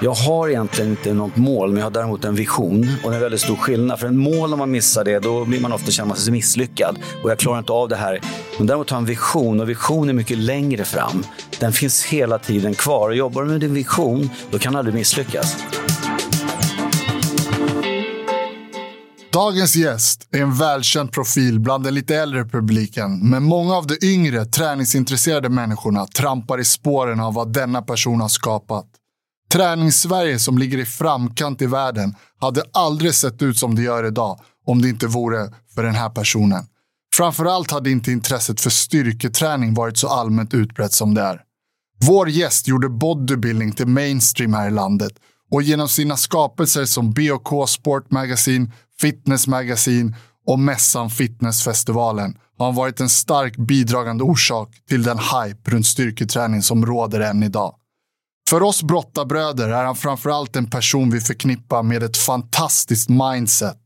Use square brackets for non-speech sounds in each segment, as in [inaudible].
Jag har egentligen inte något mål, men jag har däremot en vision. Och det är en väldigt stor skillnad. För en mål, om man missar det, då blir man ofta känner man sig misslyckad. Och jag klarar inte av det här. Men däremot har jag en vision, och vision är mycket längre fram. Den finns hela tiden kvar. Och jobbar du med din vision, då kan du aldrig misslyckas. Dagens gäst är en välkänd profil bland den lite äldre publiken, men många av de yngre träningsintresserade människorna trampar i spåren av vad denna person har skapat. Träningssverige som ligger i framkant i världen hade aldrig sett ut som det gör idag om det inte vore för den här personen. Framförallt hade inte intresset för styrketräning varit så allmänt utbrett som det är. Vår gäst gjorde bodybuilding till mainstream här i landet och genom sina skapelser som BOK Sport Magazine, Fitness Magazine och mässan Fitnessfestivalen har han varit en stark bidragande orsak till den hype runt styrketräning som råder än idag. För oss brottarbröder är han framförallt en person vi förknippar med ett fantastiskt mindset.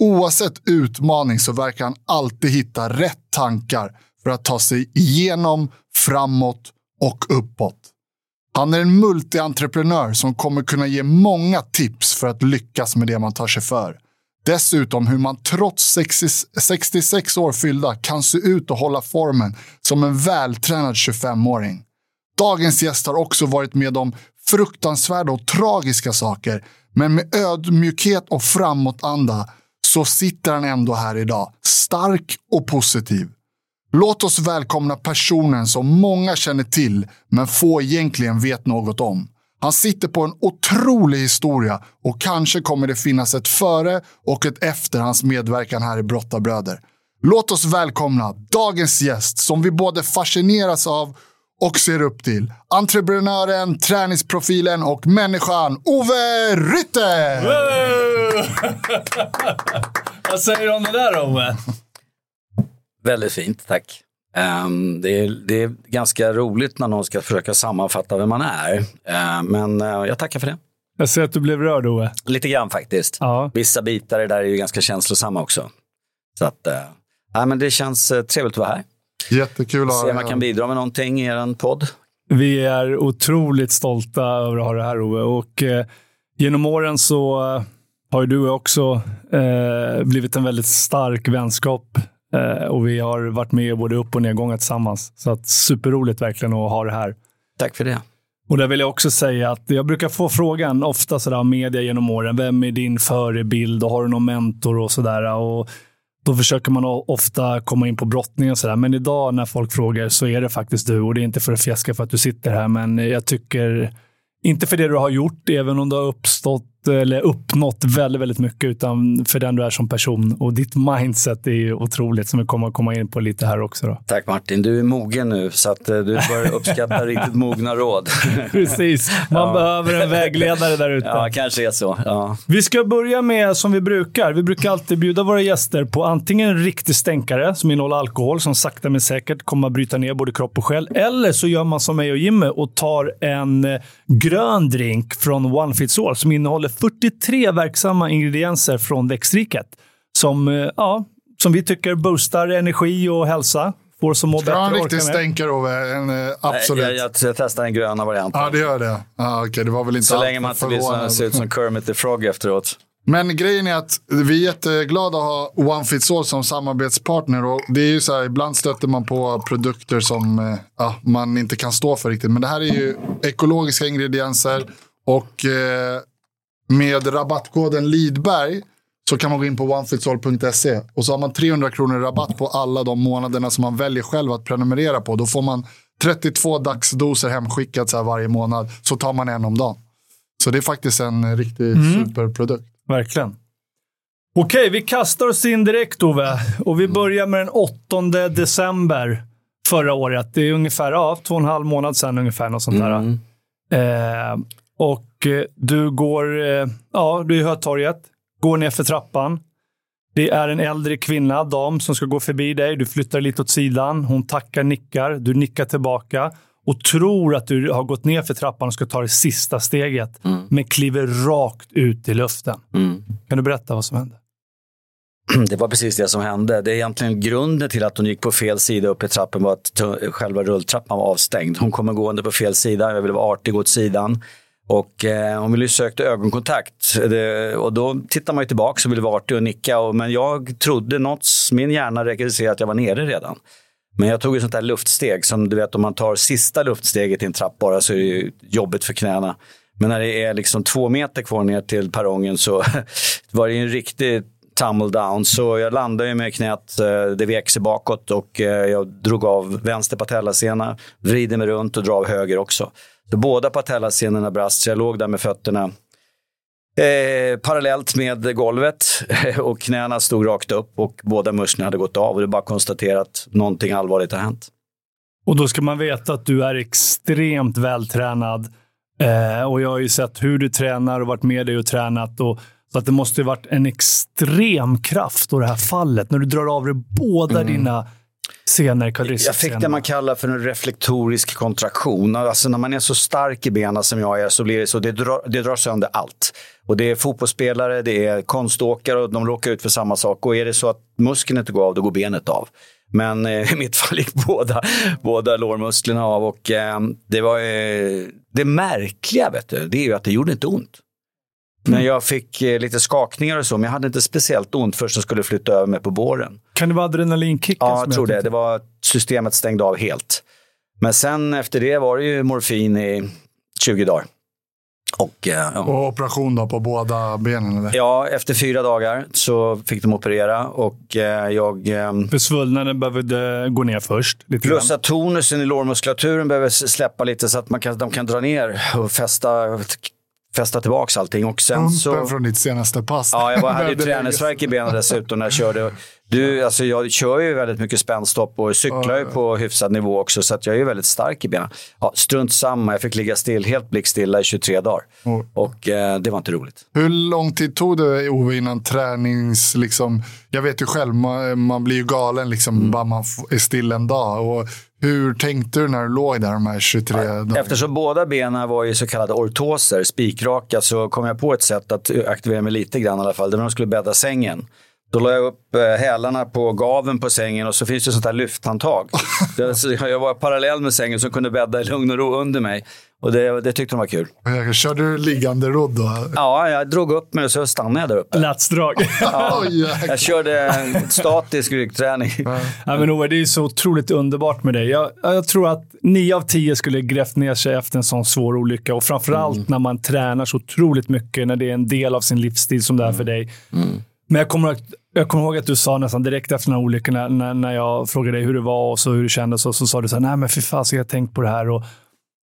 Oavsett utmaning så verkar han alltid hitta rätt tankar för att ta sig igenom, framåt och uppåt. Han är en multientreprenör som kommer kunna ge många tips för att lyckas med det man tar sig för. Dessutom hur man trots 60, 66 år fyllda kan se ut och hålla formen som en vältränad 25-åring. Dagens gäst har också varit med om fruktansvärda och tragiska saker, men med ödmjukhet och framåtanda så sitter han ändå här idag, stark och positiv. Låt oss välkomna personen som många känner till, men få egentligen vet något om. Han sitter på en otrolig historia och kanske kommer det finnas ett före och ett efter hans medverkan här i Brottarbröder. Låt oss välkomna dagens gäst som vi både fascineras av och ser upp till. Entreprenören, träningsprofilen och människan Ove Rytter! [laughs] Vad säger du om det där Ove? Väldigt fint, tack. Um, det, är, det är ganska roligt när någon ska försöka sammanfatta vem man är. Uh, men uh, jag tackar för det. Jag ser att du blev rörd Ove. Lite grann faktiskt. Ja. Vissa bitar i det där är ju ganska känslosamma också. Så att, uh, men det känns uh, trevligt att vara här. Jättekul att ha Se om man kan bidra med någonting i er podd. Vi är otroligt stolta över att ha det här Ove. Och, eh, genom åren så eh, har ju du också eh, blivit en väldigt stark vänskap. Eh, och vi har varit med både upp och nedgångar tillsammans. Så att, superroligt verkligen att ha det här. Tack för det. Och där vill jag också säga att jag brukar få frågan ofta sådär av media genom åren. Vem är din förebild och har du någon mentor och sådär. Och då försöker man ofta komma in på brottning och sådär. Men idag när folk frågar så är det faktiskt du. Och det är inte för att fjäska för att du sitter här, men jag tycker inte för det du har gjort, även om du har uppstått eller uppnått väldigt, väldigt mycket, utan för den du är som person. Och ditt mindset är ju otroligt, som vi kommer att komma in på lite här också. Då. Tack Martin, du är mogen nu, så att eh, du bör uppskatta [laughs] riktigt mogna råd. [laughs] Precis, man ja. behöver en vägledare där ute. Ja, kanske är så. Ja. Vi ska börja med som vi brukar. Vi brukar alltid bjuda våra gäster på antingen en riktig stänkare som innehåller alkohol, som sakta men säkert kommer att bryta ner både kropp och själ. Eller så gör man som mig och Jimmy och tar en eh, grön drink från One Fits All som innehåller 43 verksamma ingredienser från växtriket som, eh, ja, som vi tycker boostar energi och hälsa. Får att må bättre. Ja, en riktig stänkare, Ove. En, absolut. Jag, jag, jag testar den gröna varianten. Ja, det gör det. Ah, okay. det var väl inte så länge man inte blir ser ut som Kermit the Frog efteråt. Men grejen är att vi är jätteglada att ha One Fits All som samarbetspartner. Och det är ju så här, ibland stöter man på produkter som eh, ja, man inte kan stå för riktigt. Men det här är ju ekologiska ingredienser. Och eh, med rabattkoden Lidberg så kan man gå in på onefitsall.se och så har man 300 kronor rabatt på alla de månaderna som man väljer själv att prenumerera på. Då får man 32 dagsdoser hemskickat så här varje månad. Så tar man en om dagen. Så det är faktiskt en riktig mm. superprodukt. Verkligen. Okej, vi kastar oss in direkt Ove. Och vi börjar med den 8 december förra året. Det är ungefär ja, två och en halv månad sedan ungefär. Något sånt mm. där. Eh, och du går, eh, ja, du är i Hötorget, går ner för trappan. Det är en äldre kvinna, dam, som ska gå förbi dig. Du flyttar lite åt sidan. Hon tackar, nickar. Du nickar tillbaka och tror att du har gått ner för trappan och ska ta det sista steget, mm. men kliver rakt ut i luften. Mm. Kan du berätta vad som hände? [clears throat] Det var precis det som hände. Det är egentligen grunden till att hon gick på fel sida upp i trappen var att själva rulltrappan var avstängd. Hon kommer gående på fel sida. Jag ville vara artig åt sidan. Och eh, ville ju sökte ögonkontakt eh, det, och då tittar man ju tillbaka och vill vara artig och nicka. Och, men jag trodde något, min hjärna rekryterade att jag var nere redan. Men jag tog ett sånt där luftsteg som du vet om man tar sista luftsteget i en trapp bara så är det jobbigt för knäna. Men när det är liksom två meter kvar ner till perrongen så [laughs] var det en riktig tumble down. Så jag landade med knät, eh, det vek sig bakåt och eh, jag drog av vänster patellasena, vrider mig runt och drar av höger också. Så båda patellasenorna brast, så jag låg där med fötterna eh, parallellt med golvet [laughs] och knäna stod rakt upp och båda musklerna hade gått av. Och det är bara att konstatera att någonting allvarligt har hänt. Och då ska man veta att du är extremt vältränad. Eh, och jag har ju sett hur du tränar och varit med dig och tränat. Och, så att det måste ha varit en extrem kraft och det här fallet. När du drar av dig båda mm. dina senare Jag fick det man kallar för en reflektorisk kontraktion. Alltså när man är så stark i benen som jag är så blir det så, det drar, det drar sönder allt. Och det är fotbollsspelare, det är konståkare och de råkar ut för samma sak. Och är det så att muskeln inte går av, då går benet av. Men eh, [laughs] i mitt fall gick båda, båda lårmusklerna av och eh, det var eh, det märkliga, vet du, det är ju att det gjorde inte ont. Men jag fick eh, lite skakningar och så, men jag hade inte speciellt ont först jag skulle flytta över mig på båren. Kan det vara adrenalinkicken? Ja, jag tror det. Det var systemet stängde av helt. Men sen efter det var det ju morfin i 20 dagar. Och, eh, ja. och operation då på båda benen? Eller? Ja, efter fyra dagar så fick de operera och eh, jag... Eh, För svullnaden behövde gå ner först? Lite plus att tonusen i lårmuskulaturen behöver släppa lite så att man kan, de kan dra ner och fästa fästa tillbaka allting. Och sen Pumpen så... från ditt senaste pass. Ja, jag hade ju träningsvärk i benen dessutom när jag körde. Du, alltså jag kör ju väldigt mycket spänstopp och cyklar ju på hyfsad nivå också så att jag är väldigt stark i benen. Ja, strunt samma, jag fick ligga still, helt blickstilla i 23 dagar. Och eh, det var inte roligt. Hur lång tid tog det Ove innan tränings... Liksom, jag vet ju själv, man, man blir ju galen liksom, mm. bara man är still en dag. Och hur tänkte du när du låg där de här 23 dagarna? Eftersom båda benen var i så kallade ortoser, spikraka, så kom jag på ett sätt att aktivera mig lite grann i alla fall. Det var när de skulle bädda sängen. Då la jag upp eh, hälarna på gaven på sängen och så finns det sånt här lyfthandtag. [laughs] jag var parallell med sängen som kunde bädda i lugn och ro under mig. Och det, det tyckte de var kul. Körde du liggande rodd då? Ja, jag drog upp mig och så stannade jag där uppe. Latsdrag. Ja, [laughs] jag körde statisk ryggträning. Ja, men Ove, det är så otroligt underbart med dig. Jag, jag, tror att nio av tio skulle grävt ner sig efter en sån svår olycka. Och framförallt mm. när man tränar så otroligt mycket, när det är en del av sin livsstil som det är för dig. Mm. Men jag kommer, jag kommer ihåg att du sa nästan direkt efter den här olyckan, när, när jag frågade dig hur det var och så hur det kändes, och så sa du så här, nej men fy fasen, jag har tänkt på det här. Och,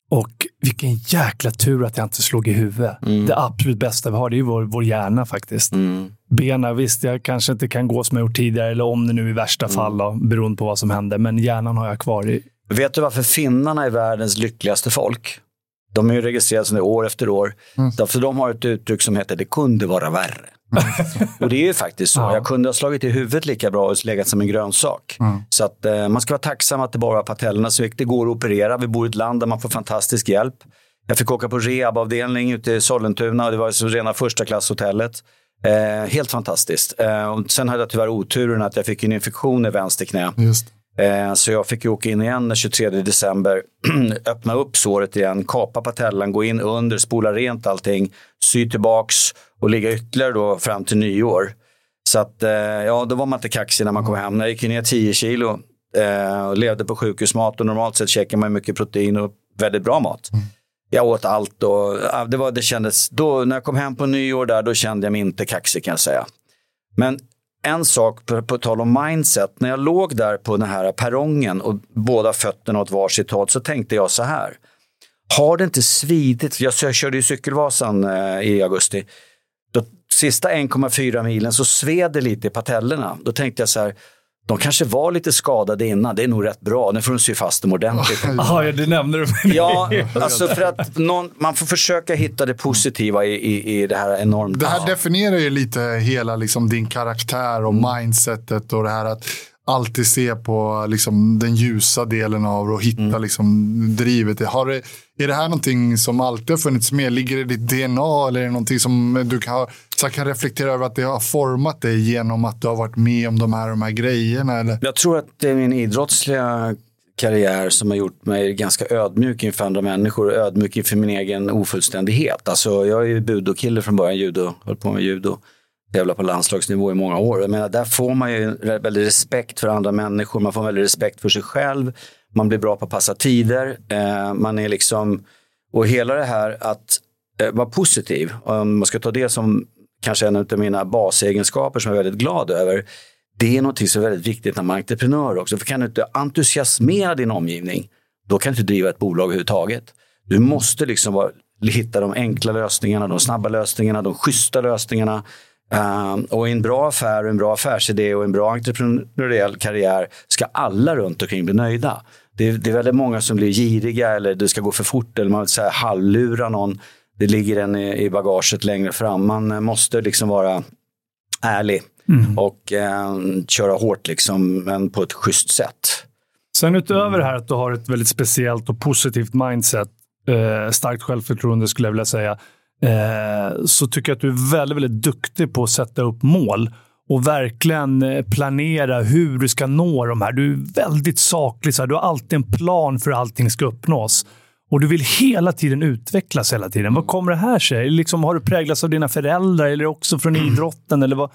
och vilken jäkla tur att jag inte slog i huvudet. Mm. Det absolut bästa vi har, det är ju vår, vår hjärna faktiskt. Mm. Benen, visst, jag kanske inte kan gå som jag gjort tidigare, eller om det nu i värsta mm. fall, då, beroende på vad som händer. Men hjärnan har jag kvar. I... Vet du varför finnarna är världens lyckligaste folk? De är ju registrerade som det år efter år. Mm. Därför de har ett uttryck som heter det kunde vara värre. [laughs] och det är ju faktiskt så. Ja. Jag kunde ha slagit i huvudet lika bra och legat som en grönsak. Mm. Så att eh, man ska vara tacksam att det bara var patellerna som gick. Det går att operera. Vi bor i ett land där man får fantastisk hjälp. Jag fick åka på rehabavdelning ute i Sollentuna och det var så rena första klasshotellet. Eh, helt fantastiskt. Eh, och sen hade jag tyvärr oturen att jag fick en infektion i vänster knä. Just. Eh, så jag fick åka in igen den 23 december, [clears throat] öppna upp såret igen, kapa patellan, gå in under, spola rent allting, sy tillbaks och ligga ytterligare då fram till nyår. Så att, eh, ja, då var man inte kaxig när man kom hem. Jag gick ner 10 kilo eh, och levde på sjukhusmat och normalt sett käkar man mycket protein och väldigt bra mat. Mm. Jag åt allt och det, var, det kändes, då, när jag kom hem på nyår där, då kände jag mig inte kaxig kan jag säga. Men en sak på, på tal om mindset, när jag låg där på den här perrongen och båda fötterna åt varsitt håll så tänkte jag så här. Har det inte svidit? Jag, jag körde ju Cykelvasan eh, i augusti. Då, sista 1,4 milen så sved det lite i patellerna. Då tänkte jag så här, de kanske var lite skadade innan, det är nog rätt bra. Nu får de sy fast dem ordentligt. [laughs] ja, det nämnde du. [laughs] ja, alltså för att någon, man får försöka hitta det positiva i, i, i det här enormt. Det här definierar ju lite hela liksom, din karaktär och mindsetet och det här att alltid se på liksom, den ljusa delen av och hitta mm. liksom, drivet. Har är det här någonting som alltid har funnits med? Ligger det i ditt DNA eller är det någonting som du kan, så kan reflektera över att det har format dig genom att du har varit med om de här, de här grejerna? Eller? Jag tror att det är min idrottsliga karriär som har gjort mig ganska ödmjuk inför andra människor och ödmjuk inför min egen ofullständighet. Alltså, jag är ju budokille från början, judo, höll på med judo, tävla på landslagsnivå i många år. Jag menar, där får man ju väldigt respekt för andra människor, man får väldigt respekt för sig själv, man blir bra på att passa tider, eh, man är liksom, och hela det här att eh, vara positiv, om man ska ta det som kanske en av mina basegenskaper som jag är väldigt glad över, det är något som är väldigt viktigt när man är entreprenör också. För kan du inte entusiasmera din omgivning, då kan du inte driva ett bolag överhuvudtaget. Du måste liksom vara, hitta de enkla lösningarna, de snabba lösningarna, de schyssta lösningarna. Uh, och i en bra affär, en bra affärsidé och en bra entreprenöriell karriär ska alla runt omkring bli nöjda. Det är, det är väldigt många som blir giriga eller det ska gå för fort eller man vill säga halvlura någon. Det ligger en i, i bagaget längre fram. Man måste liksom vara ärlig mm. och eh, köra hårt liksom, men på ett schysst sätt. Sen utöver det här att du har ett väldigt speciellt och positivt mindset, eh, starkt självförtroende skulle jag vilja säga, eh, så tycker jag att du är väldigt, väldigt duktig på att sätta upp mål och verkligen eh, planera hur du ska nå de här. Du är väldigt saklig. Så här. Du har alltid en plan för hur allting ska uppnås. Och du vill hela tiden utvecklas hela tiden. Vad kommer det här sig? Liksom, har du präglats av dina föräldrar eller också från idrotten? Eller vad?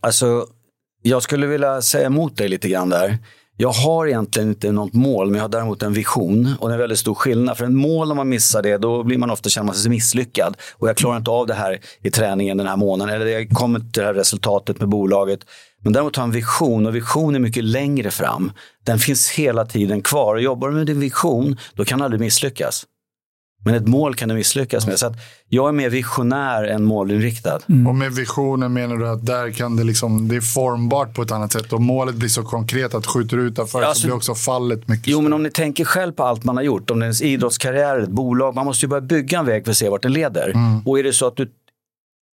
Alltså, jag skulle vilja säga emot dig lite grann där. Jag har egentligen inte något mål, men jag har däremot en vision. Och det är en väldigt stor skillnad. För en mål, om man missar det, då blir man ofta känner man sig misslyckad. Och jag klarar inte av det här i träningen den här månaden. Eller jag kommer till det här resultatet med bolaget. Men däremot har en vision och vision är mycket längre fram. Den finns hela tiden kvar. Och jobbar du med din vision, då kan du aldrig misslyckas. Men ett mål kan du misslyckas med. Så att jag är mer visionär än målinriktad. Mm. Och med visionen menar du att där kan det, liksom, det är formbart på ett annat sätt och målet blir så konkret att skjuter du utanför alltså, så blir också fallet mycket Jo, större. men om ni tänker själv på allt man har gjort, om det är ens idrottskarriär, ett bolag, man måste ju börja bygga en väg för att se vart den leder. Mm. Och är det så att du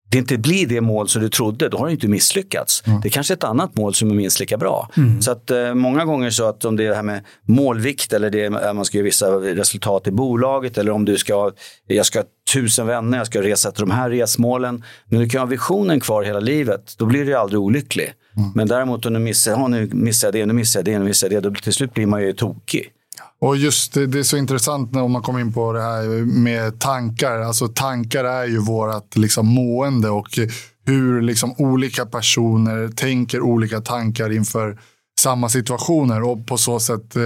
det inte blir det mål som du trodde, då har du inte misslyckats. Mm. Det är kanske ett annat mål som är minst lika bra. Mm. Så att eh, många gånger så att om det är det här med målvikt eller det är, man ska göra vissa resultat i bolaget eller om du ska, jag ska ha tusen vänner, jag ska resa till de här resmålen. Men du kan ha visionen kvar hela livet, då blir du aldrig olycklig. Mm. Men däremot om du missar, ja, nu missar jag det, nu missar jag det, nu missar jag det, då till slut blir man ju tokig. Och just det, det är så intressant när man kommer in på det här med tankar. Alltså tankar är ju vårt liksom, mående och hur liksom, olika personer tänker olika tankar inför samma situationer och på så sätt eh,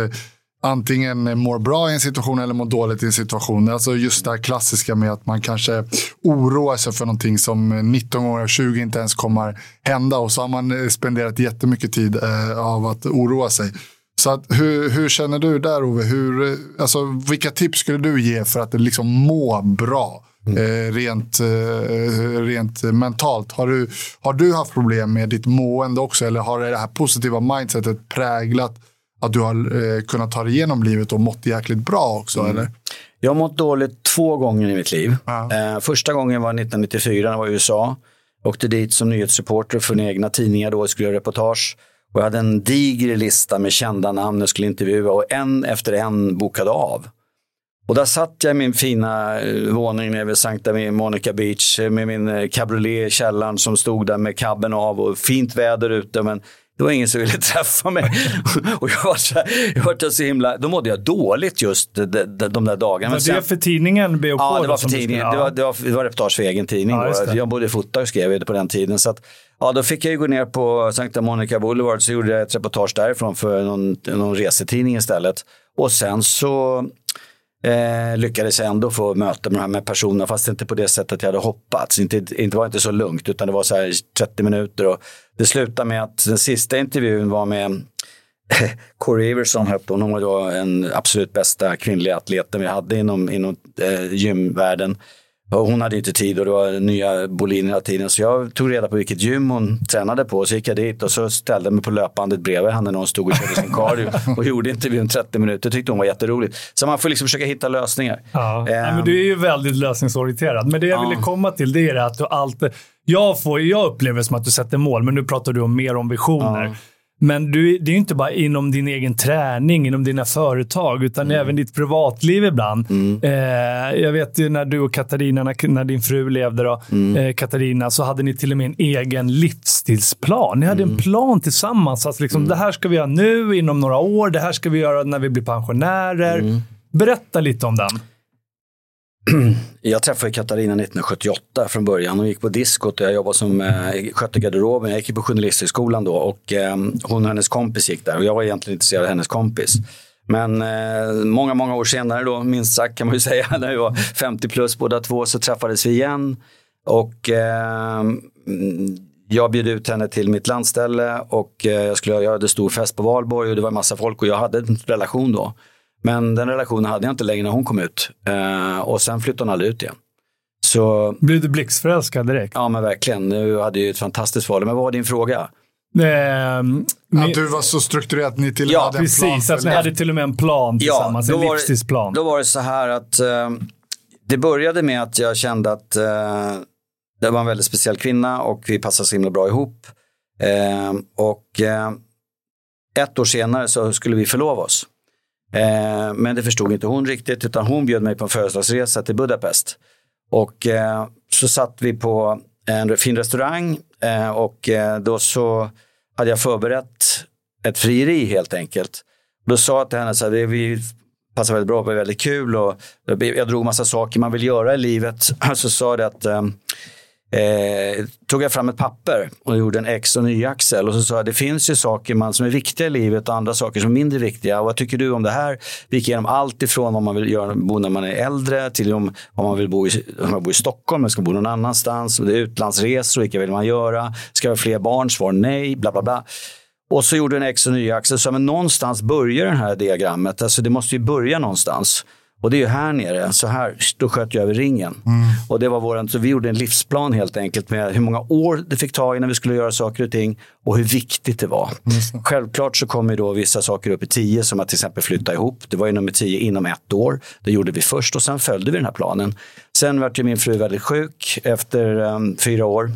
antingen mår bra i en situation eller mår dåligt i en situation. Alltså just det här klassiska med att man kanske oroar sig för någonting som 19 gånger av 20 inte ens kommer hända och så har man eh, spenderat jättemycket tid eh, av att oroa sig. Så att, hur, hur känner du där Ove? Hur, alltså, vilka tips skulle du ge för att liksom må bra? Mm. Eh, rent, eh, rent mentalt. Har du, har du haft problem med ditt mående också? Eller har det här positiva mindsetet präglat att du har eh, kunnat ta dig igenom livet och mått jäkligt bra också? Mm. Eller? Jag har mått dåligt två gånger i mitt liv. Eh, första gången var 1994 när jag var i USA. Åkte dit som nyhetsreporter för en egna tidningar då och skulle göra reportage. Och jag hade en diger lista med kända namn jag skulle intervjua och en efter en bokade av. Och där satt jag i min fina eh, våning nere vid Sankta Monica Beach eh, med min eh, cabriolet i källaren som stod där med kabben av och fint väder ute. Men det var ingen som ville [laughs] träffa mig. och jag var, så, jag var så himla, då mådde jag dåligt just de, de, de där dagarna. Var det för tidningen BOK? Ja, det var för tidningen. Det, var, det, var, det var reportage för egen tidning. Ja, jag både fotade och skrev på den tiden. Så att, Ja, då fick jag ju gå ner på Santa Monica Boulevard så gjorde jag ett reportage därifrån för någon, någon resetidning istället. Och sen så eh, lyckades jag ändå få möte med de här med personerna fast inte på det sättet jag hade hoppats. Inte, inte var inte så lugnt utan det var så här 30 minuter och det slutade med att den sista intervjun var med [laughs] Corey Everson. hon var då en absolut bästa kvinnliga atleten vi hade inom, inom eh, gymvärlden. Hon hade inte tid och det var nya boliner hela tiden. Så jag tog reda på vilket gym hon tränade på. Så gick jag dit och så ställde jag mig på löpbandet bredvid henne när hon stod och körde sin cardio. [laughs] och gjorde intervjun 30 minuter. Det tyckte hon var jätteroligt. Så man får liksom försöka hitta lösningar. Ja. Um, ja, men du är ju väldigt lösningsorienterad. Men det jag ja. ville komma till det är att du alltid... Jag, får, jag upplever som att du sätter mål, men nu pratar du om mer om visioner. Ja. Men du, det är ju inte bara inom din egen träning, inom dina företag, utan mm. även ditt privatliv ibland. Mm. Eh, jag vet ju när du och Katarina, när, när din fru levde, då, mm. eh, Katarina, så hade ni till och med en egen livsstilsplan. Ni hade en mm. plan tillsammans. Alltså liksom, mm. Det här ska vi göra nu, inom några år. Det här ska vi göra när vi blir pensionärer. Mm. Berätta lite om den. [clears throat] Jag träffade Katarina 1978 från början. Hon gick på diskot och jag jobbade som eh, skötte garderoben. Jag gick på Journalisthögskolan då och eh, hon och hennes kompis gick där och jag var egentligen intresserad av hennes kompis. Men eh, många, många år senare då, minst sagt kan man ju [laughs] säga, när vi var 50 plus båda två, så träffades vi igen. Och eh, jag bjöd ut henne till mitt landställe och eh, jag skulle göra en stor fest på Valborg och det var en massa folk och jag hade en relation då. Men den relationen hade jag inte längre när hon kom ut. Uh, och sen flyttade hon aldrig ut igen. Så, Blev du blixtförälskad direkt? Ja, men verkligen. Nu hade ju ett fantastiskt val. Men vad var din fråga? Um, att du var så strukturerad att ni till och med ja, hade en precis, plan. Precis, att ni hade till och med en plan tillsammans. Ja, en livstidsplan. Då var det så här att uh, det började med att jag kände att uh, det var en väldigt speciell kvinna och vi passade så himla bra ihop. Uh, och ett år senare så skulle vi förlova oss. Eh, men det förstod inte hon riktigt utan hon bjöd mig på en födelsedagsresa till Budapest. Och eh, så satt vi på en fin restaurang eh, och eh, då så hade jag förberett ett frieri helt enkelt. Då sa jag till henne det vi passar väldigt bra, det var väldigt kul och jag drog massa saker man vill göra i livet. [clears throat] Så sa det att eh, eh, tog jag fram ett papper och gjorde en X och en Y-axel och så sa jag det finns ju saker man, som är viktiga i livet och andra saker som är mindre viktiga. Och vad tycker du om det här? Vi gick igenom allt ifrån vad man vill göra, bo när man är äldre till om, om man vill bo i, om man bor i Stockholm, eller ska bo någon annanstans. Det är utlandsresor, vilka vill man göra? Ska vi ha fler barn? Svar nej, bla bla bla. Och så gjorde en X och en Y-axel. Så men någonstans börjar det här diagrammet. Alltså det måste ju börja någonstans. Och det är ju här nere, så här, då sköt jag över ringen. Mm. Och det var våran, så vi gjorde en livsplan helt enkelt med hur många år det fick ta innan vi skulle göra saker och ting och hur viktigt det var. Mm. Självklart så kom ju då vissa saker upp i tio som att till exempel flytta ihop. Det var ju nummer tio inom ett år. Det gjorde vi först och sen följde vi den här planen. Sen vart ju min fru väldigt sjuk efter um, fyra år.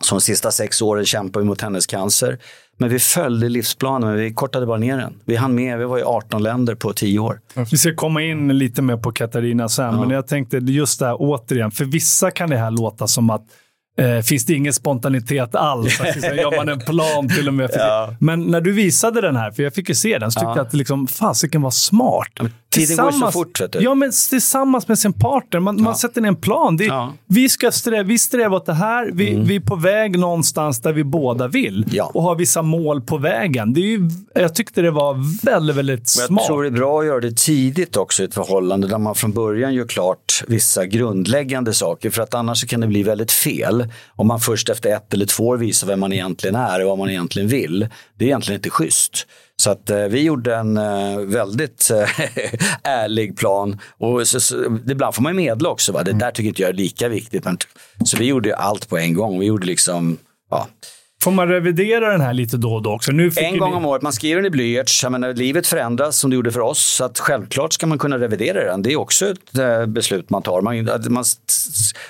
Så de sista sex åren kämpade vi mot hennes cancer. Men vi följde livsplanen, men vi kortade bara ner den. Vi hann med, vi var i 18 länder på 10 år. Vi ska komma in lite mer på Katarina sen, ja. men jag tänkte just det här återigen, för vissa kan det här låta som att Eh, finns det ingen spontanitet alls? Alltså, gör man en plan till och med? Ja. Men när du visade den här, för jag fick ju se den, så tyckte ja. jag att liksom, fasiken var smart. Ja, tiden går så fort. Vet du. Ja, men tillsammans med sin partner. Man, ja. man sätter ner en plan. Det, vi, ska sträva, vi strävar åt det här. Vi, mm. vi är på väg någonstans där vi båda vill. Och har vissa mål på vägen. Det är ju, jag tyckte det var väldigt, väldigt smart. Jag tror det är bra att göra det tidigt också i ett förhållande där man från början gör klart vissa grundläggande saker. För att annars kan det bli väldigt fel om man först efter ett eller två år visar vem man egentligen är och vad man egentligen vill. Det är egentligen inte schysst. Så att eh, vi gjorde en eh, väldigt eh, [laughs] ärlig plan. Och så, så, ibland får man medla också. Va? Det där tycker inte jag är lika viktigt. Men, så vi gjorde allt på en gång. Vi gjorde liksom, ja, Får man revidera den här lite då och då också? Nu en gång ni... om året. Man skriver den i blyerts. livet förändras som det gjorde för oss. Så att självklart ska man kunna revidera den. Det är också ett äh, beslut man tar. Man, man,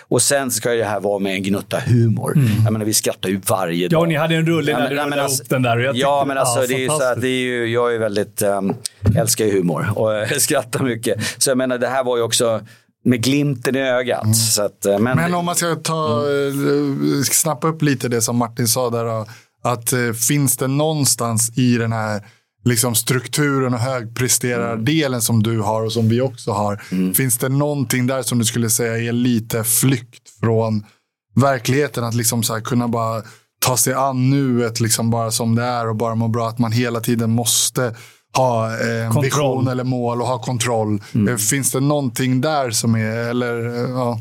och sen ska det här vara med en gnutta humor. Mm. Jag menar, vi skrattar ju varje dag. Ja, ni hade en rulle när du rullade alltså, upp den där. ja, men alltså, ja, det är så här, det är ju, jag är väldigt, ähm, älskar ju humor och [laughs] skrattar mycket. Så jag menar, det här var ju också med glimten i ögat. Mm. Så att, eh, men, men om man ska ta, mm. snappa upp lite det som Martin sa där. Att eh, finns det någonstans i den här liksom strukturen och högpresterardelen mm. som du har och som vi också har. Mm. Finns det någonting där som du skulle säga är lite flykt från verkligheten? Att liksom så kunna bara ta sig an nuet liksom bara som det är och bara må bra. Att man hela tiden måste ha eh, vision eller mål och ha kontroll. Mm. Eh, finns det någonting där som är, eller eh, ja?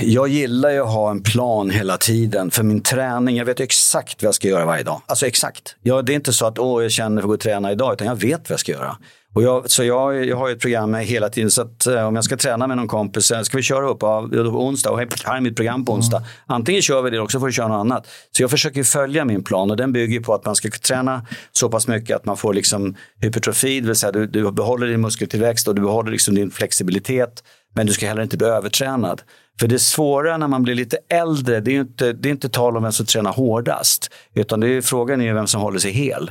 Jag gillar ju att ha en plan hela tiden för min träning. Jag vet exakt vad jag ska göra varje dag. Alltså exakt. Jag, det är inte så att åh, jag känner för att gå och träna idag, utan jag vet vad jag ska göra. Och jag, så jag, jag har ett program med hela tiden så att uh, om jag ska träna med någon kompis, ska vi köra upp uh, på onsdag och här är mitt program på onsdag. Mm. Antingen kör vi det också får vi köra något annat. Så jag försöker följa min plan och den bygger på att man ska träna så pass mycket att man får liksom hypertrofi, det vill säga du, du behåller din muskeltillväxt och du behåller liksom din flexibilitet. Men du ska heller inte bli övertränad. För det svåra när man blir lite äldre, det är inte, det är inte tal om vem som tränar hårdast. Utan det är, frågan är vem som håller sig hel.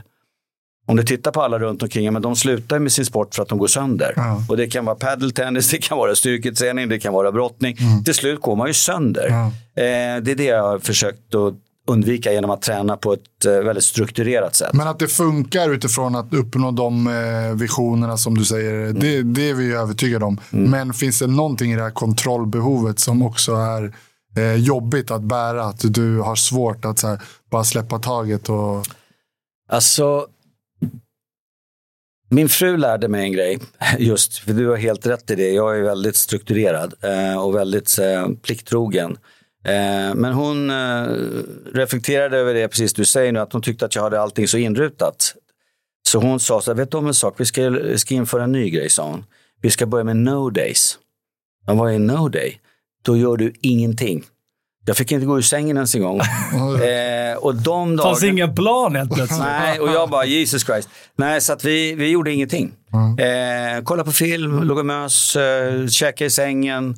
Om du tittar på alla runt omkring, men de slutar med sin sport för att de går sönder. Ja. Och det kan vara padeltennis, [laughs] det kan vara styrketräning, det kan vara brottning. Mm. Till slut går man ju sönder. Ja. Eh, det är det jag har försökt att undvika genom att träna på ett eh, väldigt strukturerat sätt. Men att det funkar utifrån att uppnå de eh, visionerna som du säger, det, det är vi övertygade om. Men finns det någonting i det här kontrollbehovet som också är eh, jobbigt att bära? Att du har svårt att här, bara släppa taget och... Alltså, min fru lärde mig en grej, [laughs] just för du har helt rätt i det. Jag är väldigt strukturerad eh, och väldigt eh, plikttrogen. Eh, men hon eh, reflekterade över det, precis du säger nu, att hon tyckte att jag hade allting så inrutat. Så hon sa så här, vet du om en sak, vi ska, vi ska införa en ny grej, sa hon. Vi ska börja med no days. Men vad är no day? Då gör du ingenting. Jag fick inte gå ur sängen ens en gång. [laughs] eh, och de Det fanns dagarna- ingen plan helt plötsligt. Nej, och jag bara Jesus Christ. Nej, så att vi, vi gjorde ingenting. Eh, kolla på film, låg och mös, eh, käka i sängen.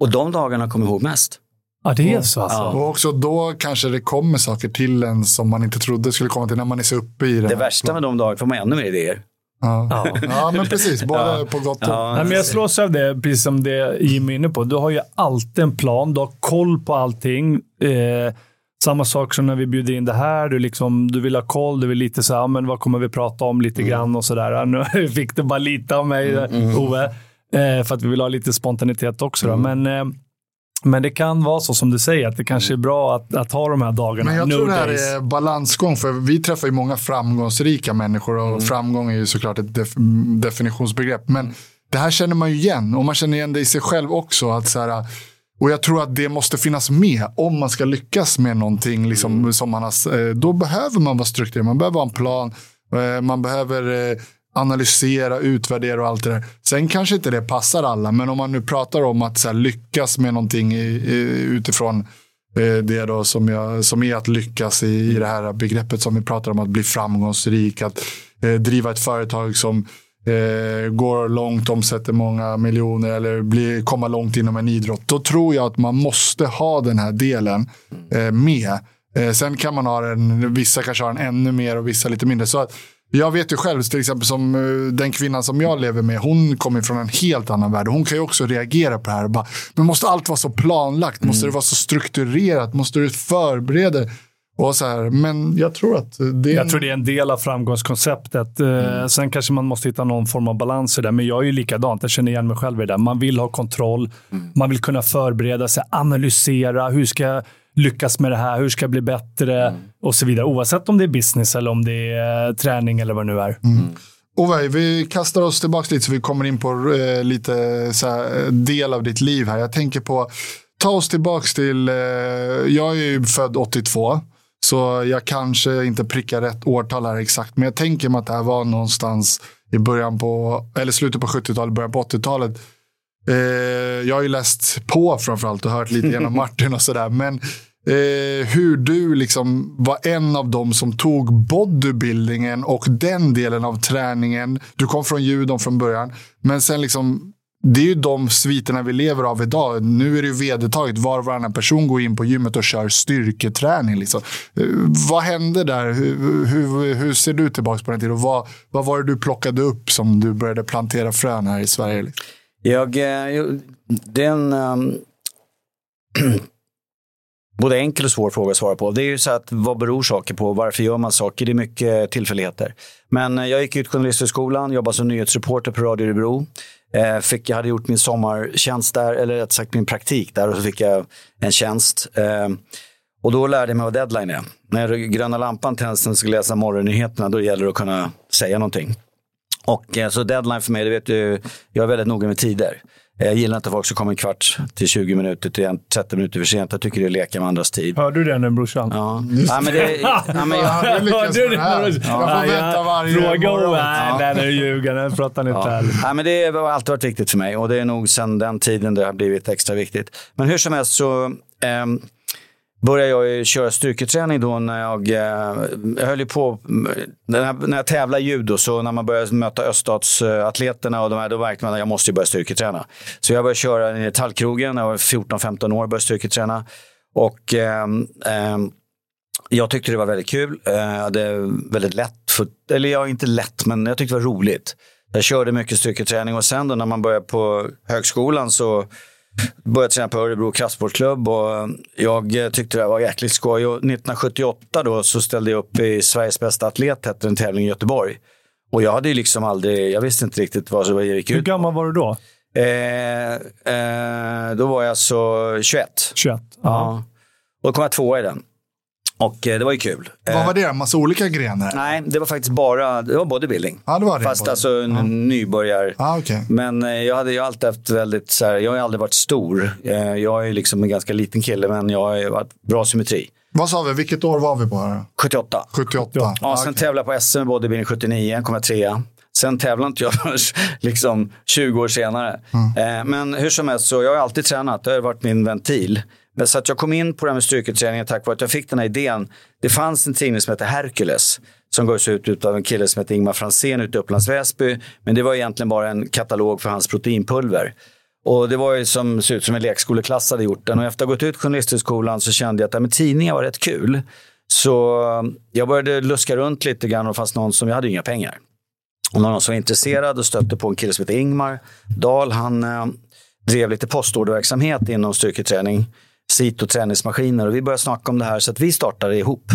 Och de dagarna kommer jag ihåg mest. Ja, det är så alltså. Och också då kanske det kommer saker till en som man inte trodde skulle komma till när man är så uppe i det. Det värsta med de dagarna får man ännu mer idéer. Ja. Ja. men precis. Både på gott och Ja. Nej, men jag slås av det, precis som det Jimmy är inne på. Du har ju alltid en plan. Du har koll på allting. Eh, samma sak som när vi bjuder in det här. Du, liksom, du vill ha koll. Du vill lite så här, ja, men vad kommer vi prata om lite grann och sådär. Nu [laughs] fick du bara lite av mig, Ove. Eh, för att vi vill ha lite spontanitet också. Då. Men, eh, men det kan vara så som du säger, att det kanske är bra att, att ha de här dagarna. Men jag no tror det här days. är balansgång. För vi träffar ju många framgångsrika människor och Mm. framgång är ju såklart ett def definitionsbegrepp. Men det här känner man ju igen och man känner igen det i sig själv också. Att så här, och jag tror att det måste finnas med om man ska lyckas med någonting. Liksom, Mm. som man har, eh, då behöver man vara strukturerad. Man behöver ha en plan. eh, Man behöver eh, analysera, utvärdera och allt det där. Sen kanske inte det passar alla, men om man nu pratar om att så här, lyckas med någonting i, i, utifrån eh, det då som, jag, som är att lyckas i, i det här begreppet som vi pratar om, att bli framgångsrik, att eh, driva ett företag som eh, går långt, omsätter många miljoner eller bli, komma långt inom en idrott. Då tror jag att man måste ha den här delen eh, med. Eh, sen kan man ha den, vissa kanske har den ännu mer och vissa lite mindre. Så att, jag vet ju själv, till exempel som eh, den kvinnan som jag lever med, hon kommer från en helt annan värld. Hon kan ju också reagera på det här. Bara, men måste allt vara så planlagt? Måste det vara så strukturerat? Måste du förbereda? Och så här. Men jag tror att det är... Jag tror det är en del av framgångskonceptet. Eh, Sen kanske man måste hitta någon form av balans i det. Men jag är ju likadant. Jag känner igen mig själv i det. där. Man vill ha kontroll. Man vill kunna förbereda sig, analysera. Hur ska lyckas med det här? Hur ska jag bli bättre? Och så vidare. Oavsett om det är business eller om det är eh, träning eller vad det nu är. Ove, vi kastar oss tillbaka lite så vi kommer in på eh, lite så här, eh, del av ditt liv här. Jag tänker på, ta oss tillbaka till, eh, jag är ju född 82. Så jag kanske inte prickar rätt årtal här exakt. Men jag tänker mig att det här var någonstans i början på, eller slutet på 70-talet, början på 80-talet. Eh, jag har ju läst på framförallt och hört lite genom [laughs] Martin och sådär. Men eh, hur du liksom var en av dem som tog bodybuildingen och den delen av träningen. Du kom från judon från början. Men sen liksom, det är ju de sviterna vi lever av idag. Nu är det ju vedertaget. Var och varannan person går in på gymmet och kör styrketräning. Liksom. Eh, vad hände där? Hur, hur, hur ser du tillbaka på den tiden? Och vad, vad var det du plockade upp som du började plantera frön här i Sverige? Jag, eh, Den... Ehm, [clears throat] det är en ehm, både enkel och svår fråga att svara på. Det är ju så att vad beror saker på? Varför gör man saker? Det är mycket tillfälligheter. Men eh, jag gick ut journalisthögskolan, jobbade som nyhetsreporter på Radio Örebro. Eh, fick, jag hade gjort min sommartjänst där, eller rätt sagt min praktik där och så fick jag en tjänst. Eh, och då lärde jag mig vad deadline är. När gröna lampan tänds när jag ska läsa morgonnyheterna, då gäller det att kunna säga någonting. Och så deadline för mig, det vet du, jag är väldigt noga med tider. Jag gillar inte folk som kommer en kvart till 20 minuter till en 30 minuter för sent. Jag tycker det är leka med andras tid. Hörde du det nu brorsan? Ja, ja men det... [laughs] Ja, men jag, Ja, du lyckas Hörde med det här. Jag får vänta varje Fråga morgon. Nej, nej, nu ljuger han. Nu pratar han inte ärligt. Ja, men det har alltid varit viktigt för mig och det är nog sedan den tiden det har blivit extra viktigt. Men hur som helst så, ehm, började jag köra styrketräning då när jag, eh, jag höll ju på, eh, när jag, tävlade i judo, så när man började möta öststatsatleterna och de här, då märkte man att jag måste börja styrketräna. Så jag började köra i tallkrogen när jag var 14-15 år, började styrketräna. Och eh, eh, jag tyckte det var väldigt kul. Eh, jag hade väldigt lätt, för, eller ja, inte lätt, men jag tyckte det var roligt. Jag körde mycket styrketräning och sen då när man började på högskolan så började träna på Örebro kraftsportklubb och jag tyckte det var jäkligt skoj. Och 1978 då så ställde jag upp i Sveriges bästa atlet, hette en tävling i Göteborg. Och jag hade ju liksom aldrig, jag visste inte riktigt vad det gick ut Hur gammal var du då? Eh, eh, då var jag så 21. 21? Ja. Och då kom jag tvåa i den. Och eh, det var ju kul. Vad var det? En massa olika grenar? Nej, det var faktiskt bara det var bodybuilding. Ja, det var det. Fast Både. alltså en Ja. nybörjar. Ah, okay. Men eh, jag hade ju alltid haft väldigt, så här, jag har ju aldrig varit stor. Eh, jag är ju liksom en ganska liten kille, men jag har ju varit bra symmetri. Vad sa vi? Vilket år var vi på? Här? 78. 78? Ja, Ah, sen okej. tävlade jag på SM i bodybuilding 79, kom jag trea. Sen tävlade inte jag [laughs] förrän liksom 20 år senare. Eh, men hur som helst, så jag har alltid tränat. Det har varit min ventil. Men så att jag kom in på det här med styrketräningen tack vare att jag fick den här idén. Det fanns en tidning som hette Hercules som gavs ut av en kille som hette Ingmar Fransén ute i Upplands Väsby. Men det var egentligen bara en katalog för hans proteinpulver. Och det var ju som, såg ut som en lekskoleklass hade gjort den. Och efter att ha gått ut journalisthögskolan så kände jag att det med tidningar var rätt kul. Så mm, jag började luska runt lite grann och fanns någon som, jag hade inga pengar. Och någon som var intresserad och stötte på en kille som hette Ingmar Dahl. Han eh, drev lite postorderverksamhet inom styrketräning, sit och träningsmaskiner. Och vi började snacka om det här så att vi startade ihop.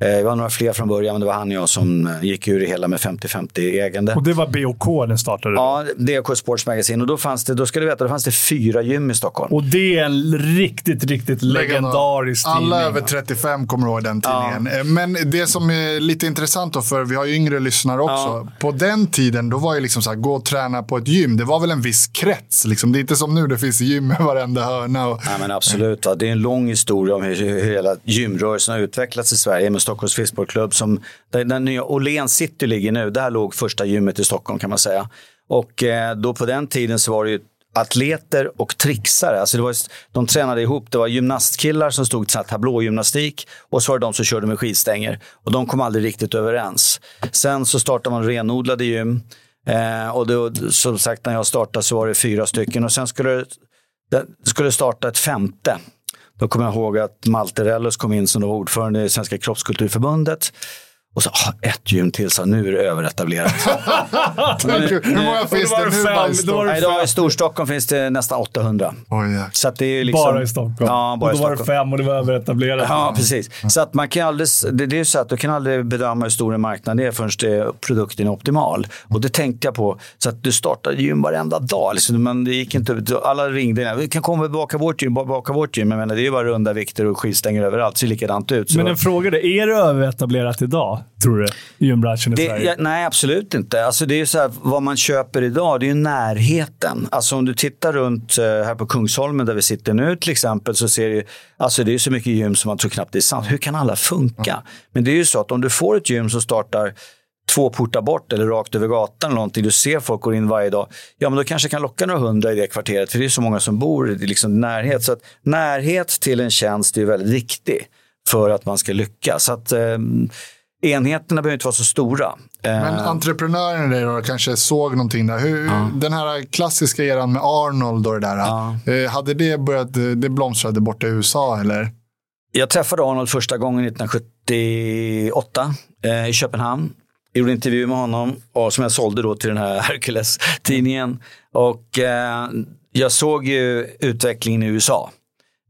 Eh, det var några fler från början, men det var han och jag som eh, gick ur det hela med 50-50 ägande. Och det var BOK den startade? Ja, DK Sports Magazine. Och då fanns det, då ska du veta, då fanns det fyra gym i Stockholm. Och det är en riktigt, riktigt legendarisk tidning. Alla över 35 kommer ihåg den tidningen. Eh, Men det som är lite intressant då, för vi har ju yngre lyssnare också. Ja. På den tiden, då var ju liksom så här, gå och träna på ett gym. Det var väl en viss krets. Liksom. Det är inte som nu, det finns gym i varenda hörna. Och... Ja, men absolut. Va? Det är en lång historia om hur, hur hela gymrörelsen har utvecklats i Sverige med Stockholms Fiskbollklubb. Som, där den nya Åhléns City ligger nu, där låg första gymmet i Stockholm kan man säga. Och eh, då på den tiden så var det ju atleter och trixare. Alltså det var, de tränade ihop. Det var gymnastkillar som stod så tablågymnastik och så var det de som körde med skidstänger. Och de kom aldrig riktigt överens. Sen så startade man renodlade gym. Eh, och då, som sagt, när jag startade så var det fyra stycken. Och sen skulle det, det skulle starta ett femte. Då kommer jag ihåg att Malte Rellus kom in som ordförande i Svenska kroppskulturförbundet. Och så, ah, ett gym till, så nu är det överetablerat. [laughs] Hur många finns det det nu fem, Nej, idag i Storstockholm finns det nästan 800. Oj, jäklar. Så att det är liksom, Bara i Stockholm. Ja, bara och i då var det fem och det var överetablerat. Ja, precis. Så att man kan aldrig, det, det är ju så att du kan aldrig bedöma hur stor en marknad är förrän det, produkten är optimal. Och det tänkte jag på. Så att du startade gym varenda dag. Liksom, men det gick inte, alla ringde. Vi kan komma och baka vårt gym, baka vårt gym. Jag menar, det är ju bara runda vikter och skidstänger överallt. Det ser likadant ut. Så Men en fråga då, är det överetablerat idag, tror du, i gymbranschen i Det, Sverige? ja, nej, absolut inte. Alltså, det är ju så här, vad man köper idag, det är ju närheten. Alltså, om du tittar runt eh, här på Kungsholmen där vi sitter nu till exempel, så ser du alltså, det är så mycket gym som man tror knappt det är sant. Hur kan alla funka? Men det är ju så att om du får ett gym som startar två portar bort eller rakt över gatan eller någonting, du ser folk går in varje dag, ja men då kanske kan locka några hundra i det kvarteret, för det är så många som bor i liksom närhet. Så att närhet till en tjänst är väldigt viktig för att man ska lyckas. Så att, eh, enheterna behöver inte vara så stora. Men Eh, entreprenören i dig då kanske såg någonting där. Hur, Den här klassiska eran med Arnold och det där. Ja. eh, Hade det börjat, det blomstrade borta i USA eller? Jag träffade Arnold första gången 1978 eh, i Köpenhamn. Jag gjorde en intervju med honom och som jag sålde då till den här [laughs] Hercules-tidningen. Och eh, jag såg ju utvecklingen i USA.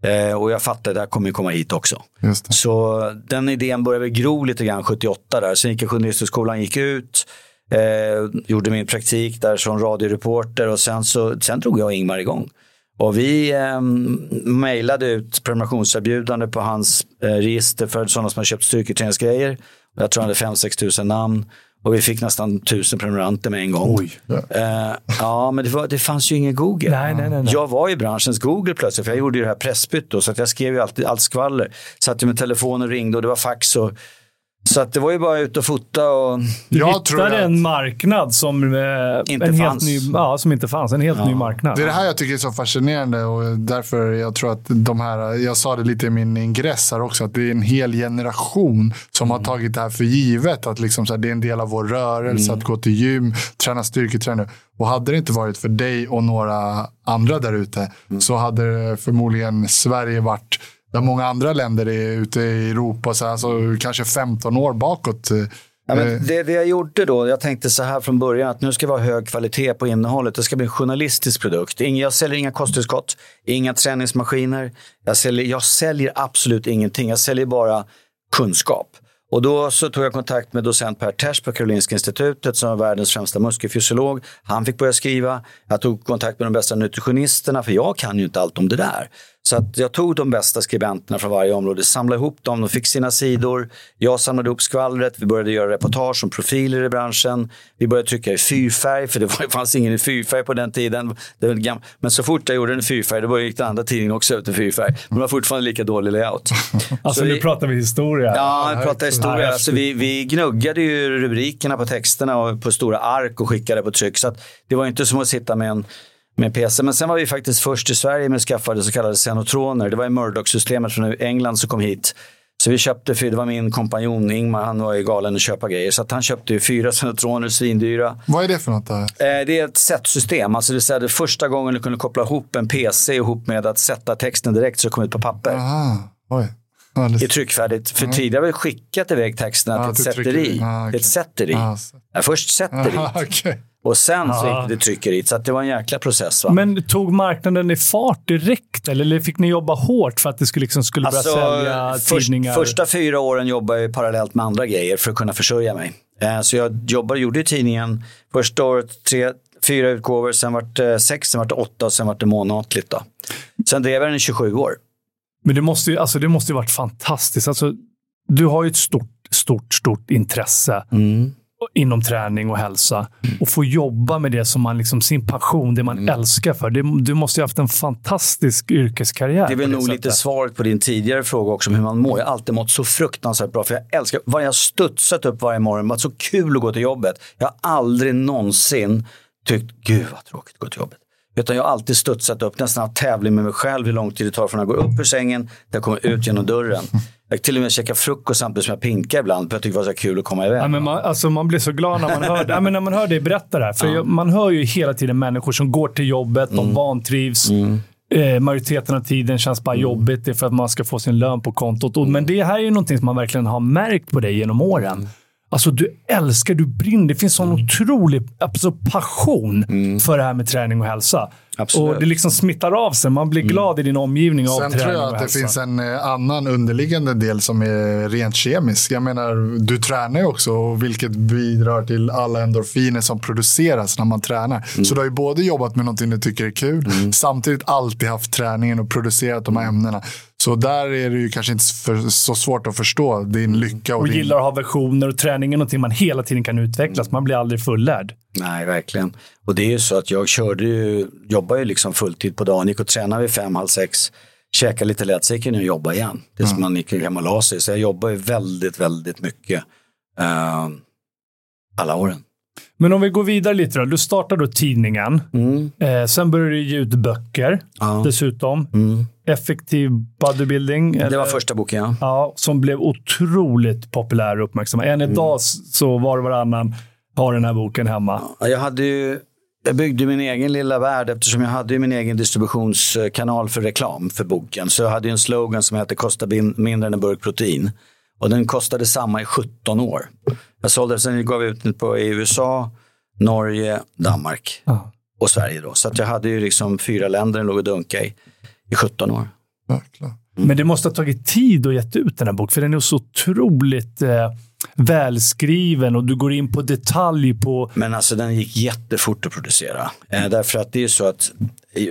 Eh, och jag fattade att det här kommer ju komma hit också. Så den idén började gro lite grann 78 där. Sen gick jag journalisthögskolan, gick ut, eh, gjorde min praktik där som radioreporter och sen, så, sen drog jag och Ingmar igång. Och vi eh, mejlade ut prenumerationserbjudande på hans eh, register för sådana som har köpt styrketräningsgrejer. Jag tror han hade 5-6 tusen namn. Och vi fick nästan tusen prenumeranter med en gång. Oj. Eh, ja, men det, var, det fanns ju ingen Google. Nej, nej, nej, nej. Jag var i branschens Google plötsligt, för jag gjorde ju det här pressbytt då, så att jag skrev ju alltid allt skvaller. Satt ju med telefonen och ringde och det var fax och Så att det var ju bara ut och fota och... Du Jag hittade en marknad som, eh, Inte en helt fanns. ny, ja, som inte fanns. En helt ny marknad. Det är det här jag tycker är så fascinerande och därför jag tror att de här, jag sa det lite i min ingress här också, att det är en hel generation som har tagit det här för givet. Att liksom så här, det är en del av vår rörelse att gå till gym, träna styrketräning. Och hade det inte varit för dig och några andra där ute så hade förmodligen Sverige varit där många andra länder är ute i Europa, så alltså, kanske 15 år bakåt. Ja, Eh, det, det jag gjorde då, jag tänkte så här från början att nu ska vi ha hög kvalitet på innehållet. Det ska bli en journalistisk produkt. Jag säljer inga kosttillskott, inga träningsmaskiner. Jag säljer, jag säljer absolut ingenting. Jag säljer bara kunskap. Och då så tog jag kontakt med docent Per Ters på Karolinska institutet som är världens främsta muskelfysiolog. Han fick börja skriva. Jag tog kontakt med de bästa nutritionisterna för jag kan ju inte allt om det där. Så att jag tog de bästa skribenterna från varje område, samlade ihop dem, de fick sina sidor. Jag samlade ihop skvallret, vi började göra reportage om profiler i branschen. Vi började trycka i fyrfärg, för det [laughs] fanns ingen i fyrfärg på den tiden. Det var gam- Men så fort jag gjorde en fyrfärg, då gick den andra tidningen också ut i fyrfärg. Men det var fortfarande lika dålig layout. [laughs] Alltså Så nu vi- pratar vi historia. Ja, vi pratar historia. Alltså, vi, vi gnuggade ju rubrikerna på texterna och på stora ark och skickade på tryck. Så att det var inte som att sitta med en, med PC. Men sen var vi faktiskt först i Sverige med att skaffa det så kallade Xenotroner. Det var ju Murdoch-systemet från England som kom hit. Så vi köpte, för det var min kompanjon Ingmar, han var ju galen att köpa grejer. Så han köpte fyra [laughs] Xenotroner, svindyra. vad är det för något? Där? Eh, Det är ett sättsystem, alltså det det första gången du kunde koppla ihop en PC ihop med att sätta texten direkt så det kom ut på papper. Aha, oj. Ja, det- I tryckfärdigt. För tidigare har vi skickat iväg texterna Ja, till ett sätteri. tryckeri. Ah, okej. Ett sätteri. Ah, så- Ja, först sätteri Aha, [laughs] okej. och sen så Ja. gick det tryckeriet. Så att det var en jäkla process. Va? Men tog marknaden i fart direkt eller fick ni jobba hårt för att det skulle, liksom, skulle börja sälja Alltså, först, tidningar? första fyra åren jobbade jag parallellt med andra grejer för att kunna försörja mig. Eh, Så jag jobbade, gjorde i tidningen första året tre, fyra utgåvor, sen vart det sex, sen vart det åtta och sen vart det månatligt. Då. Sen drev jag den i 27 år. Men det måste ju, alltså, det måste ju varit fantastiskt. Alltså, du har ju ett stort, stort, stort intresse Mm. inom träning och hälsa. Och få jobba med det som man, liksom, sin passion, det man Mm. älskar för. Det, du måste ju ha haft en fantastisk yrkeskarriär. Det är väl nog lite svaret på din tidigare fråga också om hur man mår. Jag har alltid mått så fruktansvärt bra för jag älskar, vad jag studsat upp varje morgon, varit så kul att gå till jobbet. Jag har aldrig någonsin tyckt, gud vad tråkigt att gå till jobbet. Utan jag har alltid studsat upp, nästan haft tävling med mig själv hur lång tid det tar från att går upp ur sängen till jag kommer ut genom dörren. Jag till och med käkar frukost samtidigt som jag pinkar ibland, för jag tycker det var så kul att komma iväg. Ja, men man, alltså man blir så glad när man hör, ja, men när man hör dig berätta det här. För jag, man hör ju hela tiden människor som går till jobbet, Mm. de vantrivs. Eh, majoriteten av tiden känns Mm. bara jobbigt. Det är för att man ska få sin lön på kontot. Och, Men det här är ju någonting som man verkligen har märkt på dig genom åren. Mm. Alltså du älskar, du brinner. Det finns sån otrolig alltså, passion för det här med träning och hälsa. Mm. Absolut. Och det liksom smittar av sig. Man blir glad i din omgivning av Sen träning tror jag och att det hälsa. finns en eh, annan underliggande del som är rent kemisk. Jag menar, du tränar ju också, och vilket bidrar till alla endorfiner som produceras när man tränar. Mm. Så du har ju både jobbat med någonting du tycker är kul, samtidigt alltid haft träningen och producerat de här Mm. ämnena. Så där är det ju kanske inte för, så svårt att förstå din lycka. Och, Och din, gillar att ha versioner och träning är någonting man hela tiden kan utvecklas. Man blir aldrig fullärd. Nej, verkligen. Och det är ju så att jag körde ju, jobbade ju liksom fulltid på dagen, gick och tränade vid fem, halv sex, käkade lite lätt, så gick jag och jobbade igen. Det är som man gick hem och la sig. Så jag jobbar ju väldigt, väldigt mycket eh, alla åren. Men om vi går vidare lite då. Du startade då tidningen. Mm. Eh, sen började du ge ut böcker Ja. dessutom. Mm. Effektiv bodybuilding. Det eller- var första boken, ja. Ja, som blev otroligt populär och uppmärksamma. Än idag så var och varannan har den här boken hemma. Ja, Jag, hade ju, jag byggde min egen lilla värld eftersom jag hade min egen distributionskanal för reklam för boken. Så jag hade ju en slogan som hette “Kosta mindre än en burk protein”. Och den kostade samma i 17 år. Jag sålde sen gav jag ut den på i USA, Norge, Danmark Ja. och Sverige. Då. Så att jag hade ju liksom fyra länder den låg och dunkade i, i 17 år. Verkligen. Men det måste ha tagit tid att ge ut den här boken, för den är så otroligt eh, välskriven och du går in på detalj på... Men alltså den gick jättefort att producera. Eh, därför att det är så att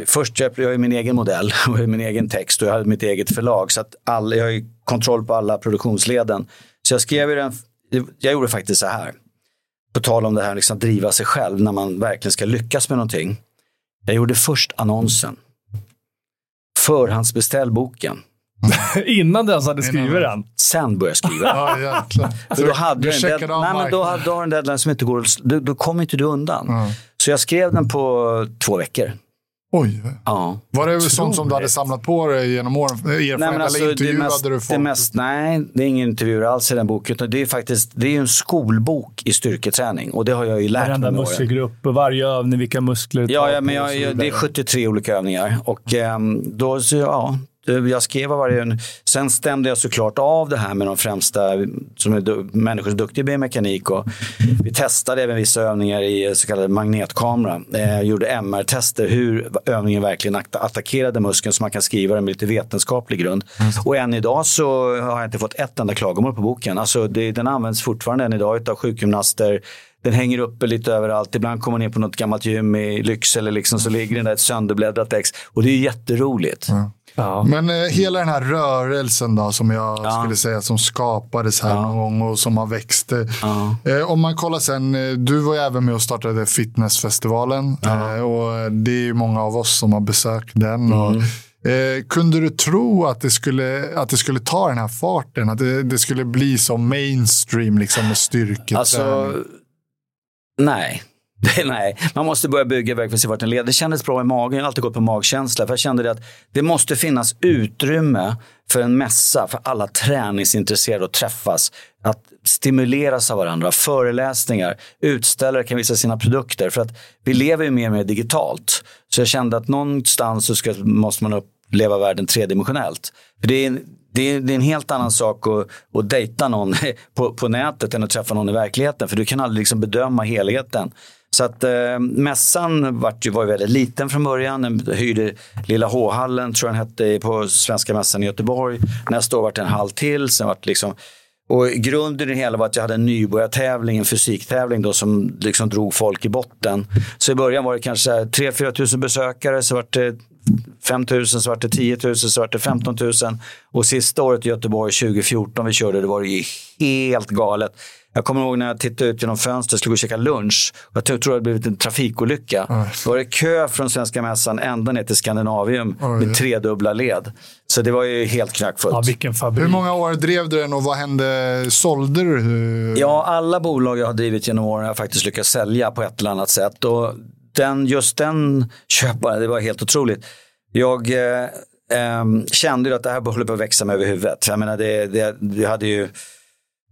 först köpte jag ju min egen modell [laughs] och min egen text och jag hade mitt eget förlag. Så att all, jag har ju kontroll på alla produktionsleden. Så jag skrev ju den, jag gjorde faktiskt så här. På tal om det här liksom driva sig själv när man verkligen ska lyckas med någonting. Jag gjorde först annonsen. Förhandsbeställ boken. [laughs] Innan du ens hade skrivit den? Sen började jag skriva. [laughs] Ja, jäklar. För då hade du du en, dead, checkade av nej, men då, marknaden. hade- då har du en deadline som inte går att- då, då kommer inte du undan. Ja. Så jag skrev den på två veckor. Oj. Ja. Var det sånt som du hade samlat på dig genom åren? Erfarenhet, Nej, men alltså, eller det, intervjuade mest, du det folk? mest, nej, det är ingen intervjuer alls i den boken. Utan det är faktiskt det är en skolbok i styrketräning. Och det har jag ju lärt mig Varenda med åren. muskelgrupp, varje övning, vilka muskler du Ja, tar ja men och jag, jag, det är vidare. 73 olika övningar. Och ehm, då, så, ja, det- jag skrev vad varje... Sen stämde jag såklart av det här med de främsta som är du, människor som är duktiga i biomekanik. Och vi testade även vissa övningar i så kallad magnetkamera. Eh, gjorde MR-tester hur övningen verkligen att- attackerade muskeln så man kan skriva den med lite vetenskaplig grund. Och än idag så har jag inte fått ett enda klagomål på boken. Alltså det, den används fortfarande än idag av sjukgymnaster. Den hänger uppe lite överallt. Ibland kommer man ner på något gammalt gym i Lycksele liksom, så ligger den där ett sönderbläddrat ex. Och det är jätteroligt. Ja. Men eh, hela den här rörelsen då, som jag Ja. skulle säga som skapades här Ja. någon gång och som har växt. eh. Eh, om man kollar sen, eh, du var ju även med och startade fitnessfestivalen. Eh, och det är ju många av oss som har besökt den. Och, Mm. eh, kunde du tro att det, skulle, att det skulle ta den här farten? Att det, det skulle bli som mainstream liksom med styrketräning? Alltså, nej. [laughs] Nej, man måste börja bygga väg för att se vart den leder. Det kändes bra i magen, jag har alltid gått på magkänsla. För jag kände det att det måste finnas utrymme för en mässa, för alla träningsintresserade att träffas. Att stimuleras av varandra, föreläsningar, utställare kan visa sina produkter. För att vi lever ju mer och mer digitalt. Så jag kände att någonstans så ska, måste man uppleva världen tredimensionellt. För det är, en- det är, det är en helt annan sak att, att dejta någon [laughs] på, på nätet än att träffa någon i verkligheten. För du kan aldrig liksom bedöma helheten. Så att eh, mässan var ju, var ju väldigt liten från början. Den hyrde Lilla H-hallen, tror jag den hette, på Svenska mässan i Göteborg. Nästa år var det en hall till. Sen var det liksom, och grunden i det hela var att jag hade en nybörjartävling, en fysiktävling då, som liksom drog folk i botten. Så i början var det kanske 3-4 tusen besökare, så var det 5 000, så var det 10 000, så var det 15 000. Och sista året i Göteborg 2014 vi körde, det var det ju helt galet. Jag kommer ihåg när jag tittade ut genom fönstret och skulle gå och käka lunch. Jag tror tror det hade blivit en trafikolycka. Då var det kö från Svenska Mässan ända ner till Skandinavium Oj. med tredubbla led. Så det var ju helt knackfullt. Ja, vilken fabrik. Hur många år drev du den och vad hände? Sålde du? Ja, alla bolag jag har drivit genom åren har jag faktiskt lyckats sälja på ett eller annat sätt. Och den, just den [laughs] köparen, det var helt otroligt. Jag eh, ehm, kände ju att det här håller på att växa mig över huvudet. Jag menar, det, det, vi hade ju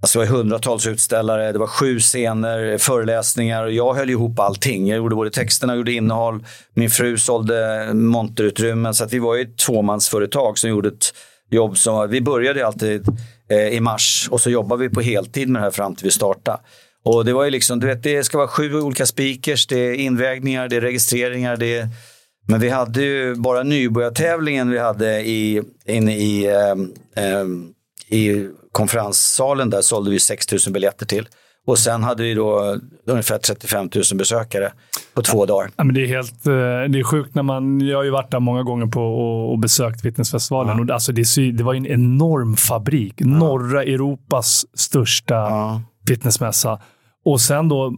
Alltså det var hundratals utställare, det var sju scener, föreläsningar och jag höll ihop allting. Jag gjorde både texterna, och gjorde innehåll. Min fru sålde monterutrymmen så att vi var ju ett tvåmansföretag som gjorde ett jobb som, vi började alltid eh, i mars och så jobbade vi på heltid med det här fram till vi startade. Och det var ju liksom, du vet, det ska vara sju olika speakers, det är invägningar, det är registreringar, det är men vi hade ju bara nybörjartävlingen vi hade i, inne i, eh, eh, i konferenssalen där sålde vi 6 000 biljetter till. Och sen hade vi då ungefär 35 000 besökare på två dagar. Ja, men det, är helt, eh, det är sjukt när man, jag har ju varit där många gånger på och, och besökt Fitnessfestivalen. Och det- alltså det, det var en enorm fabrik. Norra Europas största Ja. fitnessmässa. Och sen då,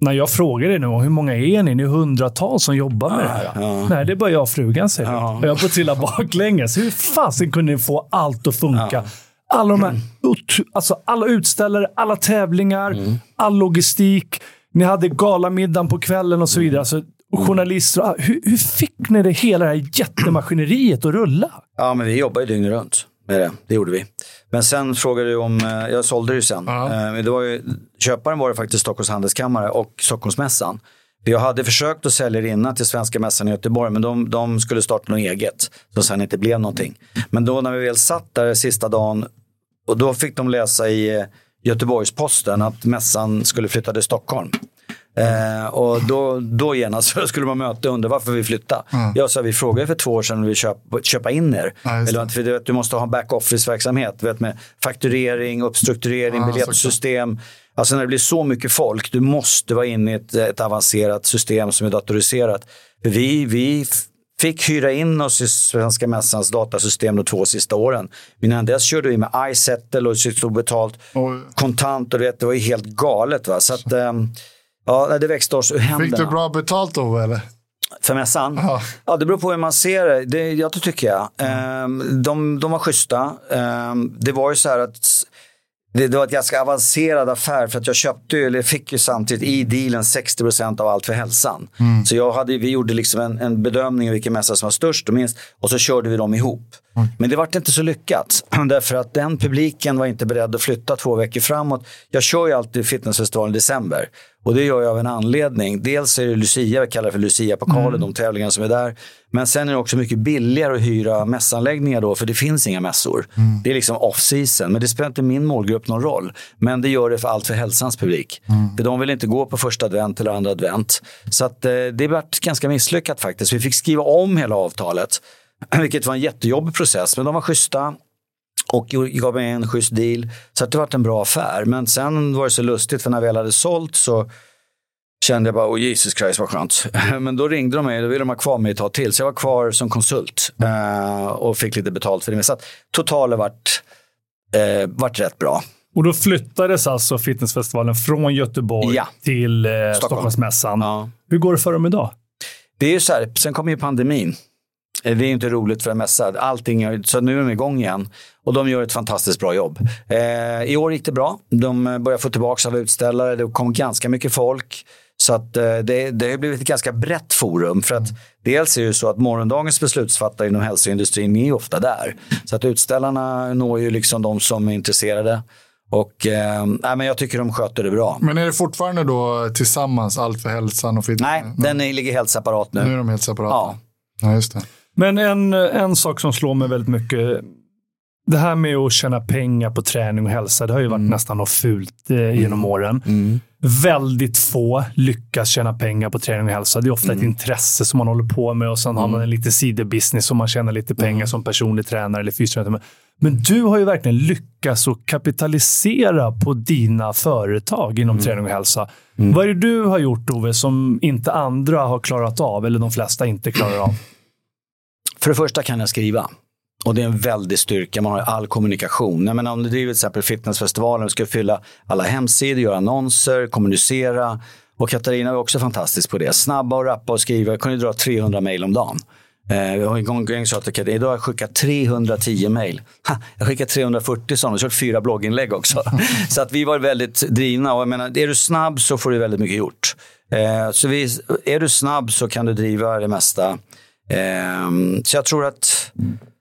när jag frågade nu, hur många är ni? Ni är hundratals som jobbar med det här. ja. Nej, det är bara jag och frugan, säger Ja. Och jag får trilla baklänges. Hur fasen kunde ni få allt att funka? Alla, de här, ut- alltså alla utställare, alla tävlingar, Mm. all logistik. Ni hade galamiddagen på kvällen och så vidare. Alltså, och journalister. Hur, hur fick ni det hela det här jättemaskineriet att rulla? Ja, men vi jobbar ju dygnet runt med det. Det gjorde vi. Men sen frågade du om, eh, jag sålde det ju sen. Eh, Det var ju, köparen var det faktiskt Stockholms Handelskammare och Stockholmsmässan. Jag hade försökt att sälja det innan till Svenska Mässan i Göteborg, men de, de skulle starta något eget. Som sen inte blev någonting. Men då när vi väl satt där sista dagen, och då fick de läsa i eh, Göteborgs-Posten att mässan skulle flytta till Stockholm. Eh, och då, då genast [laughs] skulle man möta och undra varför vi flyttade. Jag sa, vi frågade för två år sedan om vi vill köpa, in er. Ja, det. Eller, för du, vet, du måste ha en back-office-verksamhet vet, med fakturering, uppstrukturering, Ja, biljettsystem. Alltså när det blir så mycket folk, du måste vara inne i ett, ett avancerat system som är datoriserat. Vi, vi fick hyra in oss i Svenska Mässans datasystem de två sista åren. Men innan dess körde vi med iSettle och tog betalt Oj. kontant och vet, det var ju helt galet. Va? Så att, ehm, ja, det växte oss ur händerna. Fick du bra betalt då eller? För mässan? Ja. ja, det beror på hur man ser det. det ja, det tycker jag. Mm. De, de var schyssta. Ehm, det var ju så här att det, det var en ganska avancerad affär för att jag köpte eller fick ju samtidigt i dealen 60% av allt för hälsan. Mm. Så jag hade, vi gjorde liksom en, en bedömning av vilken mässa som var störst och minst och så körde vi dem ihop. Men det var inte så lyckat [clears throat] därför att den publiken var inte beredd att flytta två veckor framåt. Jag kör ju alltid fitnessfestivalen i december och det gör jag av en anledning. Dels är det Lucia, vi kallar det för Lucia-pokalen, mm. de tävlingar som är där. Men sen är det också mycket billigare att hyra mässanläggningar då, för det finns inga mässor. Mm. Det är liksom off-season, men det spelar inte min målgrupp någon roll. Men det gör det för allt för hälsans publik. Mm. För de vill inte gå på första advent eller andra advent. Så att, eh, det varit ganska misslyckat faktiskt. Vi fick skriva om hela avtalet, [clears throat] vilket var en jättejobbig process. Men de var schyssta och gav mig en schysst deal. Så det var en bra affär. Men sen var det så lustigt, för när vi väl hade sålt så kände jag bara, oh Jesus Christ vad skönt. [laughs] Men då ringde de mig, då ville de ha kvar mig ett tag till. Så jag var kvar som konsult uh, och fick lite betalt för det. Så totalen vart, uh, vart rätt bra. Och då flyttades alltså fitnessfestivalen från Göteborg ja. till eh, Stockholm. Stockholmsmässan. Ja. Hur går det för dem idag? Det är ju så här, sen kom ju pandemin. Eh, det är inte roligt för en mässa. Allting, så nu är de igång igen. Och de gör ett fantastiskt bra jobb. Eh, I år gick det bra. De börjar få tillbaka av utställare. Det kom ganska mycket folk. Så att, eh, det, det har blivit ett ganska brett forum. För att dels är det så att morgondagens beslutsfattare inom hälsoindustrin är ofta där. Så att utställarna når ju liksom de som är intresserade. Och eh, men jag tycker de sköter det bra. Men är det fortfarande då tillsammans, Allt för hälsan och fitness? Nej, den är, ligger helt separat nu. Nu är de helt separata? Ja. ja just det. Men en, en sak som slår mig väldigt mycket. Det här med att tjäna pengar på träning och hälsa, det har ju varit mm. nästan något fult eh, genom mm. åren. Mm. Väldigt få lyckas tjäna pengar på träning och hälsa. Det är ofta ett mm. intresse som man håller på med och sen har man mm. en liten sidobusiness som man tjänar lite pengar mm. som personlig tränare eller fysioterapeut. Men du har ju verkligen lyckats att kapitalisera på dina företag inom träning och hälsa. Vad är det du har gjort, Ove, som inte andra har klarat av eller de flesta inte klarar av? För det första kan jag skriva. Och det är en väldig styrka, man har all kommunikation. Jag menar, om du driver till exempel fitnessfestivalen, du ska fylla alla hemsidor, göra annonser, kommunicera. Och Katarina var också fantastisk på det. Snabba och rappa och skriva. Jag kunde dra 300 mejl om dagen. Eh, har en gång sagt till Katarina, idag har jag skickat 310 mejl. Jag har skickat 340 sådana och kört fyra blogginlägg också. [laughs] så att vi var väldigt drivna. Och jag menar, är du snabb så får du väldigt mycket gjort. Eh, så vi, är du snabb så kan du driva det mesta. Eh, så jag tror att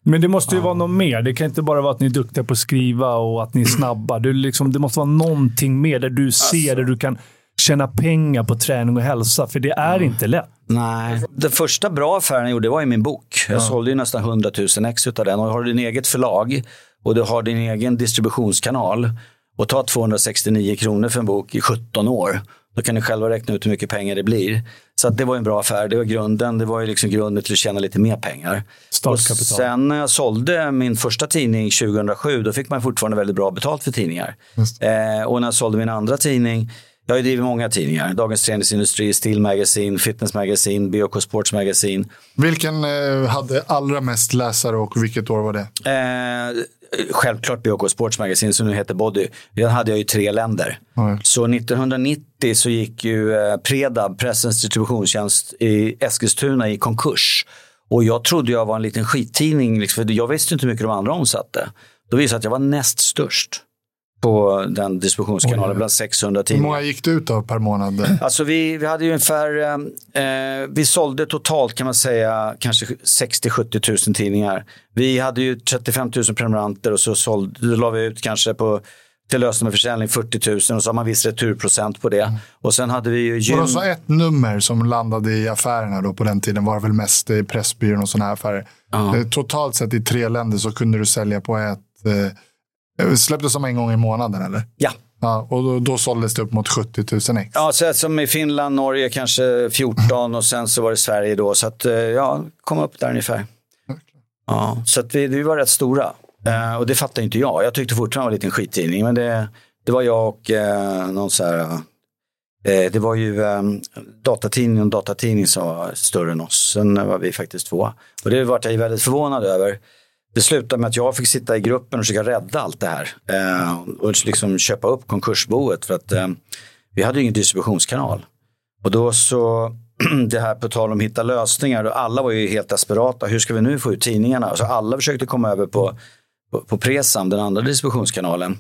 men det måste ju ja. vara något mer. Det kan inte bara vara att ni är duktiga på att skriva och att ni är snabba. Det, liksom, det måste vara någonting mer där du ser, alltså. där du kan tjäna pengar på träning och hälsa. För det är mm. inte lätt. Nej. Den första bra affären jag gjorde var i min bok. Jag ja. sålde ju nästan 100 000 ex av den. Och har du din eget förlag och du har din egen distributionskanal och tar 269 kronor för en bok i 17 år då kan ni själva räkna ut hur mycket pengar det blir. Så det var en bra affär. Det var grunden. Det var ju liksom grunden till att tjäna lite mer pengar. Startkapital. sen när jag sålde min första tidning 2007, då fick man fortfarande väldigt bra betalt för tidningar. Eh, och när jag sålde min andra tidning, jag har ju drivit många tidningar. Dagens Träningsindustri, Steel Magazine, Fitness Magazine, BOK Sports Magazine. Vilken eh, hade allra mest läsare och vilket år var det? Eh, självklart BOK Sports Magazine som nu heter Body. Den hade jag i tre länder. Mm. Så 1990 så gick ju eh, Predab, Pressens distributionstjänst i Eskilstuna i konkurs. Och jag trodde jag var en liten skittidning, liksom, för jag visste inte hur mycket de andra omsatte. Då visade det att jag var näst störst på den distributionskanalen Oj, bland 600 tidningar. Hur många gick det ut av per månad? Alltså vi, vi hade ju ungefär, eh, vi sålde totalt kan man säga kanske 60-70 000 tidningar. Vi hade ju 35 000 prenumeranter och så sålde, la vi ut kanske på till lösen med försäljning 40 000 och så har man viss returprocent på det. Mm. Och sen hade vi ju gym... Och så ett nummer som landade i affärerna då på den tiden var väl mest i Pressbyrån och sådana här affärer. Uh. Totalt sett i tre länder så kunde du sälja på ett eh, Eh, släpptes som en gång i månaden eller? Ja. ja och då, då såldes det upp mot 70 000 ex? Ja, så som i Finland, Norge kanske 14 och sen så var det Sverige då. Så att, eh, ja, kom upp där ungefär. Ja, så att vi, vi var rätt stora. Uh, och det fattade inte jag. Jag tyckte fortfarande det var en liten skittidning. Men det, det var jag och uh, någon så här... Uh, det var ju um, datatidning och datatidning som var större än oss. Sen var vi faktiskt två. Och det var jag väldigt förvånad över. Det slutade med att jag fick sitta i gruppen och försöka rädda allt det här. Eh, och liksom köpa upp konkursboet för att eh, vi hade ingen distributionskanal. Och då så [clears throat] det här på tal om att hitta lösningar. Alla var ju helt desperata. Hur ska vi nu få ut tidningarna? Alltså alla försökte komma över på, på, på Presam, den andra distributionskanalen.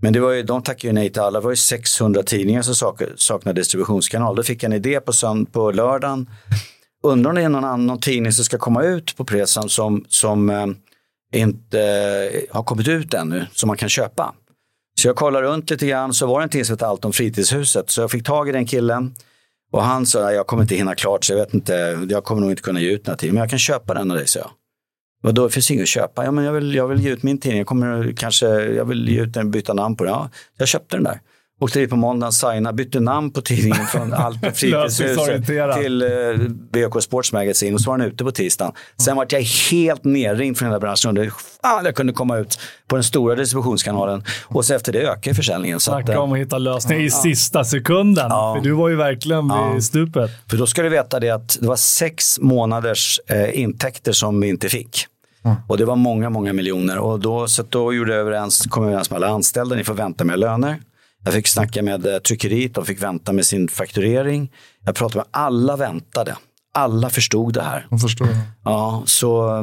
Men det var ju, de tackade ju nej till alla. Det var ju 600 tidningar som sak, saknade distributionskanal. Då fick jag en idé på, sönd- på lördagen. Undrar om det är någon annan tidning som ska komma ut på Presam som, som eh, inte eh, har kommit ut ännu, som man kan köpa. Så jag kollade runt lite grann, så var det en tidning som hette Allt om fritidshuset. Så jag fick tag i den killen. Och han sa, jag kommer inte hinna klart, så jag vet inte, jag kommer nog inte kunna ge ut den här tidningen, men jag kan köpa den av dig, sa jag. Vadå, det finns inget att köpa? Ja, men jag vill, jag vill ge ut min tidning, jag kommer kanske, jag vill ge ut den, byta namn på den. Ja, jag köpte den där. Åkte dit på måndagen, signade, bytte namn på tidningen från [laughs] Allt på fritidshuset till eh, BK Sports Magazine och så var den ute på tisdagen. Sen var jag helt nerringd från hela branschen och undrade fan jag kunde komma ut på den stora distributionskanalen. Och så efter det ökade försäljningen. Att, Snacka eh, om att hitta lösningar i sista sekunden. Ja. För du var ju verkligen vid stupet. För då ska du veta det att det var sex månaders eh, intäkter som vi inte fick. Och det var många, många miljoner. Och då, så då gjorde jag överens, kom jag överens med alla anställda, ni får vänta med löner. Jag fick snacka med eh, tryckeriet, de fick vänta med sin fakturering. Jag pratade med alla väntade. Alla förstod det här. Jag förstår. Ja, så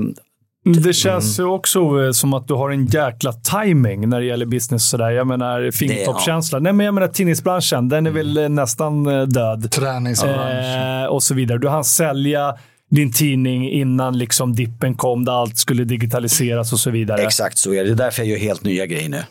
Det känns ju också eh, som att du har en jäkla timing när det gäller business. Sådär. Jag menar fingertoppskänsla. Nej, men jag menar tidningsbranschen, den är väl eh, nästan eh, död. Träningsbransch. Eh, och så vidare. Du hann sälja din tidning innan liksom dippen kom, där allt skulle digitaliseras och så vidare. exakt så är det. Det är därför jag gör helt nya grejer nu.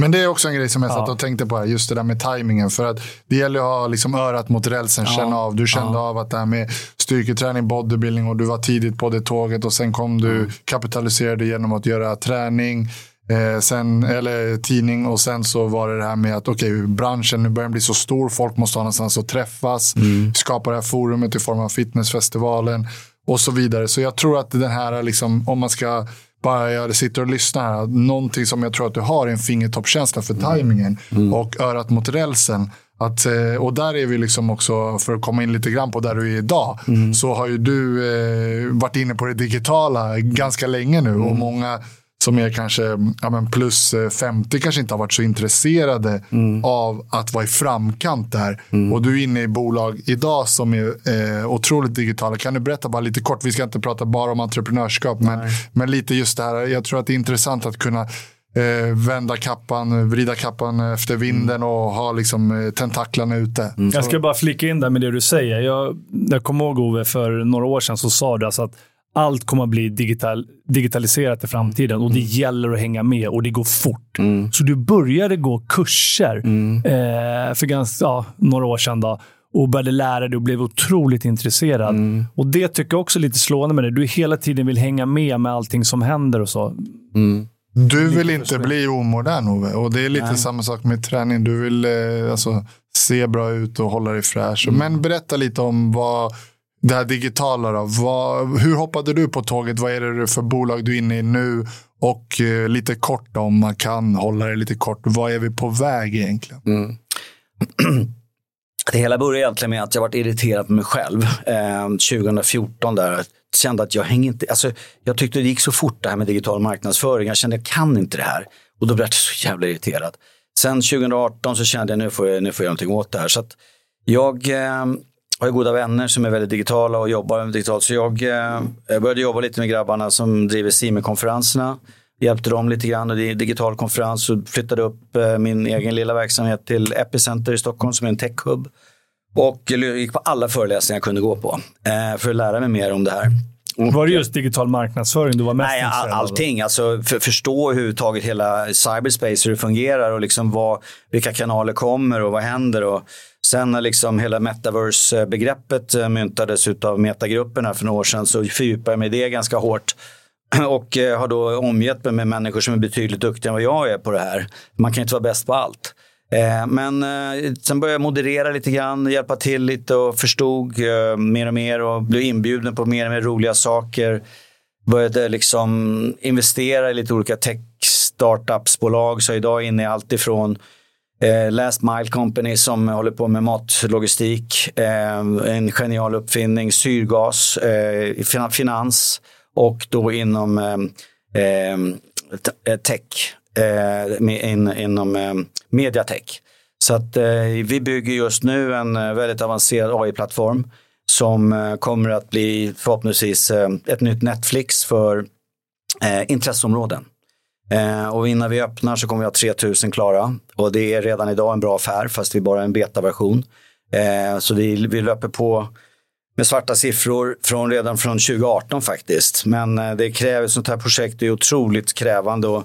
Men det är också en grej som jag satt och tänkte på här, just det där med tajmingen. För att det gäller att ha liksom örat mot rälsen, känna av. Du kände av att det här med styrketräning, bodybuilding och du var tidigt på det tåget och sen kom du kapitaliserade genom att göra träning. Eh, sen, eller tidning och sen så var det det här med att okej, branschen nu börjar bli så stor, folk måste ha någonstans att träffas, skapa det här forumet i form av fitnessfestivalen och så vidare. Så jag tror att den här, liksom, om man ska bara jag sitter och lyssnar. Någonting som jag tror att du har är en fingertoppskänsla för tajmingen och örat mot rälsen. Att, eh, och där är vi liksom också, för att komma in lite grann på där du är idag, så har ju du eh, varit inne på det digitala ganska länge nu och många som är kanske ja, men plus eh, 50 kanske inte har varit så intresserade av att vara i framkant där. Och du är inne i bolag idag som är eh, otroligt digitala. Kan du berätta bara lite kort, vi ska inte prata bara om entreprenörskap, men, men lite just det här. Jag tror att det är intressant att kunna eh, vända kappan, vrida kappan efter vinden och ha liksom, eh, tentaklarna ute. Jag ska bara flika in där med det du säger. Jag, jag kommer ihåg Ove, för några år sedan så sa du alltså att allt kommer att bli digital, digitaliserat i framtiden och det gäller att hänga med och det går fort. Så du började gå kurser eh, för ganska, ja, några år sedan då, och började lära dig och blev otroligt intresserad. Och Det tycker jag också är lite slående med det. Du hela tiden vill hänga med med allting som händer och så. Du vill inte bli omodern Ove. Och det är lite samma sak med träning. Du vill eh, alltså, se bra ut och hålla dig fräsch. Men berätta lite om vad det här digitala. Då. Vad, hur hoppade du på tåget? Vad är det för bolag du är inne i nu? Och eh, lite kort då, om man kan hålla det lite kort. Vad är vi på väg egentligen? Mm. Det hela började egentligen med att jag varit irriterad på mig själv. Eh, 2014 där. Jag kände att jag hänger inte, alltså, jag tyckte det gick så fort det här med digital marknadsföring. Jag kände att jag kan inte det här. Och då blev jag så jävla irriterad. Sen 2018 så kände jag nu får jag, nu får jag någonting åt det här. Så att jag eh, har ju goda vänner som är väldigt digitala och jobbar med digitalt. Så jag, eh, jag började jobba lite med grabbarna som driver Sime-konferenserna. Hjälpte dem lite grann och det är en digital konferens och flyttade upp eh, min egen lilla verksamhet till Epicenter i Stockholm som är en techhub. Och jag gick på alla föreläsningar jag kunde gå på eh, för att lära mig mer om det här. Var det just digital marknadsföring du var mest Nej, all, allting. Alltså, för, förstå överhuvudtaget hela cyberspace, hur det fungerar och liksom vad, vilka kanaler kommer och vad händer. Och sen när liksom hela metaverse-begreppet eh, myntades av metagrupperna för några år sedan så fördjupade jag mig i det ganska hårt. [clears throat] Och eh, har då omgett mig med människor som är betydligt duktigare än vad jag är på det här. Man kan inte vara bäst på allt. Eh, men sen började jag moderera lite grann, hjälpa till lite och förstod mer och mer och blev inbjuden på mer och mer roliga saker. Började liksom investera i lite olika tech startupsbolag. Så idag är jag inne i allt ifrån eh, Last Mile Company som håller på med matlogistik. Eh, en genial uppfinning, syrgas, eh, finans och då inom eh, eh, tech, eh, in, inom eh, mediatech. Så att eh, vi bygger just nu en eh, väldigt avancerad AI-plattform som eh, kommer att bli förhoppningsvis eh, ett nytt Netflix för eh, intresseområden. Eh, och innan vi öppnar så kommer vi ha 3000 klara och det är redan idag en bra affär fast det är bara en betaversion. Eh, så vi, vi löper på med svarta siffror från, redan från 2018 faktiskt. Men eh, det kräver, sånt här projekt är otroligt krävande och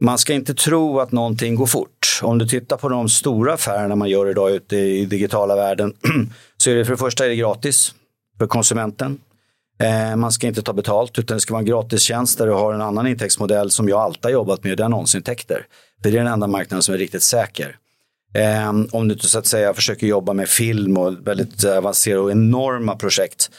man ska inte tro att någonting går fort. Om du tittar på de stora affärerna man gör idag ute i digitala världen [clears throat] så är det för det första är det gratis för konsumenten. Eh, man ska inte ta betalt utan det ska vara en gratistjänst där du har en annan intäktsmodell som jag alltid har jobbat med, det är annonsintäkter. Det är den enda marknaden som är riktigt säker. Ehm, om du så att säga försöker jobba med film och väldigt avancerade och enorma projekt.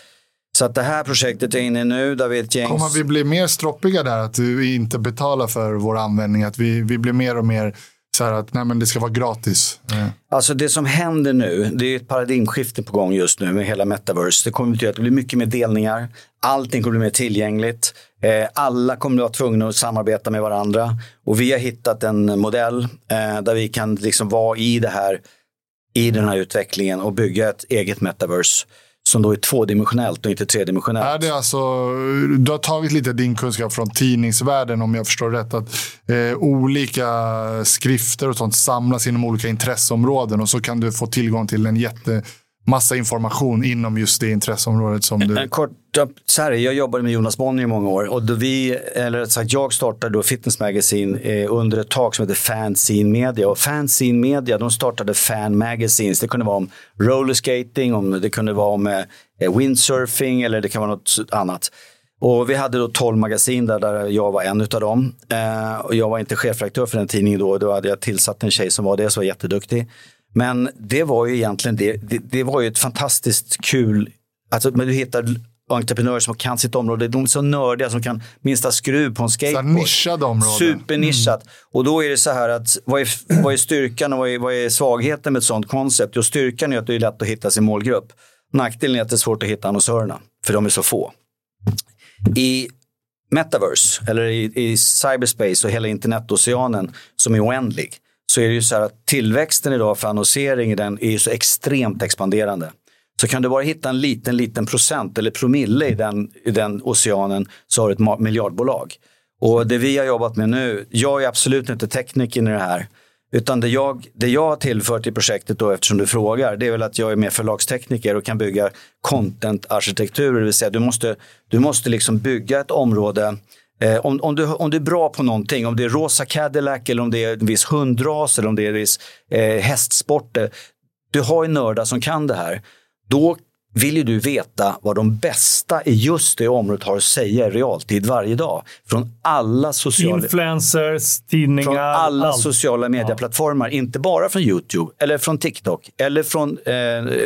Så att det här projektet är inne nu där vi är ett gäng... Kommer vi bli mer stroppiga där? Att vi inte betalar för vår användning? Att vi, vi blir mer och mer så här att nej, men det ska vara gratis? Mm. Alltså det som händer nu, det är ett paradigmskifte på gång just nu med hela metaverse. Det kommer betyda att det blir mycket mer delningar. Allting kommer bli mer tillgängligt. Eh, alla kommer att vara tvungna att samarbeta med varandra. Och vi har hittat en modell eh, där vi kan liksom vara i det här, i den här utvecklingen och bygga ett eget metaverse som då är tvådimensionellt och inte tredimensionellt. Är det alltså, du har tagit lite din kunskap från tidningsvärlden om jag förstår rätt. Att eh, olika skrifter och sånt samlas inom olika intresseområden och så kan du få tillgång till en jätte massa information inom just det intresseområdet som du... Eh, kort, så här, jag jobbade med Jonas Bonnier i många år och då vi, eller sagt, jag startade då Fitness Magazine eh, under ett tak som heter Fanzine Media. Och Fanzine Media de startade fan magazines. Det kunde vara om rollerskating, om, det kunde vara om eh, eh, windsurfing eller det kan vara något annat. Och vi hade då 12 magasin där, där jag var en av dem. Eh, och jag var inte chefredaktör för den tidningen då. Då hade jag tillsatt en tjej som var det, som var jätteduktig. Men det var ju egentligen det, det, det var ju ett fantastiskt kul, alltså men du hittar entreprenörer som kan sitt område. De är så nördiga som kan minsta skruv på en skateboard. Så nischade områden. Supernischat. Mm. Och då är det så här att vad är, vad är styrkan och vad är, vad är svagheten med ett sånt koncept? Jo, styrkan är att det är lätt att hitta sin målgrupp. Nackdelen är att det är svårt att hitta annonsörerna, för de är så få. I metaverse, eller i, i cyberspace och hela internetoceanen som är oändlig, så är det ju så här att tillväxten idag för annonsering den är ju så extremt expanderande. Så kan du bara hitta en liten, liten procent eller promille i den, i den oceanen så har du ett miljardbolag. Och det vi har jobbat med nu, jag är absolut inte tekniker i det här. Utan det jag, det jag har tillfört i projektet då, eftersom du frågar, det är väl att jag är mer förlagstekniker och kan bygga content-arkitektur, Det vill säga du måste, du måste liksom bygga ett område Eh, om, om, du, om du är bra på någonting, om det är rosa Cadillac eller om det är en viss hundras eller om det är en viss eh, hästsport. Du har ju nördar som kan det här. Då vill ju du veta vad de bästa i just det området har att säga i realtid varje dag. Från alla sociala... Influencers, tidningar. Från alla allt. sociala medieplattformar. Ja. Inte bara från YouTube, eller från TikTok, eller från eh,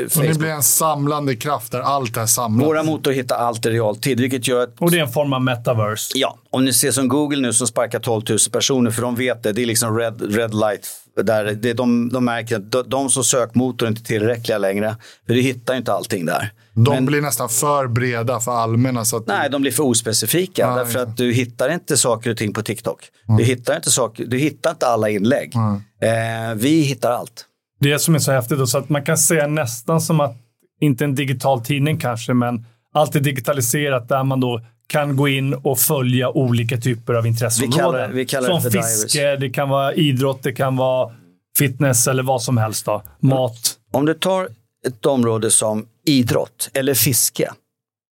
Facebook. Och det blir en samlande kraft där allt är samlat. Våra motor hittar allt i realtid, vilket gör att... Och det är en form av metaverse. Ja, om ni ser som Google nu som sparkar 12 000 personer, för de vet det. Det är liksom red, red light där det, de, de märker att de, de som sökmotor är inte tillräckliga längre. För du hittar inte allting där. De Men, blir nästan för breda för allmänna. Så att nej, de blir för ospecifika. Nej, därför att du hittar inte saker och ting på TikTok. Mm. Du, hittar inte saker, du hittar inte alla inlägg. Mm. Eh, vi hittar allt. Det som är så häftigt då, så att man kan säga nästan som att, inte en digital tidning kanske, men allt är digitaliserat där man då kan gå in och följa olika typer av intresseområden. Vi kallar, vi kallar Som fiske, det kan vara idrott, det kan vara fitness eller vad som helst. Då. Mat. Om du tar ett område som idrott eller fiske.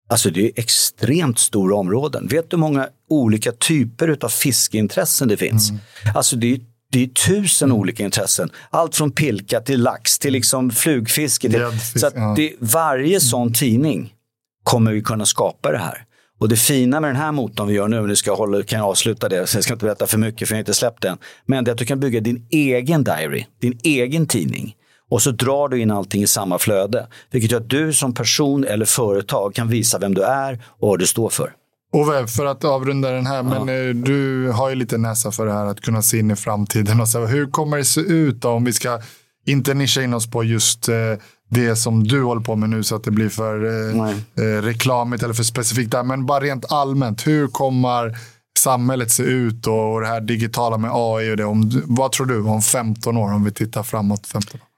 Alltså det är extremt stora områden. Vet du hur många olika typer av fiskeintressen det finns? Mm. Alltså det är, det är tusen mm. olika intressen. Allt från pilka till lax till liksom flugfiske. Till, så det, varje sån tidning kommer vi kunna skapa det här. Och det fina med den här motorn vi gör nu, nu ska jag, hålla, kan jag avsluta det, så jag ska inte berätta för mycket för jag har inte släppt den. Men det är att du kan bygga din egen diary, din egen tidning. Och så drar du in allting i samma flöde. Vilket gör att du som person eller företag kan visa vem du är och vad du står för. Ove, för att avrunda den här, ja. men eh, du har ju lite näsa för det här att kunna se in i framtiden. Och så, hur kommer det se ut då om vi ska inte nischa in oss på just eh, det som du håller på med nu så att det blir för eh, eh, reklamigt eller för specifikt där. Men bara rent allmänt, hur kommer samhället se ut och, och det här digitala med AI och det? Om, vad tror du om 15 år om vi tittar framåt 15 år?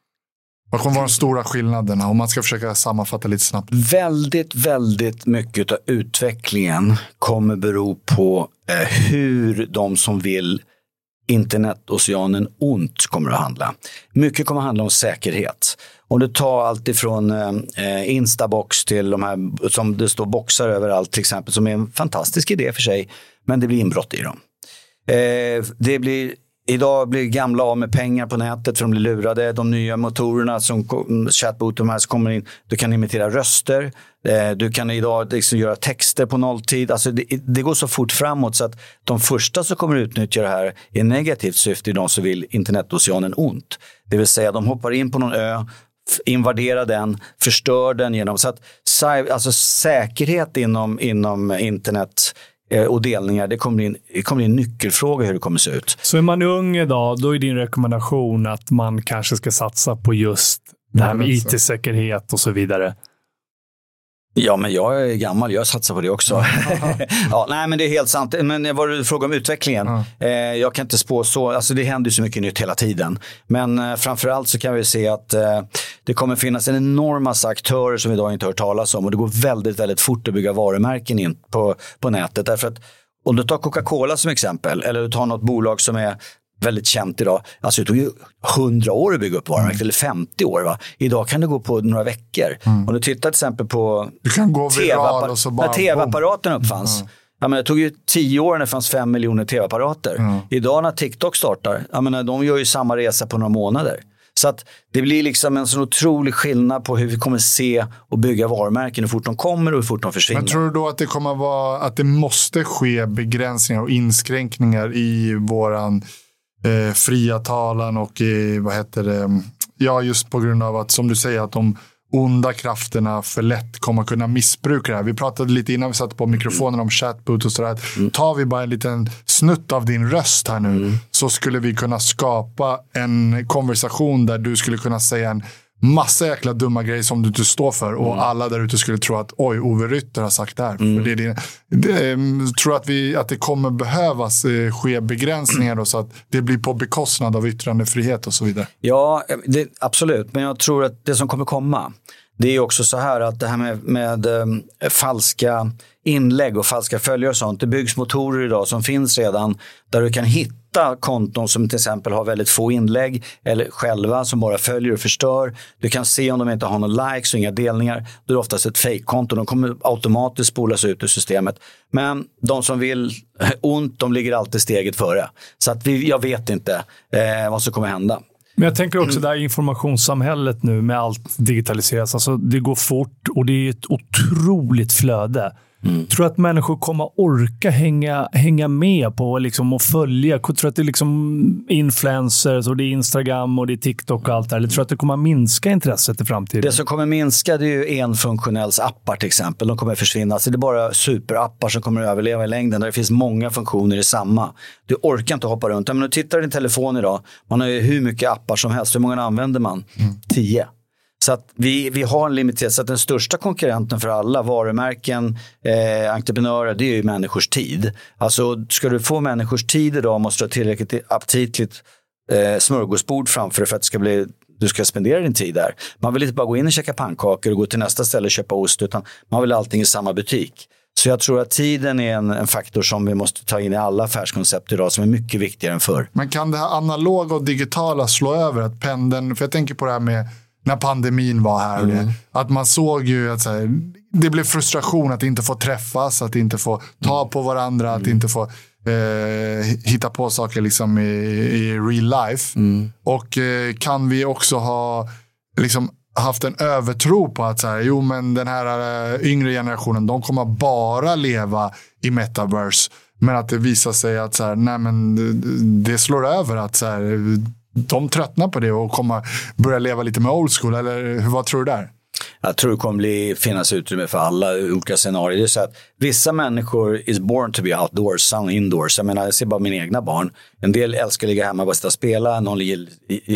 Vad kommer vara de stora skillnaderna om man ska försöka sammanfatta lite snabbt? Väldigt, väldigt mycket av utvecklingen kommer bero på eh, hur de som vill internetoceanen ont kommer att handla. Mycket kommer att handla om säkerhet. Om du tar allt ifrån eh, Instabox till de här som det står boxar överallt till exempel, som är en fantastisk idé för sig, men det blir inbrott i dem. Eh, det blir Idag blir gamla av med pengar på nätet för de blir lurade. De nya motorerna som mm, chatbot, de här som kommer in, du kan imitera röster. Eh, du kan idag liksom göra texter på nolltid. Alltså det, det, går så fort framåt så att de första som kommer utnyttja det här i negativt syfte är de som vill internetoceanen ont. Det vill säga de hoppar in på någon ö, invaderar den, förstör den genom... Så att, alltså säkerhet inom, inom internet Eh, och delningar, det kommer, bli en, det kommer bli en nyckelfråga hur det kommer se ut. Så är man ung idag, då är din rekommendation att man kanske ska satsa på just det här med it-säkerhet och så vidare? Ja, men jag är gammal, jag satsar på det också. ja, [laughs] nej, men det är helt sant. Men vad du frågar om utvecklingen. Mm. Eh, jag kan inte spå så, alltså det händer så mycket nytt hela tiden. Men eh, framförallt så kan vi se att eh, det kommer finnas en enorm massa aktörer som vi idag inte hört talas om och det går väldigt, väldigt fort att bygga varumärken in på, på nätet. Därför att om du tar Coca-Cola som exempel eller du tar något bolag som är väldigt känt idag. Alltså det tog ju 100 år att bygga upp varumärket, mm. eller 50 år. Va? Idag kan det gå på några veckor. Mm. Om du tittar till exempel på när tv-apparaten uppfanns. Mm. Jag menar, det tog ju tio år när det fanns fem miljoner tv-apparater. Mm. Idag när TikTok startar, jag menar, de gör ju samma resa på några månader. Så att det blir liksom en så otrolig skillnad på hur vi kommer se och bygga varumärken, hur fort de kommer och hur fort de försvinner. Men tror du då att det kommer vara att det måste ske begränsningar och inskränkningar i våran eh, fria talan och eh, vad heter det? Ja, just på grund av att som du säger att de onda krafterna för lätt kommer kunna missbruka det här. Vi pratade lite innan vi satte på mikrofonen om chatbot och sådär. Mm. Tar vi bara en liten snutt av din röst här nu mm. så skulle vi kunna skapa en konversation där du skulle kunna säga en massa jäkla dumma grejer som du inte står för. Och mm. alla där ute skulle tro att oj, Ove Rytter har sagt det här. Mm. För det, det, det, ehm, tror att, vi, att det kommer behövas eh, ske begränsningar då, så att det blir på bekostnad av yttrandefrihet och så vidare? Ja, det, absolut. Men jag tror att det som kommer komma, det är också så här att det här med, med um, falska inlägg och falska följare och sånt. Det byggs motorer idag som finns redan där du kan hitta hitta konton som till exempel har väldigt få inlägg eller själva som bara följer och förstör. Du kan se om de inte har några likes och inga delningar. Då är det oftast ett fejkkonto. De kommer automatiskt spolas ut ur systemet. Men de som vill [laughs] ont, de ligger alltid steget före. Så att vi, jag vet inte eh, vad som kommer hända. Men jag tänker också det här informationssamhället nu med allt digitaliseras. Alltså det går fort och det är ett otroligt flöde. Mm. Tror att människor kommer orka hänga, hänga med på liksom, och följa? Tror att det är liksom influencers och det är Instagram och det är TikTok och allt det här. Eller tror att det kommer minska intresset i framtiden? Det som kommer minska det är ju enfunktionells appar till exempel. De kommer försvinna. Så det är bara superappar som kommer att överleva i längden. Där det finns många funktioner i samma. Du orkar inte hoppa runt. Men du tittar i din telefon idag. Man har ju hur mycket appar som helst. Hur många använder man? Mm. Tio. Så att vi, vi har en limiterad, så att den största konkurrenten för alla, varumärken, eh, entreprenörer, det är ju människors tid. Alltså ska du få människors tid idag måste du ha tillräckligt aptitligt eh, smörgåsbord framför dig för att det ska bli du ska spendera din tid där. Man vill inte bara gå in och käka pannkakor och gå till nästa ställe och köpa ost, utan man vill allting i samma butik. Så jag tror att tiden är en, en, faktor som vi måste ta in i alla affärskoncept idag som är mycket viktigare än förr. Men kan det här analoga och digitala slå över? Att pendeln, för jag tänker på det här med när pandemin var här. Mm. Att man såg ju att här, det blev frustration att inte få träffas, att inte få ta på varandra, mm. att inte få eh, hitta på saker liksom i, i real life. Mm. Och eh, kan vi också ha liksom, haft en övertro på att så här, jo, men den här äh, yngre generationen de kommer bara leva i metaverse. Men att det visar sig att så här, nej, men det slår över. att så här, de tröttnar på det och kommer börja leva lite med old school? Eller vad tror du där? Jag tror det kommer bli, finnas utrymme för alla olika scenarier. Det är så att vissa människor is born to be outdoors, some indoors. Jag menar, jag ser bara mina egna barn. En del älskar att ligga hemma och bara sitta och spela. Någon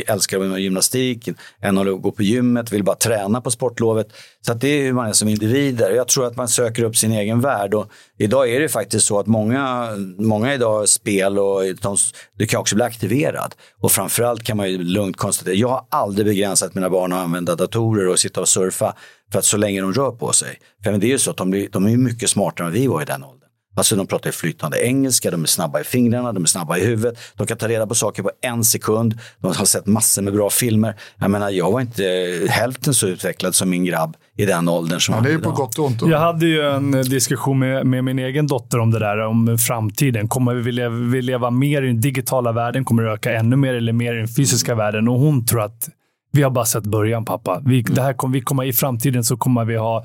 älskar gymnastik. En håller gå på gymmet, vill bara träna på sportlovet. Så att det är hur man är som individer. Jag tror att man söker upp sin egen värld. Och idag är det faktiskt så att många, många idag spel och de, du kan också bli aktiverad. Och framförallt kan man ju lugnt konstatera, jag har aldrig begränsat mina barn att använda datorer och sitta och surfa för att så länge de rör på sig. För det är ju så att de, blir, de är mycket smartare än vi var i den åldern. Alltså de pratar flytande engelska, de är snabba i fingrarna, de är snabba i huvudet. De kan ta reda på saker på en sekund. De har sett massor med bra filmer. Jag menar, jag var inte hälften så utvecklad som min grabb i den åldern som ja, han Det är är på idag. gott och ont. då. Jag hade ju en diskussion med, med min egen dotter om det där, om framtiden. Kommer vi leva, vi leva mer i den digitala världen? Kommer det öka ännu mer eller mer i den fysiska världen? Och hon tror att vi har bara sett början, pappa. Vi, det här kommer, vi kommer, I framtiden så kommer vi ha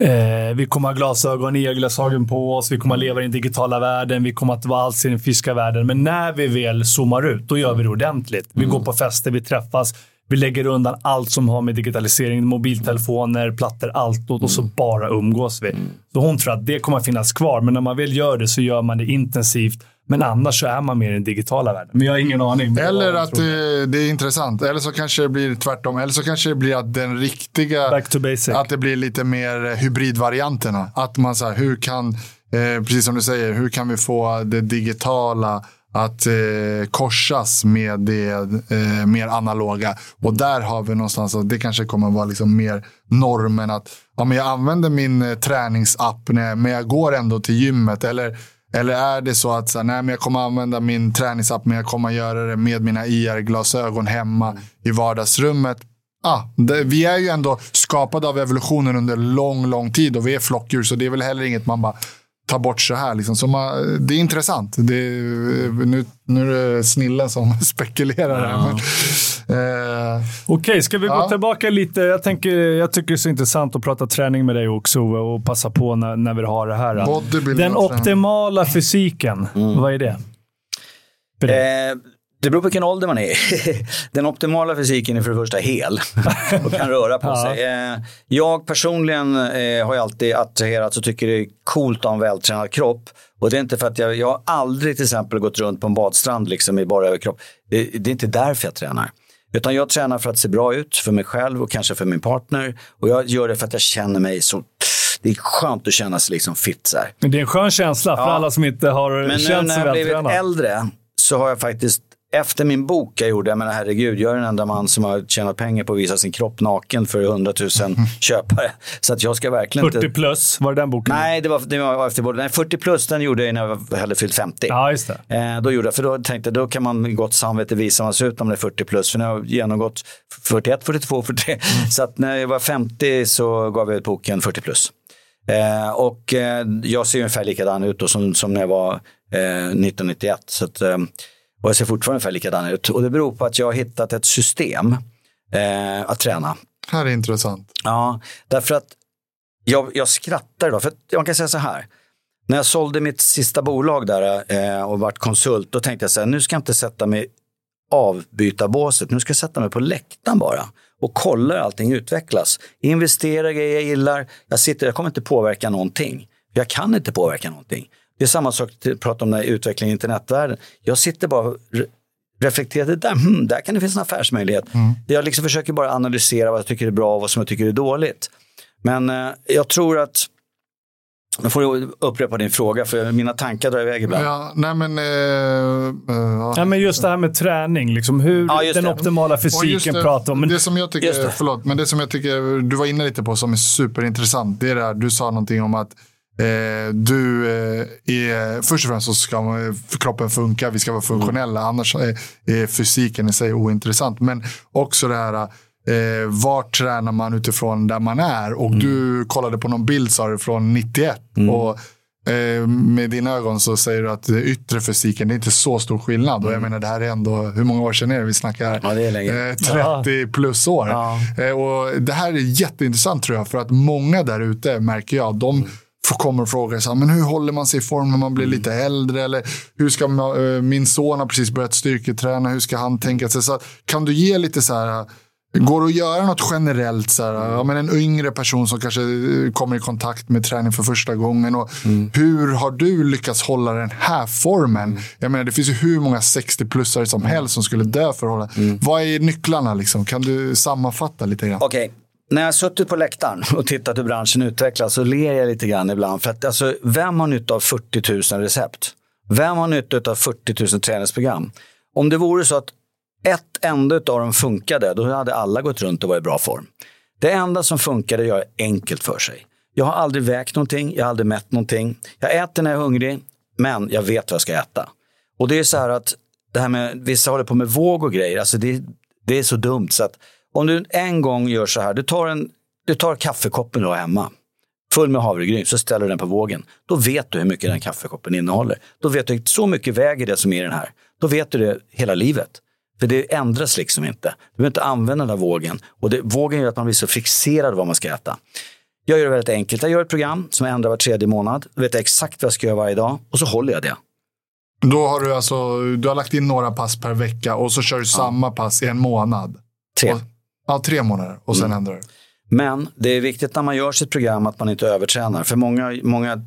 Eh, vi kommer ha glasögon, e-glasögon på oss, vi kommer att leva i den digitala världen, vi kommer att vara alls i den fysiska världen. Men när vi väl zoomar ut, då gör vi det ordentligt. Vi går på fester, vi träffas, vi lägger undan allt som har med digitalisering, mobiltelefoner, plattor, allt och, så bara umgås vi. Så hon tror att det kommer att finnas kvar, men när man väl gör det så gör man det intensivt. Men annars så är man mer i den digitala världen. Men jag har ingen aning. Eller att det, det är intressant. Eller så kanske det blir tvärtom. Eller så kanske det blir att den riktiga... Back to basic. Att det blir lite mer eh, hybridvarianterna. Att man så här, hur kan, eh, precis som du säger, hur kan vi få det digitala att eh, korsas med det eh, mer analoga. Och där har vi någonstans att det kanske kommer att vara liksom mer normen. att ja, men Jag använder min eh, träningsapp när, men jag går ändå till gymmet. Eller, eller är det så att så här, nej, men jag kommer använda min träningsapp men jag kommer göra det med mina IR-glasögon hemma i vardagsrummet. Ah, det, vi är ju ändå skapade av evolutionen under lång, lång tid och vi är flockdjur så det är väl heller inget man bara tar bort så här. Liksom. Så man, det är intressant. Det, nu, nu är det snillen som [laughs] spekulerar här. Men, eh, Okej, ska vi gå Ja. tillbaka lite? Jag, tänker, jag tycker det är så intressant att prata träning med dig också och passa på när, när vi har det här. Den optimala fysiken, vad är det? Eh, det beror på vilken ålder man är. [laughs] Den optimala fysiken är för det första hel och kan röra på [laughs] Ja. sig. Eh, jag personligen eh, har alltid attraherats och tycker det är coolt att ha en vältränad kropp. Och det är inte för att jag, jag har aldrig till exempel gått runt på en badstrand liksom i bara överkropp. Det, det är inte därför jag tränar. Utan jag tränar för att se bra ut för mig själv och kanske för min partner. Och jag gör det för att jag känner mig så... Det är skönt att känna sig liksom fit så här. Men det är en skön känsla för Ja. alla som inte har Men nu känt när sig jag blivit äldre så har jag faktiskt, efter min bok jag gjorde, jag menar herregud, jag är den enda man som har tjänat pengar på att visa sin kropp naken för 100 000 [laughs] köpare. Så att jag ska verkligen 40 inte... plus, var det den boken? Nej, det var, det var efter både, nej, 40 plus den gjorde jag när jag hade fyllt 50. Ja, just det. Eh, då gjorde jag, för då tänkte jag, då kan man med gott samvete visa hur man ser ut om det är 40 plus. För nu har jag genomgått 41, 42, 43. Så att när jag var 50 så gav jag ut boken 40 plus. Eh, och eh, jag ser ungefär likadan ut då, som, som när jag var eh, 1991. Så att, eh, och jag ser fortfarande ungefär likadan ut. Och det beror på att jag har hittat ett system eh, att träna. här är intressant. Ja, därför att jag, jag skrattar idag. För man kan säga så här. När jag sålde mitt sista bolag där eh, och vart konsult, då tänkte jag så här, nu ska jag inte sätta mig i avbytarbåset, nu ska jag sätta mig på läktaren bara och kolla hur allting utvecklas. Investera grejer jag gillar, jag sitter, jag kommer inte påverka någonting. Jag kan inte påverka någonting. Det är samma sak att prata om den här utvecklingen i internetvärlden. Jag sitter bara och re- reflekterar, det där, hmm, där kan det finnas en affärsmöjlighet. Jag liksom försöker bara analysera vad jag tycker är bra och vad som jag tycker är dåligt. Men eh, jag tror att, nu får du upprepa din fråga för mina tankar drar iväg ibland. Ja, nej men... Eh, eh, Ja, men just det här med träning, liksom hur Ja, den det. optimala fysiken det, pratar om. Men det som jag tycker, förlåt, men det som jag tycker du var inne lite på som är superintressant. Det är det här, du sa någonting om att eh, du eh, är, först och främst så ska man, kroppen funka, vi ska vara funktionella, annars är, är fysiken i sig ointressant. Men också det här, eh, vart tränar man utifrån där man är? Och du kollade på någon bild sa du från 91. Och Eh, med dina ögon så säger du att yttre fysiken, det är inte så stor skillnad. Och jag menar, det här är ändå, hur många år sedan är det vi snackar? Ja, det är länge. Eh, 30 plus år. Ja. Eh, och det här är jätteintressant tror jag, för att många där ute märker jag, de får- kommer och frågar så här, men hur håller man sig i form när man blir lite äldre? Eller hur ska man, eh, min son har precis börjat styrketräna, hur ska han tänka sig? Så kan du ge lite så här, Går det att göra något generellt? Så här, ja, men en yngre person som kanske eh, kommer i kontakt med träning för första gången. Och Hur har du lyckats hålla den här formen? Jag menar, det finns ju hur många 60-plussare som helst som skulle dö för att hålla. Vad är nycklarna? Liksom? Kan du sammanfatta lite grann? Okej, när jag har suttit på läktaren [laughs] och tittat hur branschen utvecklas så ler jag lite grann ibland. För att alltså, vem har nytta av 40 000 recept? Vem har nytta av 40 000 träningsprogram? Om det vore så att ett enda av dem funkade, då hade alla gått runt och varit i bra form. Det enda som funkade gör enkelt för sig. Jag har aldrig vägt någonting, jag har aldrig mätt någonting. Jag äter när jag är hungrig, men jag vet vad jag ska äta. Och det är så här att det här med, vissa håller på med våg och grejer, alltså det, det är så dumt så att om du en gång gör så här, du tar, en, du tar kaffekoppen du har hemma, full med havregryn, så ställer du den på vågen. Då vet du hur mycket den kaffekoppen innehåller. Då vet du så mycket väger det som är i den här. Då vet du det hela livet. För det ändras liksom inte. Du behöver inte använda den där vågen. Och det, vågen gör att man blir så fixerad vad man ska äta. Jag gör det väldigt enkelt. Jag gör ett program som jag ändrar var tredje månad. Då vet jag exakt vad jag ska göra varje dag och så håller jag det. Då har du alltså, du har lagt in några pass per vecka och så kör du ja. samma pass i en månad. Tre. Och, ja, tre månader och sen mm. ändrar du. Men det är viktigt när man gör sitt program att man inte övertränar. För många, många,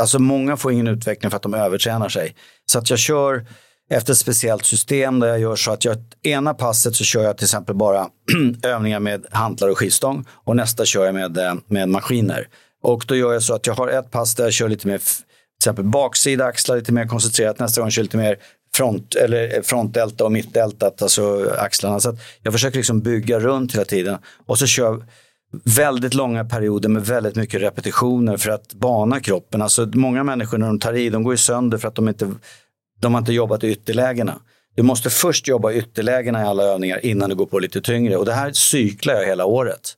alltså många får ingen utveckling för att de övertränar sig. Så att jag kör efter ett speciellt system där jag gör så att jag ena passet så kör jag till exempel bara [clears throat] övningar med hantlar och skivstång och nästa kör jag med, eh, med maskiner. Och då gör jag så att jag har ett pass där jag kör lite mer till exempel baksida axlar lite mer koncentrerat, nästa gång kör jag lite mer front, eller frontdelta och mittdeltat, alltså axlarna. Så jag försöker liksom bygga runt hela tiden. Och så kör jag väldigt långa perioder med väldigt mycket repetitioner för att bana kroppen. Alltså många människor när de tar i, de går ju sönder för att de inte de har inte jobbat i ytterlägena. Du måste först jobba i ytterlägena i alla övningar innan du går på lite tyngre. Och det här cyklar jag hela året.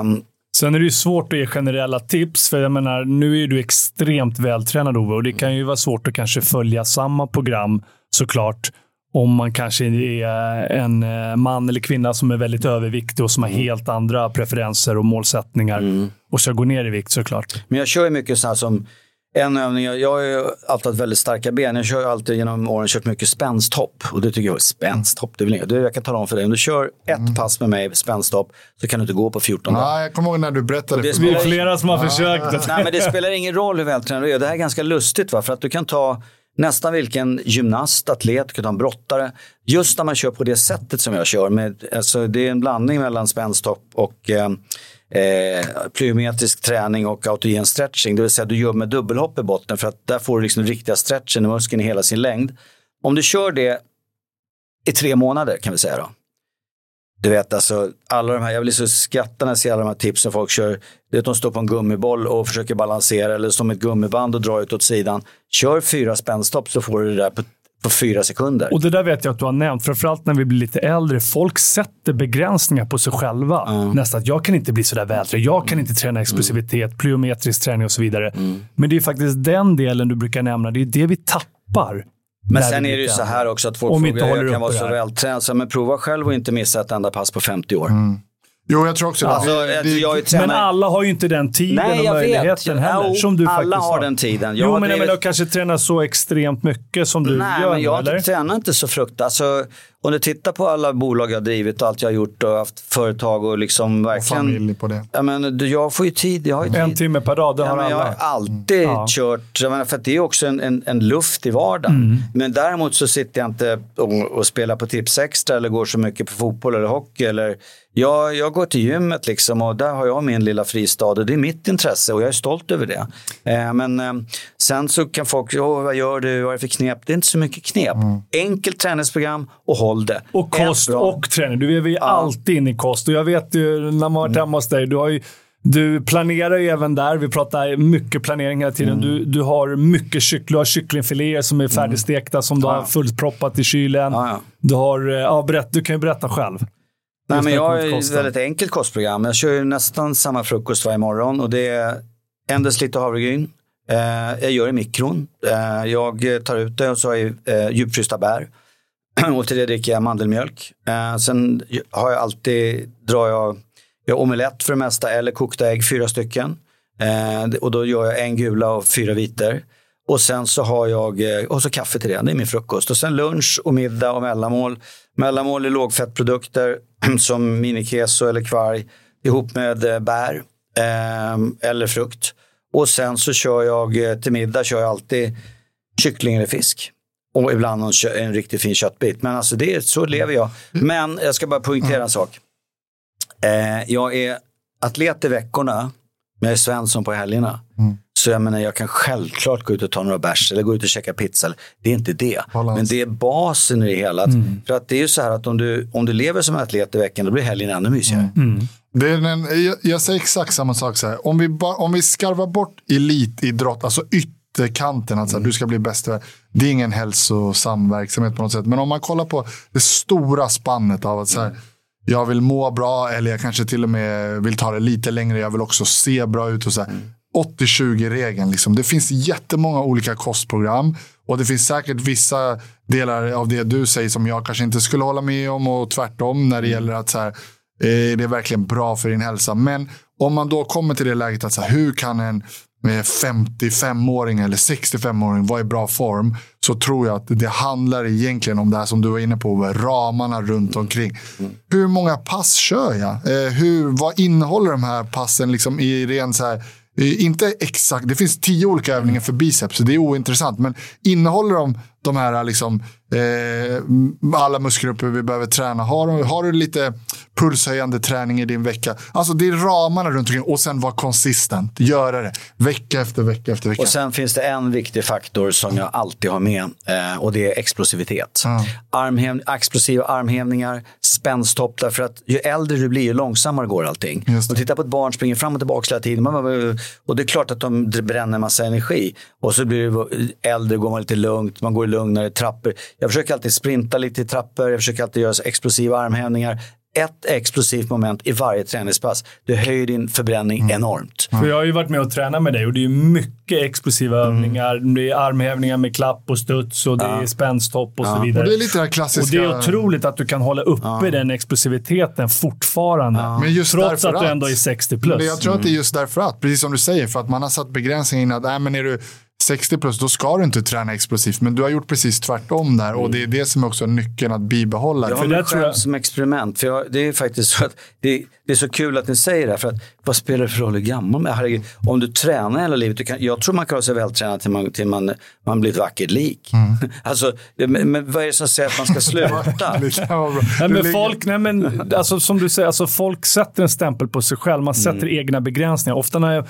Um, Sen är det ju svårt att ge generella tips, för jag menar, nu är du extremt vältränad Ove och det kan ju vara svårt att kanske följa samma program såklart. Om man kanske är en eh, man eller kvinna som är väldigt överviktig och som har mm. helt andra preferenser och målsättningar mm. och ska gå ner i vikt såklart. Men jag kör ju mycket så här som en övning, jag har ju alltid haft väldigt starka ben. Jag kör alltid genom åren kört mycket spänsthopp. Och det tycker jag, spänsthopp, det vill jag. Jag kan tala om för dig, om du kör ett mm. pass med mig, spänsthopp, så kan du inte gå på 14 dagar. Ja, jag kommer ihåg när du berättade. Det, det är flera som har ja. försökt. [laughs] Nej, men det spelar ingen roll hur vältränad du är. Det här är ganska lustigt, va? för att du kan ta nästan vilken gymnast, atlet, du kan ta en brottare. Just när man kör på det sättet som jag kör, med, alltså, det är en blandning mellan spänsthopp och eh, eh, plyometrisk träning och autogen stretching. Det vill säga du gör med dubbelhopp i botten för att där får du liksom riktiga stretchen i muskeln i hela sin längd. Om du kör det i tre månader kan vi säga då. Du vet alltså, alla de här, jag blir liksom så skratta när jag ser alla de här tipsen folk kör. Du vet de står på en gummiboll och försöker balansera eller som ett gummiband och drar ut åt sidan. Kör fyra spänstopp så får du det där på på fyra sekunder. Och Det där vet jag att du har nämnt, framförallt när vi blir lite äldre. Folk sätter begränsningar på sig själva. Mm. Nästan att jag kan inte bli sådär vältränad. Jag kan inte träna explosivitet, mm. plyometrisk träning och så vidare. Mm. Men det är faktiskt den delen du brukar nämna. Det är det vi tappar. Men sen är det ju så här också att folk frågar, jag kan vara så vältränad. Men prova själv och inte missa ett enda pass på 50 år. Mm. Jo, jag tror också alltså, det. det, men alla har ju inte den tiden Nej, och möjligheten vet. heller. som du alla har den tiden. Jag jo, men jag menar kanske träna så extremt mycket som du Nej, gör. Nej, men jag eller? tränar inte så fruktansvärt. Alltså, om du tittar på alla bolag jag har drivit och allt jag har gjort och haft företag och liksom verkligen. Och familj på det. Ja, men, jag får ju tid. Jag har ju tid. En timme per dag, det ja, har alla. Jag har alltid mm. kört, jag menar, för det är också en, en, en luft i vardagen. Mm. Men däremot så sitter jag inte och, och spelar på tips extra eller går så mycket på fotboll eller hockey eller jag, jag går till gymmet liksom och där har jag min lilla fristad och det är mitt intresse och jag är stolt över det. Eh, men eh, sen så kan folk, oh, vad gör du, vad är det för knep? Det är inte så mycket knep. Mm. Enkelt träningsprogram och håll det. Och kost och träning. Du är ju ja. alltid inne i kost och jag vet ju när man varit hemma hos dig, du har ju du planerar ju även där. Vi pratar mycket planering hela tiden. Mm. Du, du har mycket kyckling, du har kycklingfiléer som är mm. färdigstekta som du ja. har fullproppat i kylen. Ja, ja. Du, har, eh, ja, berätt, du kan ju berätta själv. Nej, men jag har ett väldigt enkelt kostprogram. Jag kör nästan samma frukost varje morgon och det är en deciliter havregryn. Eh, jag gör i mikron. Eh, jag tar ut det och så har jag eh, djupfrysta bär. [clears throat] och till det dricker jag mandelmjölk. Eh, sen har jag alltid, drar jag, jag omelett för det mesta eller kokta ägg, fyra stycken. Eh, och då gör jag en gula och fyra viter. Och sen så har jag, eh, och så kaffe till det, det är min frukost. Och sen lunch och middag och mellanmål. Mellanmål är lågfettprodukter [clears throat] som minikeso eller kvarg ihop med eh, bär eh, eller frukt. Och sen så kör jag eh, till middag kör jag alltid kyckling eller fisk. Och ibland en, en riktigt fin köttbit. Men alltså det, så lever jag. Men jag ska bara poängtera en sak. Eh, jag är atlet i veckorna, men jag är Svensson på helgerna. Mm. Så jag menar, jag kan självklart gå ut och ta några bärs eller gå ut och käka pizza. Det är inte det. Balans. Men det är basen i det hela. Att, För att det är ju så här att om du, om du lever som atlet i veckan, då blir helgen ännu mysigare. Det är en, jag, jag säger exakt samma sak. Så här. Om, vi ba, om vi skarvar bort elitidrott, alltså ytterkanten, att så här, du ska bli bäst. Det är ingen hälsosam verksamhet på något sätt. Men om man kollar på det stora spannet av att så här, jag vill må bra eller jag kanske till och med vill ta det lite längre. Jag vill också se bra ut. och så här. 80-20-regeln. Liksom. Det finns jättemånga olika kostprogram. Och det finns säkert vissa delar av det du säger som jag kanske inte skulle hålla med om och tvärtom när det gäller att så här, eh, det är verkligen bra för din hälsa. Men om man då kommer till det läget att så här, hur kan en med 55-åring eller 65-åring var i bra form så tror jag att det handlar egentligen om det här som du var inne på, ramarna runt omkring. Hur många pass kör jag? Eh, hur, vad innehåller de här passen liksom i ren så här, eh, inte exakt, det finns tio olika övningar för biceps, så det är ointressant. Men innehåller de de här liksom, eh, alla muskelgrupper vi behöver träna? Har, du- har du lite pulshöjande träning i din vecka? Alltså det är ramarna runt omkring och sen vara konsistent. Göra det vecka efter vecka efter vecka. Och sen finns det en viktig faktor som jag alltid har med eh, och det är explosivitet. Ja. Armhäv, explosiva armhävningar, spänsthopp. Därför att ju äldre du blir, ju långsammare går allting. Och titta på ett barn springer fram och tillbaka hela tiden. Man Och det är klart att de bränner en massa energi. Och så blir det äldre, går man lite lugnt, man går lugnare trappor. Jag försöker alltid sprinta lite i trappor, jag försöker alltid göra så explosiva armhävningar. Ett explosivt moment i varje träningspass. Det höjer din förbränning Mm. enormt. För jag har ju varit med och tränat med dig och det är mycket explosiva Mm. övningar. Det är armhävningar med klapp och studs och det är spänsthopp och så och vidare. det är lite det här Och klassiska. det är otroligt att du kan hålla uppe den explosiviteten fortfarande. Men just Trots att du ändå är 60 plus. Men jag tror att det är just därför att, precis som du säger, för att man har satt begränsningar in att nej, men är du 60 plus, då ska du inte träna explosivt. Men du har gjort precis tvärtom där och det är det som är också nyckeln att bibehålla. Jag det. har mig tror själv jag- som experiment. För jag, det är faktiskt så att det, det är så kul att ni säger det. här, För att, vad spelar det för roll hur gammal man är? Om du tränar hela livet. Du kan, jag tror man kan vara så vältränad till man, till man, man blir ett vackert lik. [laughs] Alltså, det- men, men vad är det som säger att man ska sluta? [laughs] Nej, men folk, nej, men, alltså, som du säger, alltså, folk sätter en stämpel på sig själv. Man sätter egna begränsningar. Ofta när jag,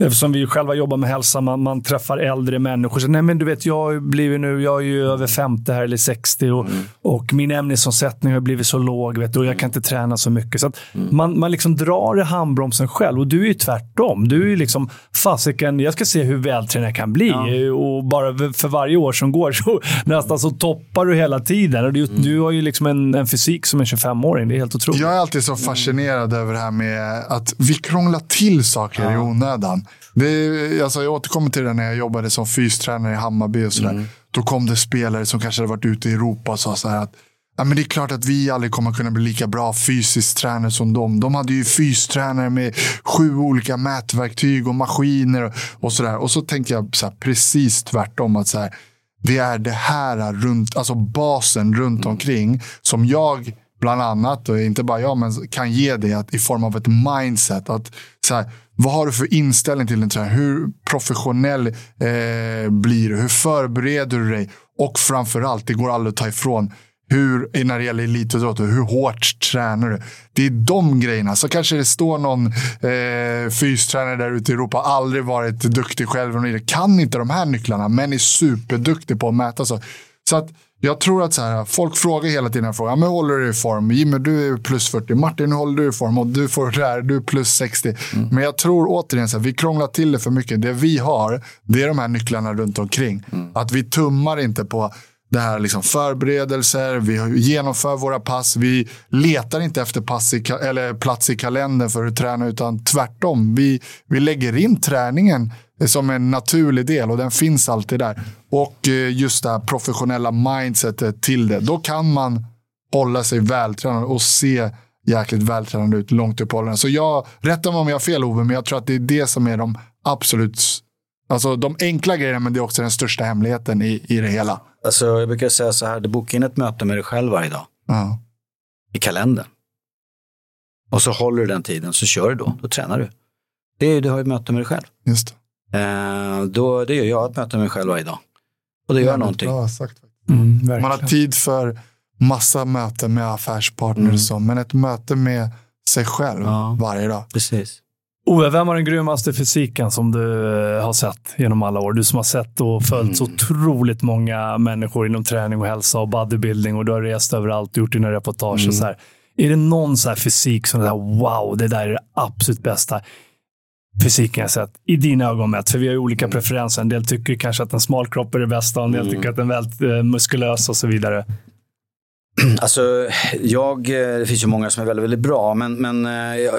eftersom vi själva jobbar med hälsa, man, man träffar äldre människor. Så, nej, men du vet, jag, blivit nu, jag är ju över 50 här, eller 60 och, och min ämnesomsättning har blivit så låg vet du, och jag kan inte träna så mycket. Så att man, man liksom drar i handbromsen själv och du är ju tvärtom. Du är ju liksom, fasiken, jag ska se hur vältränad jag kan bli. Och bara för varje år som går [laughs] så nästan så toppar du hela tiden. Och du, du har ju liksom en, en fysik som en 25-åring. Det är helt otroligt. Jag är alltid så fascinerad över det här med att vi krånglar till saker i onödan. Är, alltså jag återkommer till det när jag jobbade som fystränare i Hammarby och sådär. Då kom det spelare som kanske hade varit ute i Europa och sa så här att Ja, men det är klart att vi aldrig kommer kunna bli lika bra fysiskt tränare som dem. De hade ju fystränare med sju olika mätverktyg och maskiner och, och sådär. Och så tänker jag så här, precis tvärtom. att så här, Det är det här runt, alltså basen runt omkring som jag bland annat, och inte bara jag, men kan ge dig att, i form av ett mindset. Att, så här, vad har du för inställning till en tränare? Hur professionell eh, blir du? Hur förbereder du dig? Och framförallt, det går aldrig att ta ifrån, hur, när det gäller elitidrott, hur hårt tränar du? Det är de grejerna. Så kanske det står någon eh, fystränare där ute i Europa, aldrig varit duktig själv, kan inte de här nycklarna, men är superduktig på att mäta. Så, så att jag tror att så här, folk frågar hela tiden, frågar, ja, men håller du i form? Jimmy, du är plus 40. Martin, hur håller du i form? Och du får det här, du är plus 60. Men jag tror återigen, så här, vi krånglar till det för mycket. Det vi har, det är de här nycklarna runt omkring. Att vi tummar inte på det här liksom förberedelser, vi genomför våra pass, vi letar inte efter pass i, eller plats i kalendern för att träna, utan tvärtom. Vi, vi lägger in träningen som en naturlig del och den finns alltid där. Och eh, just det här professionella mindsetet till det. Då kan man hålla sig vältränad och se jäkligt vältränad ut långt upp i åldern. Så jag, rätta mig om jag har fel Ove, men jag tror att det är det som är de absolut, alltså de enkla grejerna, men det är också den största hemligheten i, i det hela. Alltså, jag brukar säga så här, du bokar in ett möte med dig själv varje dag Ja. i kalendern. Och så håller du den tiden, så kör du då. Då tränar du. Det är, du har ett möte med dig själv. Just det. Eh, då, det gör jag, ett möte med mig själv varje dag. Och det gör Jävligt någonting. Bra sagt. Mm, Man har tid för massa möten med affärspartners, Mm. och så, men ett möte med sig själv Ja. varje dag. Precis. Ove, vem har den grymmaste fysiken som du eh, har sett genom alla år? Du som har sett och följt så Mm. otroligt många människor inom träning och hälsa och bodybuilding och du har rest överallt och gjort dina reportage. Mm. Och så här. Är det någon så här fysik som säger wow, det där är det absolut bästa fysiken jag sett i dina ögon mätt? För vi har ju olika preferenser. En del tycker kanske att en smal kropp är det bästa, en del Mm. tycker att en väldigt eh, muskulös och så vidare. [clears throat] Alltså, jag, eh, det finns ju många som är väldigt, väldigt bra, men, men eh, eh,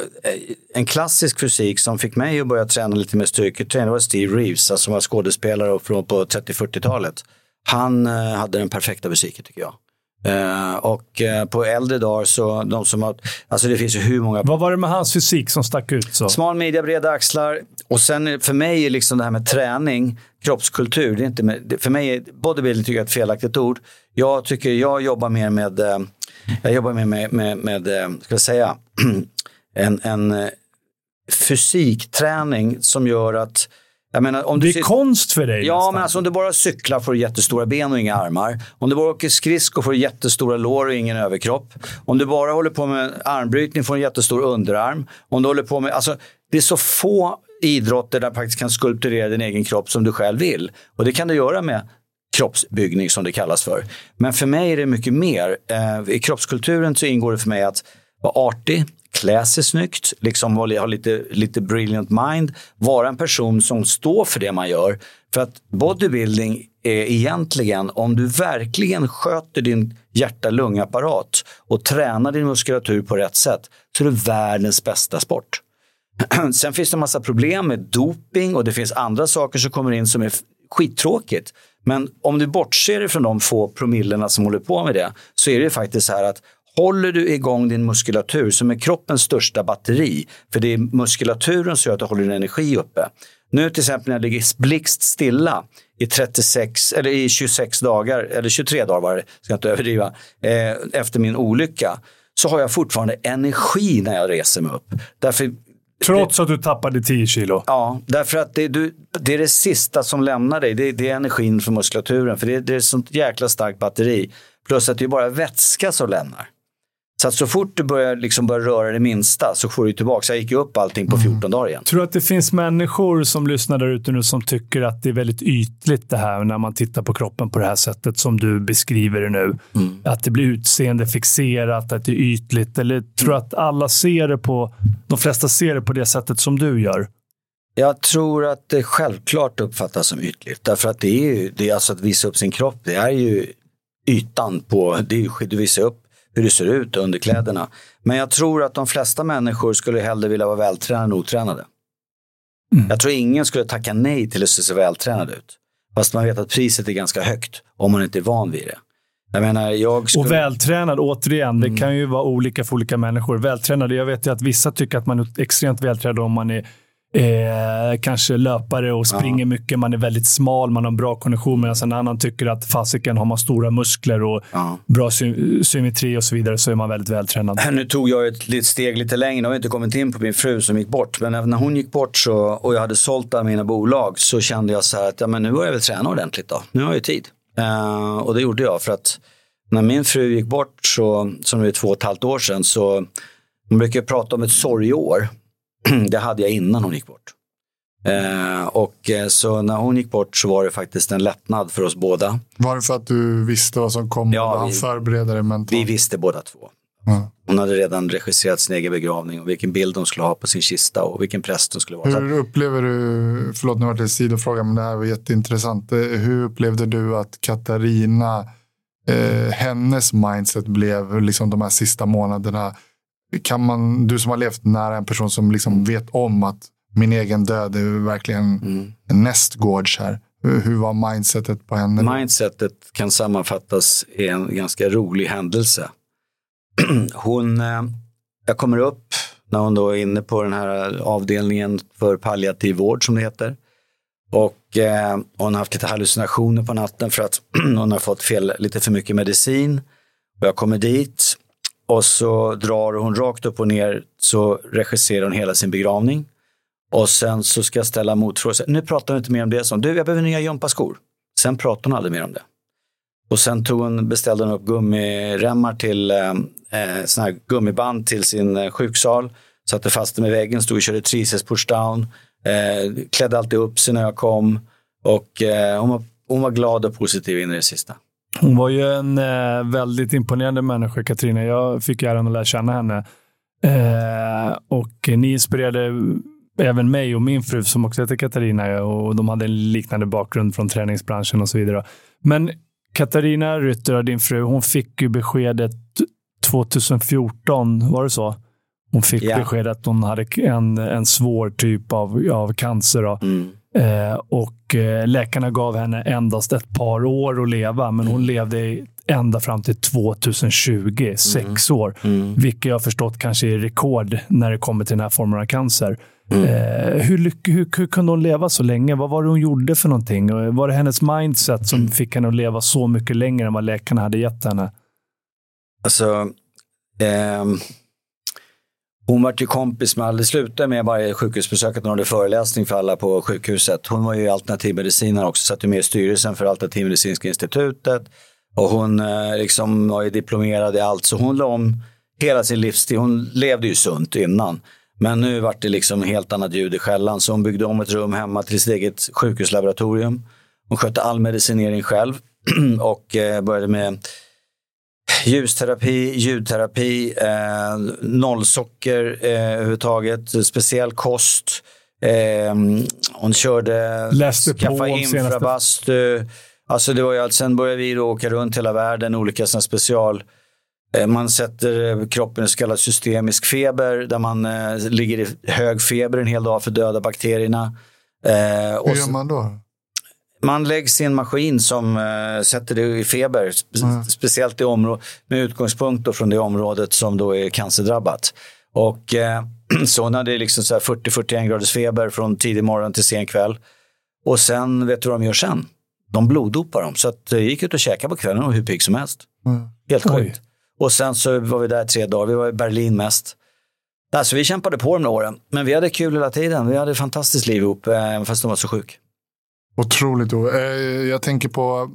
en klassisk fysik som fick mig att börja träna lite mer styrketräning var Steve Reeves, alltså som var skådespelare från på 30-40-talet. Han hade den perfekta fysiken tycker jag. Eh, och eh, på äldre dagar så, de som har, alltså det finns ju hur många Vad var det med hans fysik som stack ut? så? Smal midja, breda axlar. Och sen för mig är liksom det här med träning, kroppskultur, det är inte med, det- för mig är bodybuilding tycker jag är ett felaktigt ord. Jag tycker jag jobbar mer med, eh, jag jobbar mer med, med, med eh, ska jag säga, [clears throat] en, en fysikträning som gör att, menar Det är sit- konst för dig Ja, nästan. men alltså om du bara cyklar får du jättestora ben och inga armar. Om du bara åker skridskor får du jättestora lår och ingen överkropp. Om du bara håller på med armbrytning får du en jättestor underarm. Om du håller på med, alltså, det är så få idrotter där du faktiskt kan skulpturera din egen kropp som du själv vill. Och det kan du göra med kroppsbyggning som det kallas för. Men för mig är det mycket mer. Eh, I kroppskulturen så ingår det för mig att vara artig, klä sig snyggt, liksom ha lite, lite brilliant mind, vara en person som står för det man gör. För att bodybuilding är egentligen, om du verkligen sköter din hjärta-lungapparat och tränar din muskulatur på rätt sätt, så är det världens bästa sport. [clears throat] Sen finns det en massa problem med doping och det finns andra saker som kommer in som är skittråkigt. Men om du bortser ifrån de få promillerna som håller på med det så är det faktiskt så här att håller du igång din muskulatur som är kroppens största batteri, för det är muskulaturen som gör att du håller din energi uppe. Nu till exempel när jag ligger blixt stilla i 36 eller i 26 dagar, eller 23 dagar var det, ska jag inte överdriva, eh, efter min olycka så har jag fortfarande energi när jag reser mig upp. Därför Trots att du tappade 10 kilo. Ja, därför att det, du, det är det sista som lämnar dig. Det, det är energin från muskulaturen. För det, det är ett sånt jäkla starkt batteri. Plus att det är bara vätska som lämnar. Så att så fort du börjar, liksom börjar röra det minsta så får du tillbaka. Så jag gick ju upp allting på 14 dagar igen. Tror du att det finns människor som lyssnar där ute nu som tycker att det är väldigt ytligt det här när man tittar på kroppen på det här sättet som du beskriver det nu? Att det blir utseendefixerat, att det är ytligt. Eller tror du att alla ser det på, de flesta ser det på det sättet som du gör? Jag tror att det självklart uppfattas som ytligt. Därför att det är ju, det är alltså att visa upp sin kropp. Det är ju ytan på, det är ju, du visar upp hur det ser ut under kläderna. Men jag tror att de flesta människor skulle hellre vilja vara vältränade än otränade. Jag tror ingen skulle tacka nej till att se vältränad ut. Fast man vet att priset är ganska högt om man inte är van vid det. Jag menar, jag skulle... Och vältränad, återigen, det kan ju vara olika för olika människor. Vältränad, jag vet ju att vissa tycker att man är extremt vältränad om man är eh, kanske löpare och springer mycket. Man är väldigt smal, man har en bra kondition. Medan en annan tycker att fasiken har man stora muskler och Ja. bra sy- symmetri och så vidare så är man väldigt vältränad. Nu tog jag ett litet steg lite längre, jag har inte kommit in på min fru som gick bort. Men när hon gick bort så, och jag hade sålt alla mina bolag så kände jag så här att ja, men nu börjar jag väl träna ordentligt då. Nu har jag ju tid. Eh, och det gjorde jag för att när min fru gick bort, så, som är två och ett halvt år sedan, så man brukar prata om ett sorgeår. [clears throat] det hade jag innan hon gick bort. Eh, och eh, så när hon gick bort så var det faktiskt en lättnad för oss båda. Var det för att du visste vad som kom Ja, han förberedde dig mentalt? Vi visste båda två. Ja. Hon hade redan regisserat sin egen begravning och vilken bild hon skulle ha på sin kista och vilken präst hon skulle vara. Hur upplever du, förlåt nu var det en sidofråga men det här var jätteintressant. Eh, Hur upplevde du att Katarina, eh, hennes mindset blev liksom de här sista månaderna? Kan man, du som har levt nära en person som liksom vet om att min egen död är verkligen mm. nästgårds här. Hur, var mindsetet på henne? Mindsetet kan sammanfattas i en ganska rolig händelse. [clears throat] Hon, eh, jag kommer upp när hon då är inne på den här avdelningen för palliativ vård som det heter. Och eh, hon har haft lite hallucinationer på natten för att [clears throat] hon har fått fel, lite för mycket medicin. Och jag kommer dit och så drar hon rakt upp och ner så regisserar hon hela sin begravning. Och sen så ska jag ställa motfrågor. Nu pratar hon inte mer om det som, du jag behöver nya gympaskor. Sen pratar hon aldrig mer om det. Och sen tog hon, beställde hon upp gummiremmar till, eh, eh såna här gummiband till sin eh, sjuksal. Satte fast dem i väggen, stod och körde triceps pushdown. Eh, klädde alltid upp sig när jag kom. Och eh, hon, var, hon var glad och positiv in i det sista. Hon var ju en eh, väldigt imponerande människa, Katrina. Jag fick äran att lära känna henne. Eh, och ni inspirerade även mig och min fru som också heter Katarina och de hade en liknande bakgrund från träningsbranschen och så vidare. Men Katarina Rytter, din fru, hon fick ju beskedet 2014, var det så? Hon fick yeah. besked att hon hade en, en svår typ av, av cancer. Mm. Eh, och eh, läkarna gav henne endast ett par år att leva, men hon mm. levde ända fram till 2020, mm. sex år. Mm. Vilket jag förstått kanske är rekord när det kommer till den här formen av cancer. Mm. Eh, hur, hur, hur kunde hon leva så länge? Vad var det hon gjorde för någonting? Var det hennes mindset som mm. fick henne att leva så mycket längre än vad läkarna hade gett henne? Alltså, eh, hon var ju kompis med, det slutade med varje sjukhusbesök att hon hade föreläsning för alla på sjukhuset. Hon var ju alternativmedicinare också, satt ju med i styrelsen för Alternativmedicinska institutet. Och hon eh, liksom var ju diplomerad i allt, så hon la om hela sin livsstil. Hon levde ju sunt innan. Men nu vart det liksom helt annat ljud i skällan, så hon byggde om ett rum hemma till sitt eget sjukhuslaboratorium. Hon skötte all medicinering själv [clears throat] och eh, började med ljusterapi, ljudterapi, eh, nollsocker eh, överhuvudtaget, speciell kost. Eh, hon körde Läste skaffa infrabastu. Alltså det var ju allt. Sen började vi då åka runt hela världen, olika såna special... Eh, man sätter kroppen i så kallad systemisk feber där man eh, ligger i hög feber en hel dag för att döda bakterierna. Eh, Hur gör man då? Man läggs i en maskin som uh, sätter det i feber, spe mm. speciellt i området med utgångspunkt från det området som då är cancerdrabbat. Och uh, [clears throat] så hon hade liksom 40-41 graders feber från tidig morgon till sen kväll. Och sen, vet du vad de gör sen? De bloddopar dem. Så att jag gick ut och käkade på kvällen och hur pigg som helst. Mm. Helt sjukt. Och sen så var vi där tre dagar. Vi var i Berlin mest. Alltså, vi kämpade på de där åren. Men vi hade kul hela tiden. Vi hade ett fantastiskt liv ihop, även fast de var så sjuk. Otroligt. Eh, jag tänker på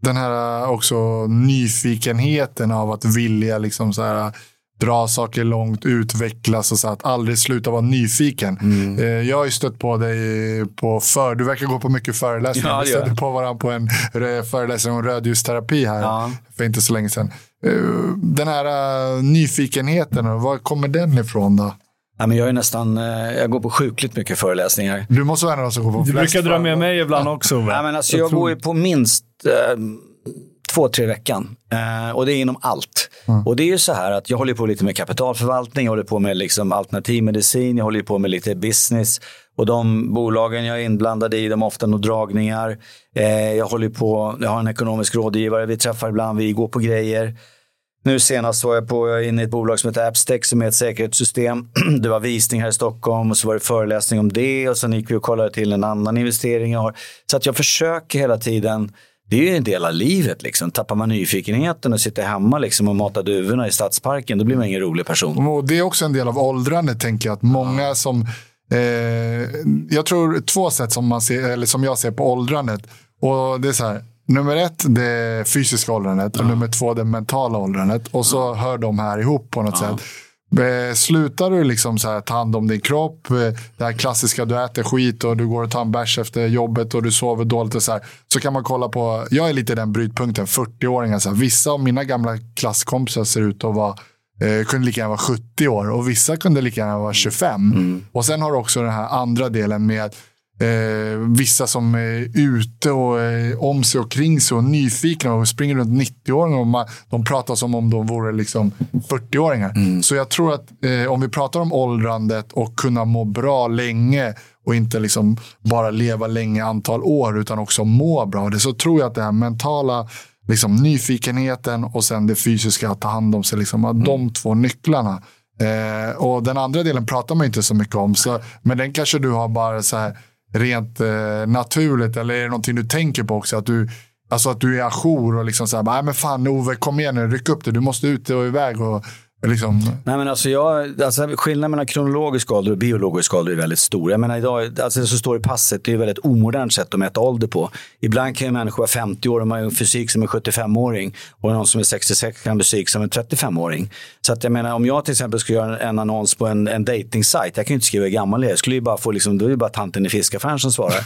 den här också nyfikenheten av att vilja liksom så här, dra saker långt, utvecklas och så att aldrig sluta vara nyfiken. Mm. Eh, jag har ju stött på dig på för, du verkar gå på mycket föreläsningar. Ja, vi stötte på varandra på en föreläsning om rödljusterapi här ja. för inte så länge sedan. Eh, den här nyfikenheten, var kommer den ifrån då? Ja, men jag, är nästan, eh, jag går på sjukligt mycket föreläsningar. Du måste vara en av de som går på. Du brukar dra med mig ibland också. Ja, men alltså, jag, jag tror... går ju på minst eh, två, tre veckan. Eh, och det är inom allt. Mm. Och det är ju så här att jag håller på lite med kapitalförvaltning, jag håller på med liksom alternativmedicin, jag håller på med lite business. Och de bolagen jag är inblandad i, de har ofta nog dragningar. Eh, jag håller på, jag har en ekonomisk rådgivare, vi träffar ibland, vi går på grejer. Nu senast var jag på, inne i ett bolag som heter Appstec som är ett säkerhetssystem. [clears throat] Det var visning här i Stockholm och så var det föreläsning om det och sen gick vi och kollade till en annan investering jag har. Så att jag försöker hela tiden det är ju en del av livet. Liksom. Tappar man nyfikenheten och sitter hemma liksom, och matar duvorna i stadsparken, då blir man ingen rolig person. Och det är också en del av åldrandet, tänker jag. Att många som... Eh, jag tror två sätt som, man ser, eller som jag ser på åldrandet. Och det är så här, Nummer ett, det fysiska åldrandet och nummer två, det mentala åldrandet. Och så ja. hör de här ihop på något ja. sätt. Slutar du liksom så här, ta hand om din kropp, det här klassiska du äter skit och du går och tar en bärs efter jobbet och du sover dåligt och så här, så kan man kolla på, jag är lite den brytpunkten, 40-åringar. Så här, vissa av mina gamla klasskompisar ser ut att vara eh, kunde lika gärna vara 70 år och vissa kunde lika gärna vara 25. Mm. Och sen har du också den här andra delen med Eh, vissa som är ute och eh, om sig och kring sig och nyfikna och springer runt 90-åringar. Och man, de pratar som om de vore liksom 40-åringar. Mm. Så jag tror att eh, om vi pratar om åldrandet och kunna må bra länge och inte liksom bara leva länge antal år utan också må bra. Det, så tror jag att det här mentala liksom, nyfikenheten och sen det fysiska att ta hand om sig. Liksom, mm. De två nycklarna. Eh, och Den andra delen pratar man inte så mycket om. Så, men den kanske du har bara så här rent eh, naturligt? Eller är det någonting du tänker på också? Att du, alltså att du är ajour och liksom så här, nej men fan Ove, kom igen nu, ryck upp det. Du måste ut och iväg och Liksom. Nej, men alltså jag, alltså skillnaden mellan kronologisk ålder och biologisk ålder är väldigt stor. Jag menar idag, alltså det som står i passet det är ett väldigt omodernt sätt att mäta ålder på. Ibland kan ju människor vara 50 år och man har en fysik som en 75-åring och någon som är 66 kan ha fysik som en 35-åring. Så att jag menar om jag till exempel skulle göra en, annons på en, en dating-sajt, jag kan ju inte skriva hur gammal jag är, jag skulle ju bara få liksom, då är det bara tanten i fiskaffären som svarar.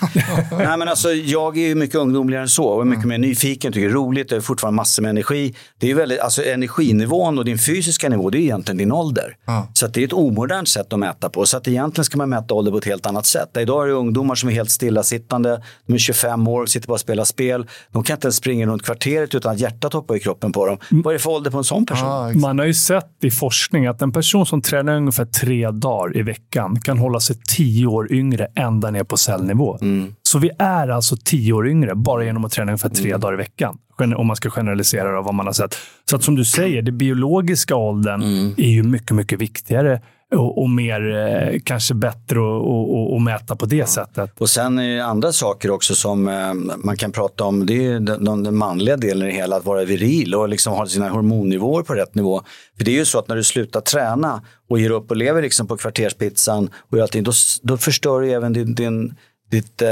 [laughs] Nej men alltså jag är ju mycket ungdomligare än så och mycket mer nyfiken, tycker det är roligt, jag har fortfarande massor med energi. Det är ju väldigt, alltså energinivån och din fysiska nivå, det är egentligen din ålder. Ja. Så att det är ett omodernt sätt att mäta på. Så att egentligen ska man mäta ålder på ett helt annat sätt. Idag är det ungdomar som är helt stillasittande, de är 25 år, sitter bara och spelar spel. De kan inte ens springa runt kvarteret utan att hjärtat hoppar i kroppen på dem. Vad är det för ålder på en sån person? Exakt. Man har ju sett i forskning att en person som tränar ungefär tre dagar i veckan kan hålla sig tio år yngre ända ner på cellnivå. Så vi är alltså tio år yngre bara genom att träna ungefär tre dagar i veckan. Om man ska generalisera av vad man har sett. Så att som du säger, den biologiska åldern är ju mycket, mycket viktigare och, och mer eh, kanske bättre att- mäta på det sättet. Och sen är det andra saker också som eh, man kan prata om. Det är den, den, manliga delen i det hela, att vara viril och liksom ha sina hormonnivåer på rätt nivå. För det är ju så att när du slutar träna och ger upp och lever liksom på kvarterspizzan och gör allting, då, då förstör du även din, din, ditt, eh,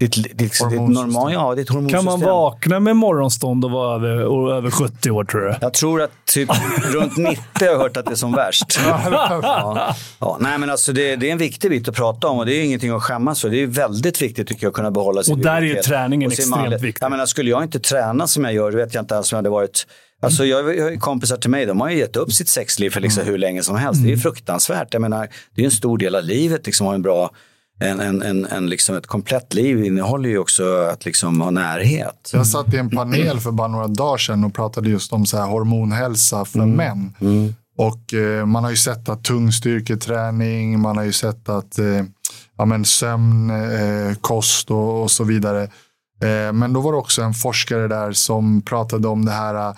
ditt, ditt, ditt, normal, ja, ditt Kan hormonsystem. man vakna med morgonstånd och vara över, och över 70 år, tror du? Jag tror att typ runt 90 har jag hört att det är som värst. [laughs] Ja. Ja, nej, men alltså det, det är en viktig bit att prata om och det är ingenting att skämmas för. Det är väldigt viktigt tycker jag att kunna behålla sin Och där är ju vitalitet. träningen extremt manlighet. viktig. Jag menar, skulle jag inte träna som jag gör, då vet jag inte ens om jag hade varit Alltså jag har kompisar till mig, de har ju gett upp sitt sexliv för liksom hur länge som helst. Det är ju fruktansvärt. Jag menar, det är en stor del av livet liksom, att ha en bra, en, en, en, en, liksom ett komplett liv innehåller ju också att liksom ha närhet. Jag satt i en panel för bara några dagar sedan och pratade just om så här hormonhälsa för män. Och eh, man har ju sett att tungstyrketräning, man har ju sett att eh, ja, men sömn, eh, kost och, och så vidare. Eh, men då var det också en forskare där som pratade om det här eh,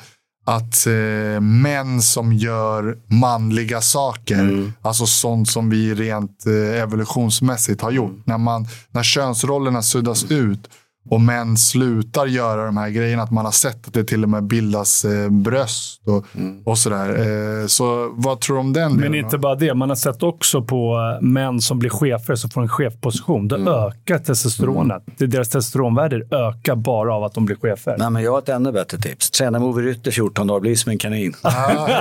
att eh, män som gör manliga saker, alltså sånt som vi rent eh, evolutionsmässigt har gjort. När, man, när könsrollerna suddas ut och män slutar göra de här grejerna, att man har sett att det till och med bildas eh, bröst och, och sådär. Eh, så vad tror du om den Men inte bara det. Man har sett också på eh, män som blir chefer, som får en chefposition. Då ökar testosteronet. Det deras testosteronvärde ökar bara av att de blir chefer. Nej, men jag har ett ännu bättre tips. Träna med Ove Rytter 14 dagar, bli som en kanin.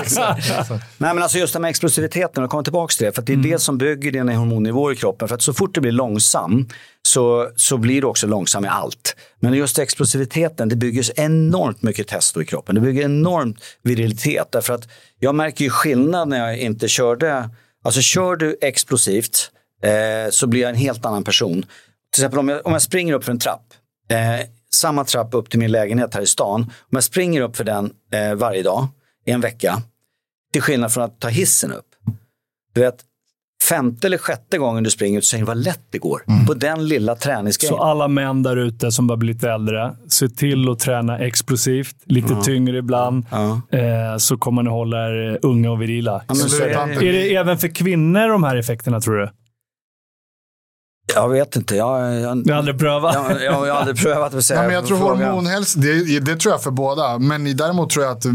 Exakt, exakt. [laughs] Nej, men alltså just det med explosiviteten, och komma tillbaka till det. För att det är det som bygger dina hormonnivåer i kroppen. För att så fort du blir långsam så, så blir du också långsam i allt. Men just explosiviteten, det bygger enormt mycket testo i kroppen. Det bygger enormt virilitet. Därför att jag märker ju skillnad när jag inte körde. Alltså kör du explosivt eh, så blir jag en helt annan person. Till exempel om jag, om jag springer upp för en trapp. Eh, samma trapp upp till min lägenhet här i stan. Om jag springer upp för den eh, varje dag i en vecka. Till skillnad från att ta hissen upp. Du vet, femte eller sjätte gången du springer ut så säger vad lätt det går. På den lilla träningsgrejen. Så alla män där ute som börjar bli lite äldre, se till att träna explosivt, lite tyngre ibland, Ja. eh, så kommer ni hålla er unga och virila. Ja, men så Sluta är det, Är det även för kvinnor de här effekterna, tror du? Jag vet inte. Jag, jag, Du har aldrig prövat? jag, jag, har aldrig prövat att säga. Ja, men jag tror hormonhälsa, det, det tror jag för båda. Men däremot tror jag att eh,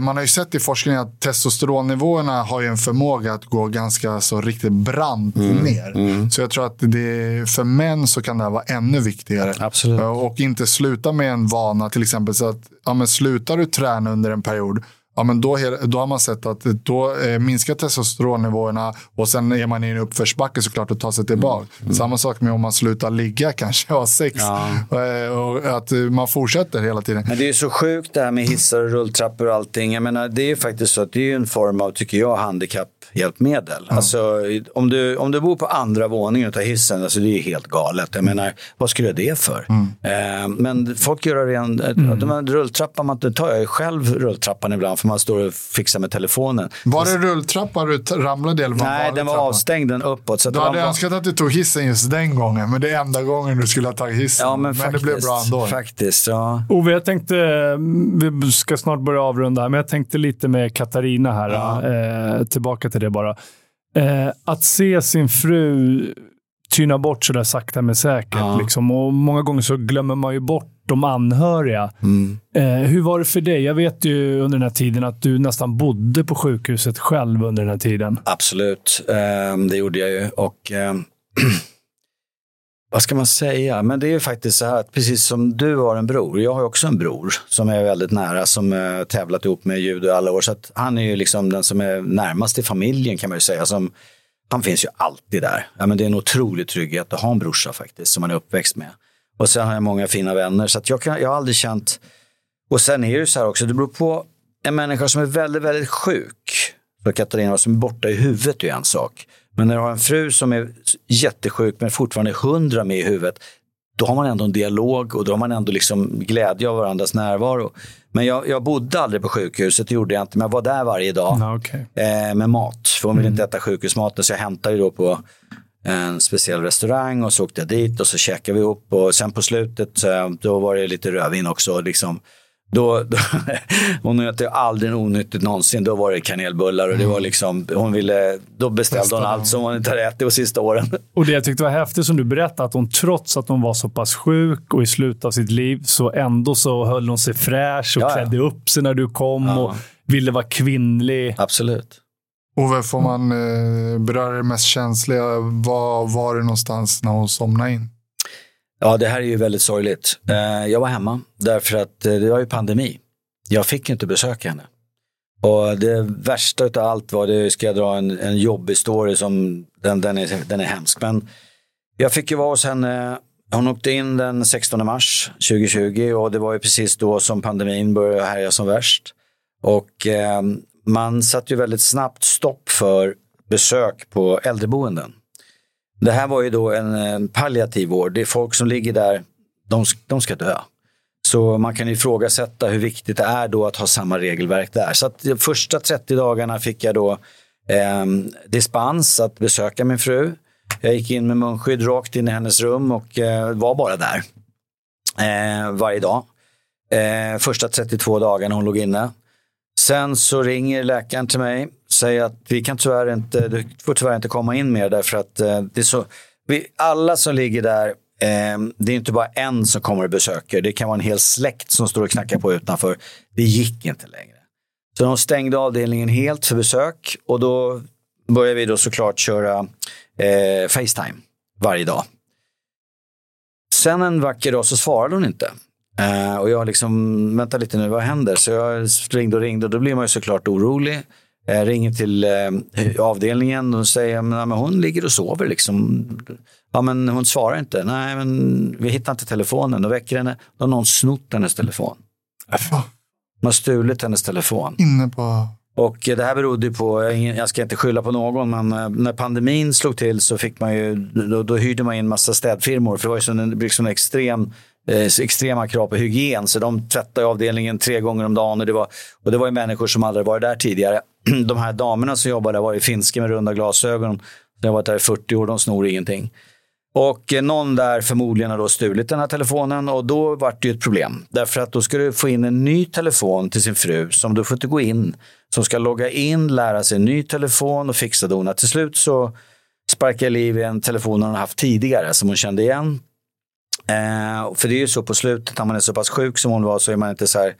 man har ju sett i forskningen att testosteronnivåerna har ju en förmåga att gå ganska så riktigt brant Mm. ner. Så jag tror att det, för män så kan det här vara ännu viktigare. Absolut. Eh, Och inte sluta med en vana, till exempel så att ja, men slutar du träna under en period, ja, men då, då har man sett att då eh, minskar testosteronnivåerna och sen är man i en uppförsbacke såklart och tar sig tillbaka. Samma sak med om man slutar ligga [laughs] kanske och har sex. Eh, och att eh, man fortsätter hela tiden. Men det är så sjukt det här med hissar och rulltrappor och allting. Jag menar, det är ju faktiskt så att det är en form av, tycker jag, handikapphjälpmedel. Alltså, om, du, om du bor på andra våningen och tar hissen, alltså, det är ju helt galet. Jag menar, vad skulle jag det för? Eh, men folk gör det redan, mm. de här rulltrappan, man tar jag själv rulltrappan ibland för man står och fixar med telefonen. Var det rulltrappan du ramlade i eller var det Nej, den var avstängd den uppåt. Så att Du det hade var, önskat att du tog hissen just den gången, men det är enda gången du skulle ha tagit hissen. Ja, men, det faktiskt, blev bra ändå. Faktiskt, ja. Ove, jag tänkte, vi ska snart börja avrunda, här, men jag tänkte lite med Katarina här. Eh, tillbaka till det bara. Eh, att se sin fru tyna bort sådär sakta men säkert. Ja. Liksom, och många gånger så glömmer man ju bort de anhöriga. Mm. Eh, hur var det för dig? Jag vet ju under den här tiden att du nästan bodde på sjukhuset själv under den här tiden. Absolut, eh, det gjorde jag ju. Och eh, [clears throat] vad ska man säga? Men det är ju faktiskt så här att precis som du har en bror, jag har också en bror som är väldigt nära, som eh, tävlat ihop med judo alla år. Så att han är ju liksom den som är närmast i familjen kan man ju säga. Som, han finns ju alltid där. Ja, men det är en otrolig trygghet att ha en brorsa faktiskt, som man är uppväxt med. Och sen har jag många fina vänner, så jag, kan, jag har aldrig känt... Och sen är det ju så här också, det beror på en människa som är väldigt, väldigt sjuk. För Katarina, som är borta i huvudet är en sak. Men när du har en fru som är jättesjuk men fortfarande hundra med i huvudet, då har man ändå en dialog och då har man ändå liksom glädje av varandras närvaro. Men jag, jag bodde aldrig på sjukhuset, det gjorde jag inte, men jag var där varje dag Ja, okay. eh, med mat. För hon ville inte äta sjukhusmaten så jag hämtade ju då på en speciell restaurang och så åkte jag dit och så käkade vi ihop och sen på slutet eh, då var det lite rödvin också. Liksom. Då, då, [laughs] hon åt aldrig onyttigt någonsin. Då var det kanelbullar och det var liksom, hon ville, då beställde hon allt som hon inte hade ätit de sista åren. [laughs] Och det jag tyckte var häftigt som du berättade, att hon trots att hon var så pass sjuk och i slutet av sitt liv, så ändå så höll hon sig fräsch och Ja, ja. klädde upp sig när du kom Ja. och ville vara kvinnlig. Absolut. Ove, får man eh, beröra det mest känsliga? Var var det någonstans när hon somnade in? Ja, det här är ju väldigt sorgligt. Eh, Jag var hemma därför att eh, det var ju pandemi. Jag fick ju inte besöka henne. Och det värsta av allt var, det ska jag dra en, en jobbig story som, den, den, är, den är hemsk. Men jag fick ju vara hos henne, hon åkte in den 16 mars 2020 och det var ju precis då som pandemin började härja som värst. Och eh, man satte ju väldigt snabbt stopp för besök på äldreboenden. Det här var ju då en, en palliativ vård. Det är folk som ligger där, de, de ska dö. Så man kan ifrågasätta hur viktigt det är då att ha samma regelverk där. Så att de första 30 dagarna fick jag då eh, dispens att besöka min fru. Jag gick in med munskydd rakt in i hennes rum och eh, var bara där eh, varje dag. Eh, första 32 dagarna hon låg inne. Sen så ringer läkaren till mig säger att vi kan tyvärr inte, du får tyvärr inte komma in mer därför att eh, det är så, vi, alla som ligger där, eh, det är inte bara en som kommer och besöker, det kan vara en hel släkt som står och knackar på utanför. Det gick inte längre. Så de stängde avdelningen helt för besök och då började vi då såklart köra eh, Facetime varje dag. Sen en vacker dag så svarade hon inte. Eh, och jag liksom, vänta lite nu, vad händer? Så jag ringde och ringde och då blir man ju såklart orolig. Jag ringer till eh, avdelningen och säger att men hon ligger och sover. Liksom. Ja, men hon svarar inte. Nej, men vi hittar inte telefonen. Då väcker henne. Då har någon snott hennes telefon. De har stulit hennes telefon. Inne på... Och det här berodde ju på, jag, ska inte skylla på någon, men eh, när pandemin slog till så fick man ju, då, då hyrde man in massa städfirmor. För det var ju en, liksom en extrem, eh, Eh, extrema krav på hygien. Så de tvättade avdelningen tre gånger om dagen. Och det var, och det var ju människor som aldrig varit där tidigare. [clears throat] De här damerna som jobbade där var ju finska med runda glasögon. De har varit där i 40 år, de snor ingenting. Och eh, någon där förmodligen har då stulit den här telefonen och då vart det ju ett problem. Därför att då ska du få in en ny telefon till sin fru som du får inte gå in. Som ska logga in, lära sig en ny telefon och fixa dona. Till slut så sparkade liv i en telefon hon haft tidigare som hon kände igen. Eh, för det är ju så på slutet när man är så pass sjuk som hon var så är man inte så här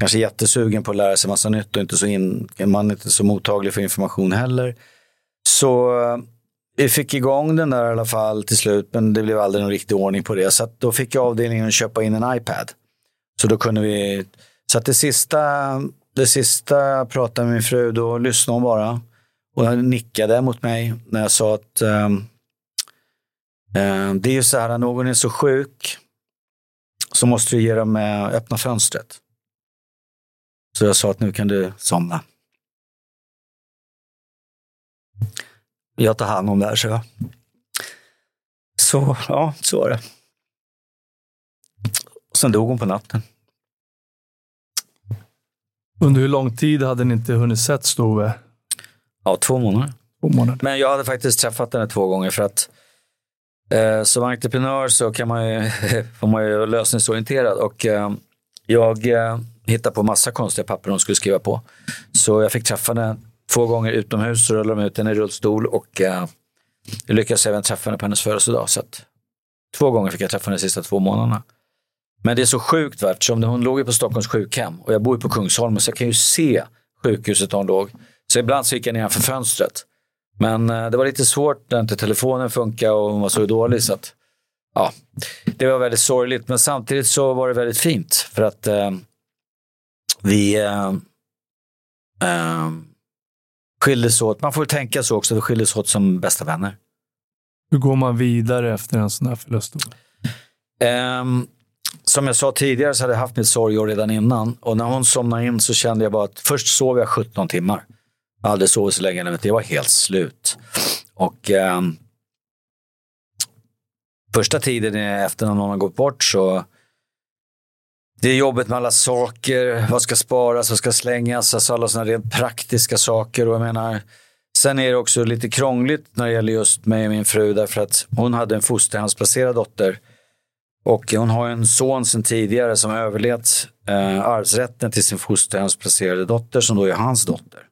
kanske jättesugen på att lära sig massa nytt och inte så in, man är inte så mottaglig för information heller. Så eh, vi fick igång den där i alla fall till slut, men det blev aldrig någon riktig ordning på det. Så att då fick jag avdelningen att köpa in en iPad. Så då kunde vi, så att det sista, det sista jag pratade med min fru, då lyssnade hon bara. Och hon nickade mot mig när jag sa att um, det är ju så här, när någon är så sjuk så måste du ge dem eh, öppna fönstret. Så jag sa att nu kan du somna. Jag tar hand om det här, så jag. Så, ja, så var det. Sen dog hon på natten. Under hur lång tid hade ni inte hunnit sett Stove? Ja, två månader. Två månader. Men jag hade faktiskt träffat henne två gånger för att eh, som entreprenör så kan man ju, [laughs] får man ju vara lösningsorienterad och eh, jag eh, hittade på massa konstiga papper hon skulle skriva på. Så jag fick träffa henne två gånger utomhus, så rullade de ut henne i rullstol och eh, jag lyckades även träffa henne på hennes födelsedag. Så att, två gånger fick jag träffa henne de sista två månaderna. Men det är så sjukt va, eftersom hon låg ju på Stockholms sjukhem och jag bor ju på Kungsholmen så jag kan ju se sjukhuset där hon låg. Så ibland så gick jag nedanför för fönstret. Men eh, det var lite svårt när inte telefonen funkade och hon var så dålig. Så att, ja, det var väldigt sorgligt, men samtidigt så var det väldigt fint. För att eh, vi eh, eh, skildes åt. Man får tänka så också, vi skildes åt som bästa vänner. Hur går man vidare efter en sån här förlust? Um, som jag sa tidigare så hade jag haft mitt sorgår redan innan. Och när hon somnade in så kände jag bara att först sov jag 17 timmar. Jag hade aldrig sovit så länge, jag var helt slut. Och eh, första tiden efter när någon har gått bort så det är jobbet med alla saker, vad ska sparas, vad ska slängas, alltså alla sådana rent praktiska saker. Och jag menar, sen är det också lite krångligt när det gäller just mig och min fru därför att hon hade en fosterhemsplacerad dotter. Och hon har en son sedan tidigare som överlevt eh, arvsrätten till sin fosterhemsplacerade dotter som då är hans dotter.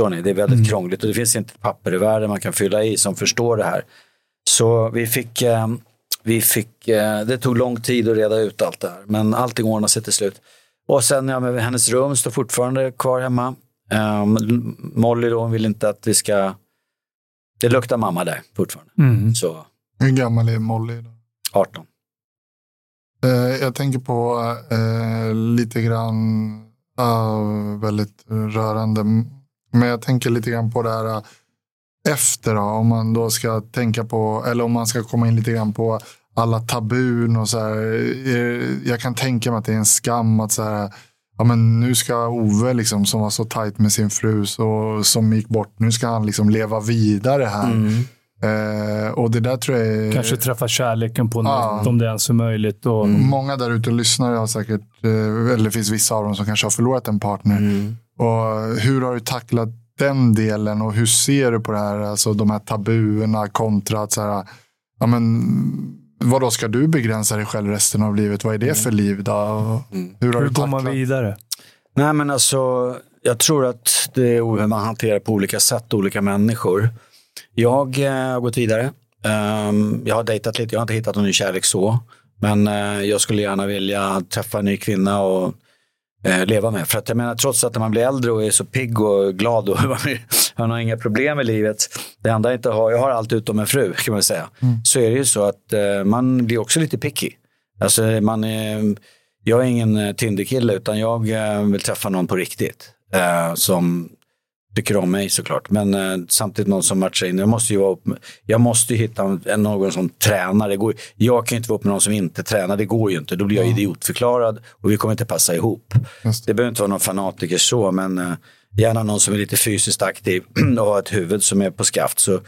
Förstår ni? Det är väldigt mm. krångligt och det finns inte ett papper i världen man kan fylla i som förstår det här. Så vi fick eh, vi fick, eh, det tog lång tid att reda ut allt det här, men allting ordnade sig till slut. Och sen, ja, men hennes rum står fortfarande kvar hemma. Um, Molly då, hon vill inte att vi ska... Det luktar mamma där fortfarande. Mm. Så. Hur gammal är Molly? Då? 18. Uh, jag tänker på uh, lite grann, uh, väldigt rörande, men jag tänker lite grann på det här efter då, om man då ska tänka på, eller om man ska komma in lite grann på alla tabun och så här. Jag kan tänka mig att det är en skam att så här, ja men nu ska Ove liksom, som var så tajt med sin fru och som gick bort, nu ska han liksom leva vidare här. Mm. Eh, och det där tror jag är... Kanske träffa kärleken på något, om det ens är möjligt. Och... Mm. Många där ute och lyssnar har säkert, eh, eller det finns vissa av dem som kanske har förlorat en partner. Mm. Och hur har du tacklat den delen och hur ser du på det här, alltså de här tabuerna kontra att så här, ja men vad då ska du begränsa dig själv resten av livet? Vad är det mm. för liv då? Mm. Hur, har hur går man vidare? Nej men alltså, jag tror att det är hur man hanterar på olika sätt, olika människor. Jag eh, har gått vidare. Um, jag har dejtat lite, jag har inte hittat någon ny kärlek så. Men uh, jag skulle gärna vilja träffa en ny kvinna och eh, leva med. För att jag menar, trots att när man blir äldre och är så pigg och glad och [laughs] man har inga problem i livet. Det enda jag inte har, jag har allt utom en fru kan man säga. Mm. Så är det ju så att eh, man blir också lite picky. Alltså man är, jag är ingen eh, Tinderkille utan jag eh, vill träffa någon på riktigt. Eh, som tycker om mig såklart. Men eh, samtidigt någon som matchar in. Jag måste ju, vara upp, jag måste hitta en, någon som tränar. Det går, jag kan ju inte vara upp med någon som inte tränar. Det går ju inte. Då blir jag idiotförklarad och vi kommer inte passa ihop. Det behöver inte vara någon fanatiker så, men eh, gärna någon som är lite fysiskt aktiv [clears throat] och har ett huvud som är på skaft så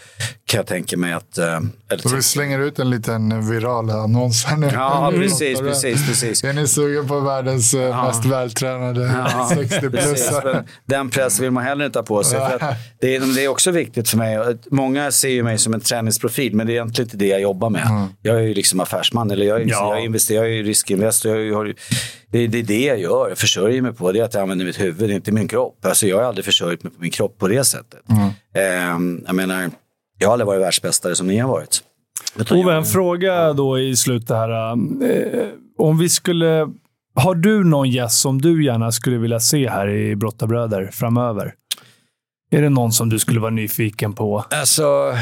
kan jag tänka mig att... Äh, eller vi slänger ut en liten viral annons här nu. Ja, [laughs] precis, precis, precis. Är ni sugen på världens eh, ja. mest vältränade ja, [laughs] 60 plus? Den pressen vill man heller inte ha på sig. För [laughs] det, är, det är också viktigt för mig. Många ser ju mig som en träningsprofil, men det är egentligen inte det jag jobbar med. Mm. Jag är ju liksom affärsman, eller jag är, ja. jag investerar, jag är riskinvestor. Jag har, det, det är det jag gör. Jag försörjer mig på det att jag använder mitt huvud, inte min kropp. Alltså jag har aldrig försörjt mig på min kropp på det sättet. Mm. Eh, jag menar, jag har aldrig varit världsmästare som ni har varit. Ove, en fråga då i slutet här. Eh, om vi skulle... Har du någon gäst som du gärna skulle vilja se här i Brottabröder framöver? Är det någon som du skulle vara nyfiken på? Alltså,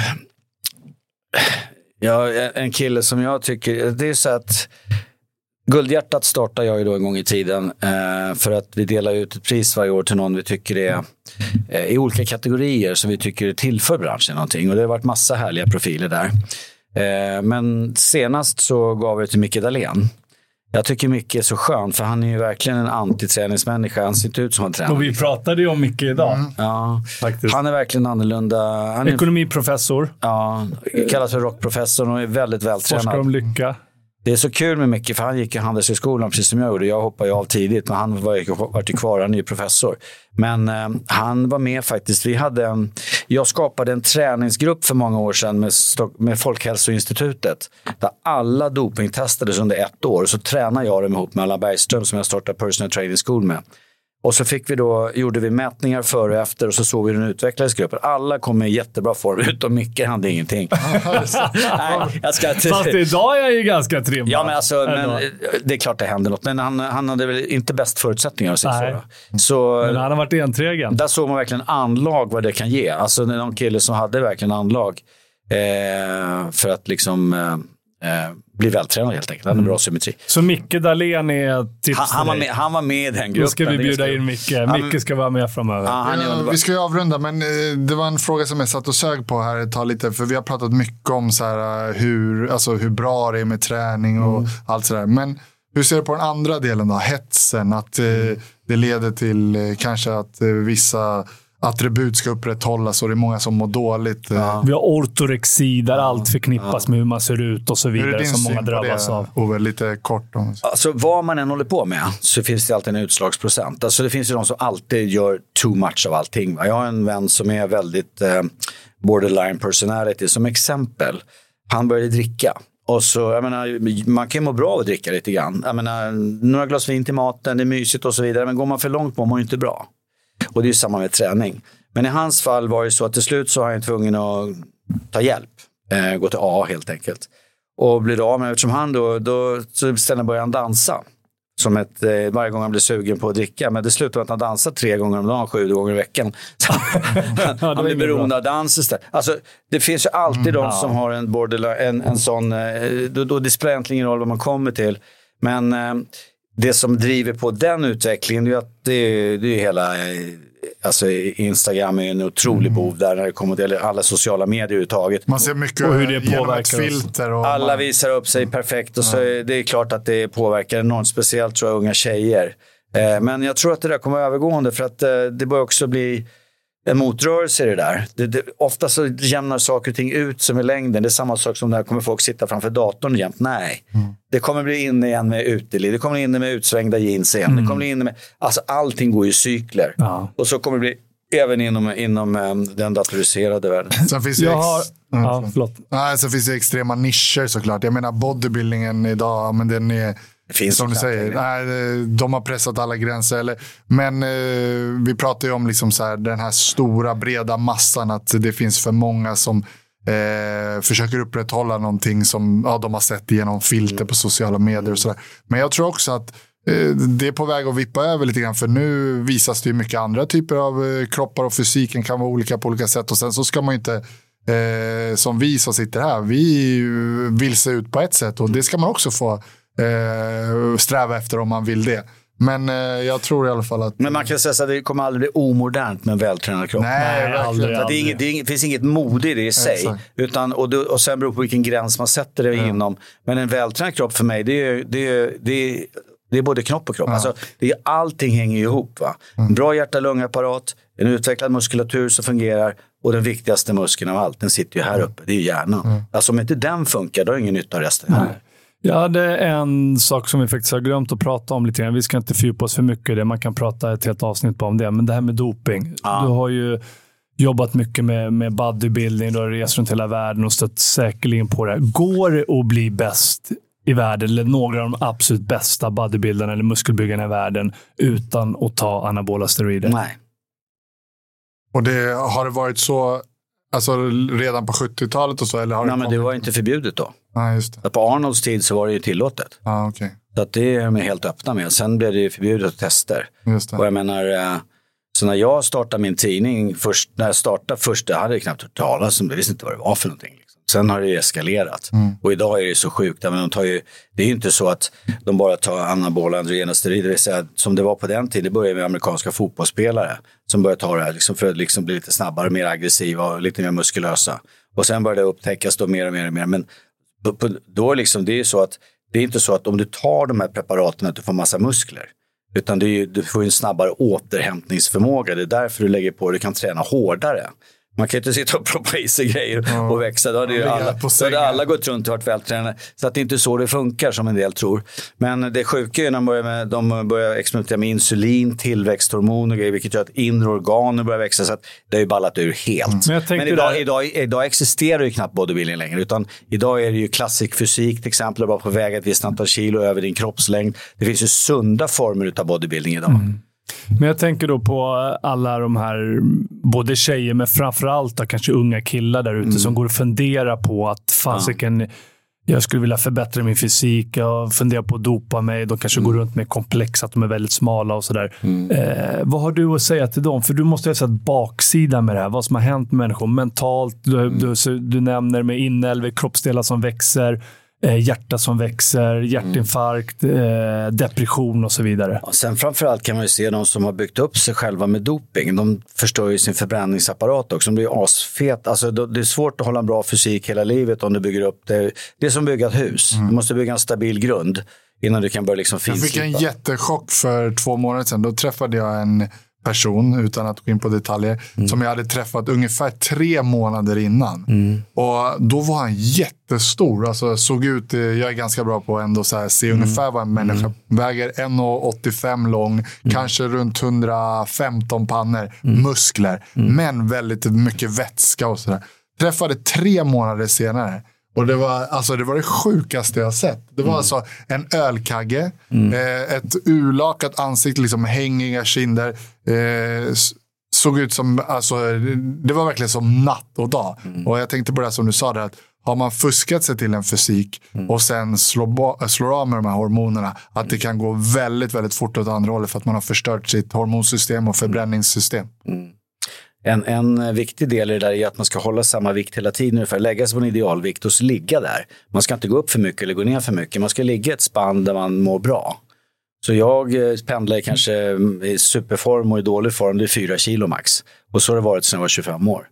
ja, en kille som jag tycker... Det är så att Guldhjärtat startade jag ju då en gång i tiden eh, för att vi delar ut ett pris varje år till någon vi tycker är eh, i olika kategorier som vi tycker tillför branschen någonting. Och det har varit massa härliga profiler där. Eh, men senast så gav vi det till Micke Dahlén. Jag tycker Micke är så skön, för han är ju verkligen en antiträningsmänniska. Han ser inte ut som en tränare. Och vi pratade ju om Micke idag. Mm. Ja, Faktiskt. Han är verkligen annorlunda. Han är, Ekonomiprofessor. Ja, kallas för rockprofessor och är väldigt vältränad. Forskar om lycka. Det är så kul med Micke, för han gick i Handelshögskolan precis som jag gjorde. Jag hoppade ju av tidigt, men han var ju, var ju kvar, han är ju professor. Men eh, han var med faktiskt. Vi hade en, jag skapade en träningsgrupp för många år sedan med, med Folkhälsoinstitutet. Där alla dopingtestades under ett år. Så tränade jag dem ihop med Allan Bergström som jag startade Personal Training School med. Och så fick vi då, gjorde vi mätningar före och efter och så såg vi den utvecklades gruppen. Alla kom i jättebra form, [laughs] utom Micke hade ingenting. [laughs] Nej, jag ska Fast idag är jag ju ganska trimmad. Ja, men alltså, men, det är klart det händer något. Men han, han hade väl inte bäst förutsättningar att sitta så. Men han har varit enträgen. Där såg man verkligen anlag vad det kan ge. Alltså någon kille som hade verkligen anlag. Eh, för att liksom eh, eh, bli vältränad helt enkelt. Han har bra mm. symmetri. Så Micke Dahlén är tips han, han, var med, han var med i den gruppen. Då ska vi bjuda in Micke. Micke ska vara med framöver. Ja, ja, vi ska ju avrunda, men eh, det var en fråga som jag satt och sög på här ett tag lite. För vi har pratat mycket om så här, eh, hur, alltså, hur bra det är med träning och mm. allt sådär. Men hur ser du på den andra delen då? Hetsen, att eh, det leder till eh, kanske att eh, vissa attribut ska upprätthållas och det är många som mår dåligt. Ja. Vi har ortorexi där ja. allt förknippas ja. med hur man ser ut och så vidare som många drabbas av. Ove, lite kort om alltså, Vad man än håller på med så finns det alltid en utslagsprocent. Alltså, det finns ju de som alltid gör too much av allting. Jag har en vän som är väldigt eh, borderline personality. Som exempel, han började dricka. Och så, jag menar, man kan ju må bra av att dricka lite grann. Jag menar, några glas vin till maten, det är mysigt och så vidare. Men går man för långt mår man ju inte bra. Och det är ju samma med träning. Men i hans fall var det så att till slut så var han tvungen att ta hjälp. Eh, gå till A helt enkelt. Och blir av med, eftersom han då, då så började han dansa. Som ett, eh, varje gång han blir sugen på att dricka. Men det slutar med att han dansar tre gånger om dagen, sju gånger i veckan. [laughs] han, ja, han blir beroende av dans istället. Alltså, det finns ju alltid mm, de ja. som har en borderline, en, en sån, eh, då, då det spelar egentligen ingen roll vad man kommer till. Men eh, det som driver på den utvecklingen är att det, det är hela Alltså Instagram är en otrolig mm. bov där när det kommer till alla sociala medier överhuvudtaget. Man ser mycket och hur det påverkar filter. Och alla man... visar upp sig perfekt och så är det är klart att det påverkar enormt. Speciellt tror jag unga tjejer. Eh, men jag tror att det där kommer övergående för att eh, det börjar också bli en motrörelse i det där. Det, det, ofta så jämnar saker och ting ut som i längden. Det är samma sak som när kommer folk sitta framför datorn jämt. Nej, mm. det kommer bli inne igen med uteliv. Det kommer bli inne med utsvängda jeans igen. Mm. Det kommer bli inne med, alltså allting går i cykler. Ja. Och så kommer det bli även inom, inom um, den datoriserade världen. [laughs] Sen finns det Jag har... Ja, förlåt. Nej, sen finns det extrema nischer såklart. Jag menar bodybuildingen idag, men den är det finns Som du säger, nej, de har pressat alla gränser. Eller, men eh, vi pratar ju om liksom så här, den här stora breda massan. Att det finns för många som eh, försöker upprätthålla någonting som ja, de har sett genom filter på sociala medier. och så där. Men jag tror också att eh, det är på väg att vippa över lite grann. För nu visas det ju mycket andra typer av eh, kroppar och fysiken kan vara olika på olika sätt. Och sen så ska man ju inte eh, som vi som sitter här, vi vill se ut på ett sätt och det ska man också få eh, sträva efter om man vill det. Men eh, jag tror i alla fall att... Men man kan säga att det kommer aldrig bli omodernt med en vältränad kropp. Nej, Nej aldrig, aldrig. Det, inget, det, inget, finns inget mode i det i sig. Utan, och, det, och sen beror på vilken gräns man sätter det ja. inom. Men en vältränad kropp för mig, det är, det är, det är, det är både knopp och kropp. Ja. Alltså, det är, allting hänger ihop. Va? En mm. bra hjärta-lungapparat, en utvecklad muskulatur som fungerar och den viktigaste muskeln av allt, den sitter ju här uppe. Det är hjärnan. Mm. Alltså om inte den funkar, då har ingen nytta av resten. Nej. Ja, det är en sak som vi faktiskt har glömt att prata om lite grann. Vi ska inte fördjupa oss för mycket i det. Man kan prata ett helt avsnitt bara om det. Men det här med doping. Ja. Du har ju jobbat mycket med, med bodybuilding. Du har rest runt hela världen och stött säkerligen på det. Går det att bli bäst i världen, eller några av de absolut bästa bodybuildarna eller muskelbyggarna i världen, utan att ta anabola steroider? Nej. Och det, har det varit så alltså, redan på 70-talet och så? Eller har Nej, det men det var inte förbjudet då. Ah, just det. På Arnolds tid så var det ju tillåtet. Ah, okay. Så att det är de helt öppna med. Sen blev det ju förbjudet att tester. Just det. Och jag menar, eh, så när jag startade min tidning, först, när jag startade först, jag hade knappt hört talas om det, visste inte vad det var för någonting. Sen har det eskalerat. Mm. Och idag är det så sjukt. Men de tar ju, det är ju inte så att de bara tar anabola androgena steroider. Det vill säga, som det var på den tiden, det började med amerikanska fotbollsspelare som började ta det här liksom för att liksom bli lite snabbare, mer aggressiva och lite mer muskulösa. Och sen började det upptäckas då mer och mer och mer. Men då liksom, det är så att det är inte så att om du tar de här preparaten att du får massa muskler. Utan du, du får en snabbare återhämtningsförmåga. Det är därför du lägger på, du kan träna hårdare. Man kan ju inte sitta och proppa i sig grejer ja. och växa. Då hade, ju alla, då hade alla gått runt och varit vältränade. Så att det är inte så det funkar som en del tror. Men det sjuka är när de börjar, med, de börjar experimentera med insulin, tillväxthormon och grejer, vilket gör att inre organer börjar växa. Så att det har ju ballat ur helt. Mm. Men, Men idag, där... idag, idag, existerar ju knappt bodybuilding längre. Utan idag är det ju klassisk fysik till exempel. Bara på väg ett visst antal kilo över din kroppslängd. Det finns ju sunda former av bodybuilding idag. Mm. Men jag tänker då på alla de här, både tjejer men framförallt då, kanske unga killar där ute mm. som går och funderar på att fasiken, ja. jag skulle vilja förbättra min fysik, jag funderar på att dopa mig. De kanske mm. går runt med komplex, att de är väldigt smala och sådär. Mm. Eh, vad har du att säga till dem? För du måste ha sett baksidan med det här. Vad som har hänt med människor mentalt. Du, mm. du, du nämner med inälvor, kroppsdelar som växer eh, hjärta som växer, hjärtinfarkt, eh, depression och så vidare. Ja, sen framförallt kan man ju se de som har byggt upp sig själva med doping. De förstör ju sin förbränningsapparat också. De blir asfet. Alltså, det är svårt att hålla en bra fysik hela livet om du bygger upp det. Det är som att bygga ett hus. Mm. Du måste bygga en stabil grund innan du kan börja liksom Jag fick en jättechock för två månader sedan. Då träffade jag en person, utan att gå in på detaljer, mm. som jag hade träffat ungefär tre månader innan. Mm. Och Då var han jättestor. Alltså, såg ut, eh, jag är ganska bra på ändå så här, se mm. ungefär vad en människa mm. väger. 1,85 lång, mm. kanske runt 115 pannor, mm. muskler, men väldigt mycket vätska och sådär. Träffade tre månader senare. Och det var, alltså, det var det sjukaste jag sett. Det var mm. alltså en ölkagge, mm. eh, ett urlakat ansikte, liksom hängiga kinder. Eh, såg ut som, alltså, det var verkligen som natt och dag. Mm. Och jag tänkte på det som du sa, där, att har man fuskat sig till en fysik mm. och sen slår, slår av med de här hormonerna, att det kan gå väldigt, väldigt fort åt andra hållet för att man har förstört sitt hormonsystem och förbränningssystem. Mm en, en viktig del i det där är att man ska hålla samma vikt hela tiden ungefär. Lägga sig på en idealvikt och ligga där. Man ska inte gå upp för mycket eller gå ner för mycket. Man ska ligga i ett spann där man mår bra. Så jag eh, pendlar kanske mm, i superform och i dålig form, det är fyra kilo max. Och så har det varit sedan jag var 25 år.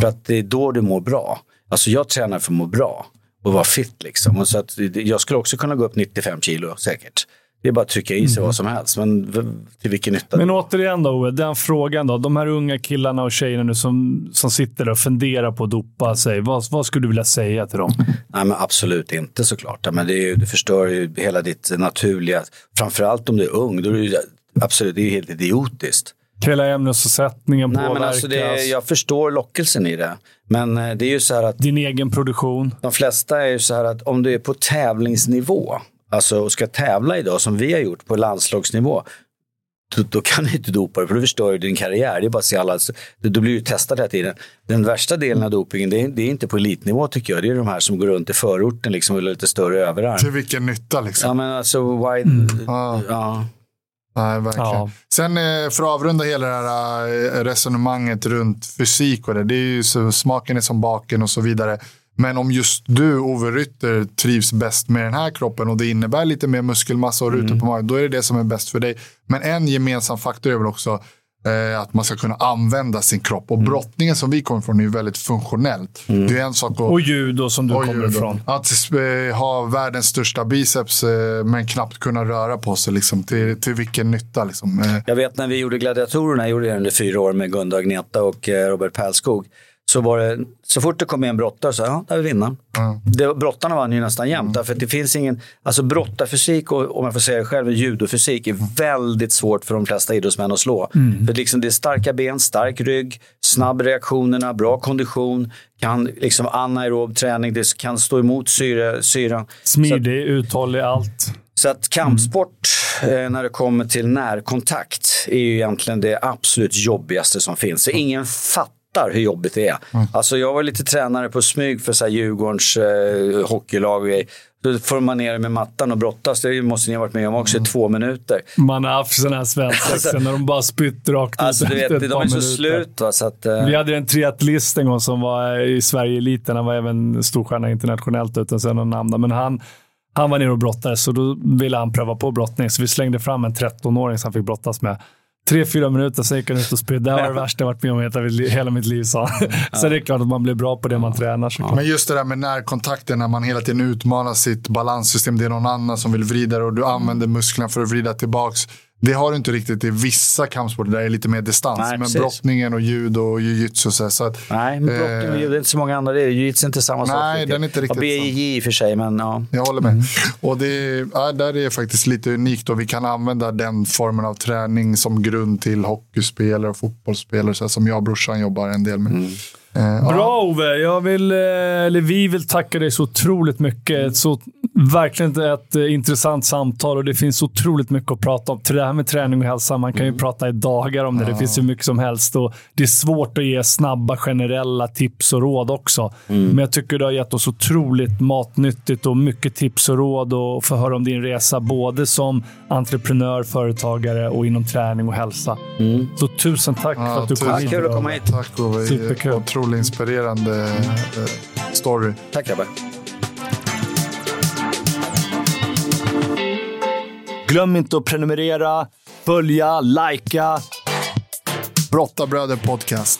För att det är då du mår bra. Alltså jag tränar för att må bra och vara fit liksom. Och så att jag skulle också kunna gå upp 95 kilo säkert. Det är bara att trycka i sig mm. vad som helst. Men till vilken nytta? Men återigen då, Owe, den frågan då. De här unga killarna och tjejerna nu som, som sitter och funderar på att dopa sig. Vad, vad skulle du vilja säga till dem? [laughs] Nej, men absolut inte såklart. Men det, är, det förstör ju hela ditt naturliga. Framförallt om du är ung. Då är det, absolut, det är helt idiotiskt. Hela ämnesomsättningen påverkas. Men alltså det, jag förstår lockelsen i det. Men eh, det är ju så här att... Din egen produktion. De flesta är ju så här att om du är på tävlingsnivå alltså, och ska tävla idag som vi har gjort på landslagsnivå, då, då kan du inte dopa dig för då förstör du din karriär. Det är bara att se alla, då blir du testad hela tiden. Den värsta delen av dopingen, det är, det är, inte på elitnivå tycker jag. Det är de här som går runt i förorten liksom, och lite större överarm. Till vilken nytta liksom? Ja, men alltså, why, mm. ja. ja. Nej, verkligen. Ja. Sen eh, för att avrunda hela det här eh, resonemanget runt fysik och det. Det är ju så, smaken är som baken och så vidare. Men om just du, Ove Rytter, trivs bäst med den här kroppen och det innebär lite mer muskelmassa och rutor mm. på magen, då är det det som är bäst för dig. Men en gemensam faktor är väl också eh, att man ska kunna använda sin kropp. Och mm. brottningen som vi kommer ifrån är ju väldigt funktionellt. Mm. Det är en sak att, och judo som du kommer judo. ifrån. Att eh, ha världens största biceps eh, men knappt kunna röra på sig. Liksom, till, till vilken nytta? Liksom. Eh. Jag vet när vi gjorde Gladiatorerna, jag gjorde det under fyra år med Gunde Agneta och eh, Robert Pärlskog så var det, så fort det kom en brottare så ja, där är vinnaren. Mm. brottarna vann ju nästan jämt. Mm. För det finns ingen, alltså brottarfysik och om jag får säga det själv, judofysik är väldigt svårt för de flesta idrottsmän att slå. Mm. För liksom det är starka ben, stark rygg, snabb reaktionerna, bra kondition, kan liksom anaerob träning, det kan stå emot syre, syran. Smidig, uthållig, allt. Så att kampsport eh, när det kommer till närkontakt är ju egentligen det absolut jobbigaste som finns. Så ingen fattar fattar hur jobbigt det är. Mm. Alltså jag var lite tränare på smyg för så här Djurgårdens eh, hockeylag och grejer. Då får man ner med mattan och brottas. Det måste ni ha varit med om också i två minuter. Man har haft sådana här svensexor alltså, när de bara spytt rakt alltså, ut efter ett De är så slut. Va, så att, uh... Vi hade en triatlist en gång som var i Sverige-eliten. Han var även storstjärna internationellt utan sen någon namn. Men han, han var nere och brottades så då ville han pröva på brottning. Så vi slängde fram en 13-åring som han fick brottas med tre, fyra minuter, sen gick han ut och spydde. Det var det värsta jag varit med om i hela mitt liv, sa han. Så [laughs] det är klart att man blir bra på det man tränar. Ja. Men just det där med närkontakten, när man hela tiden utmanar sitt balanssystem. Det är någon annan som vill vrida och du använder musklerna för att vrida tillbaks. Det har du inte riktigt i vissa kampsporter där det är lite mer distans. Nej, men precis. brottningen och judo och jujutsu. Så, så att, nej, men brottning och judo, det är inte så många andra. Det jujutsu är inte samma sak. Nej, den är inte riktigt ja, BJJ i och för sig, men ja. Jag håller med. Mm. Och det, ja, där är faktiskt lite unikt och vi kan använda den formen av träning som grund till hockeyspelare och fotbollsspelare så som jag och brorsan jobbar en del med. Mm. Eh, Bra. Ove! Jag vill, eh, eller vi vill tacka dig så otroligt mycket. Ett så, verkligen ett eh, intressant samtal och det finns otroligt mycket att prata om. Till det här med träning och hälsa, man kan ju prata i dagar om det. Det finns hur mycket som helst och det är svårt att ge snabba generella tips och råd också. Men jag tycker du har gett oss otroligt matnyttigt och mycket tips och råd och få höra om din resa både som entreprenör, företagare och inom träning och hälsa. Så tusen tack Ja, för att du kom hit. Kul att komma hit. Tack Ove. Superkul. Otroligt inspirerande eh, story. Tack grabbar. Glöm inte att prenumerera, följa, likea. Brottabröder podcast.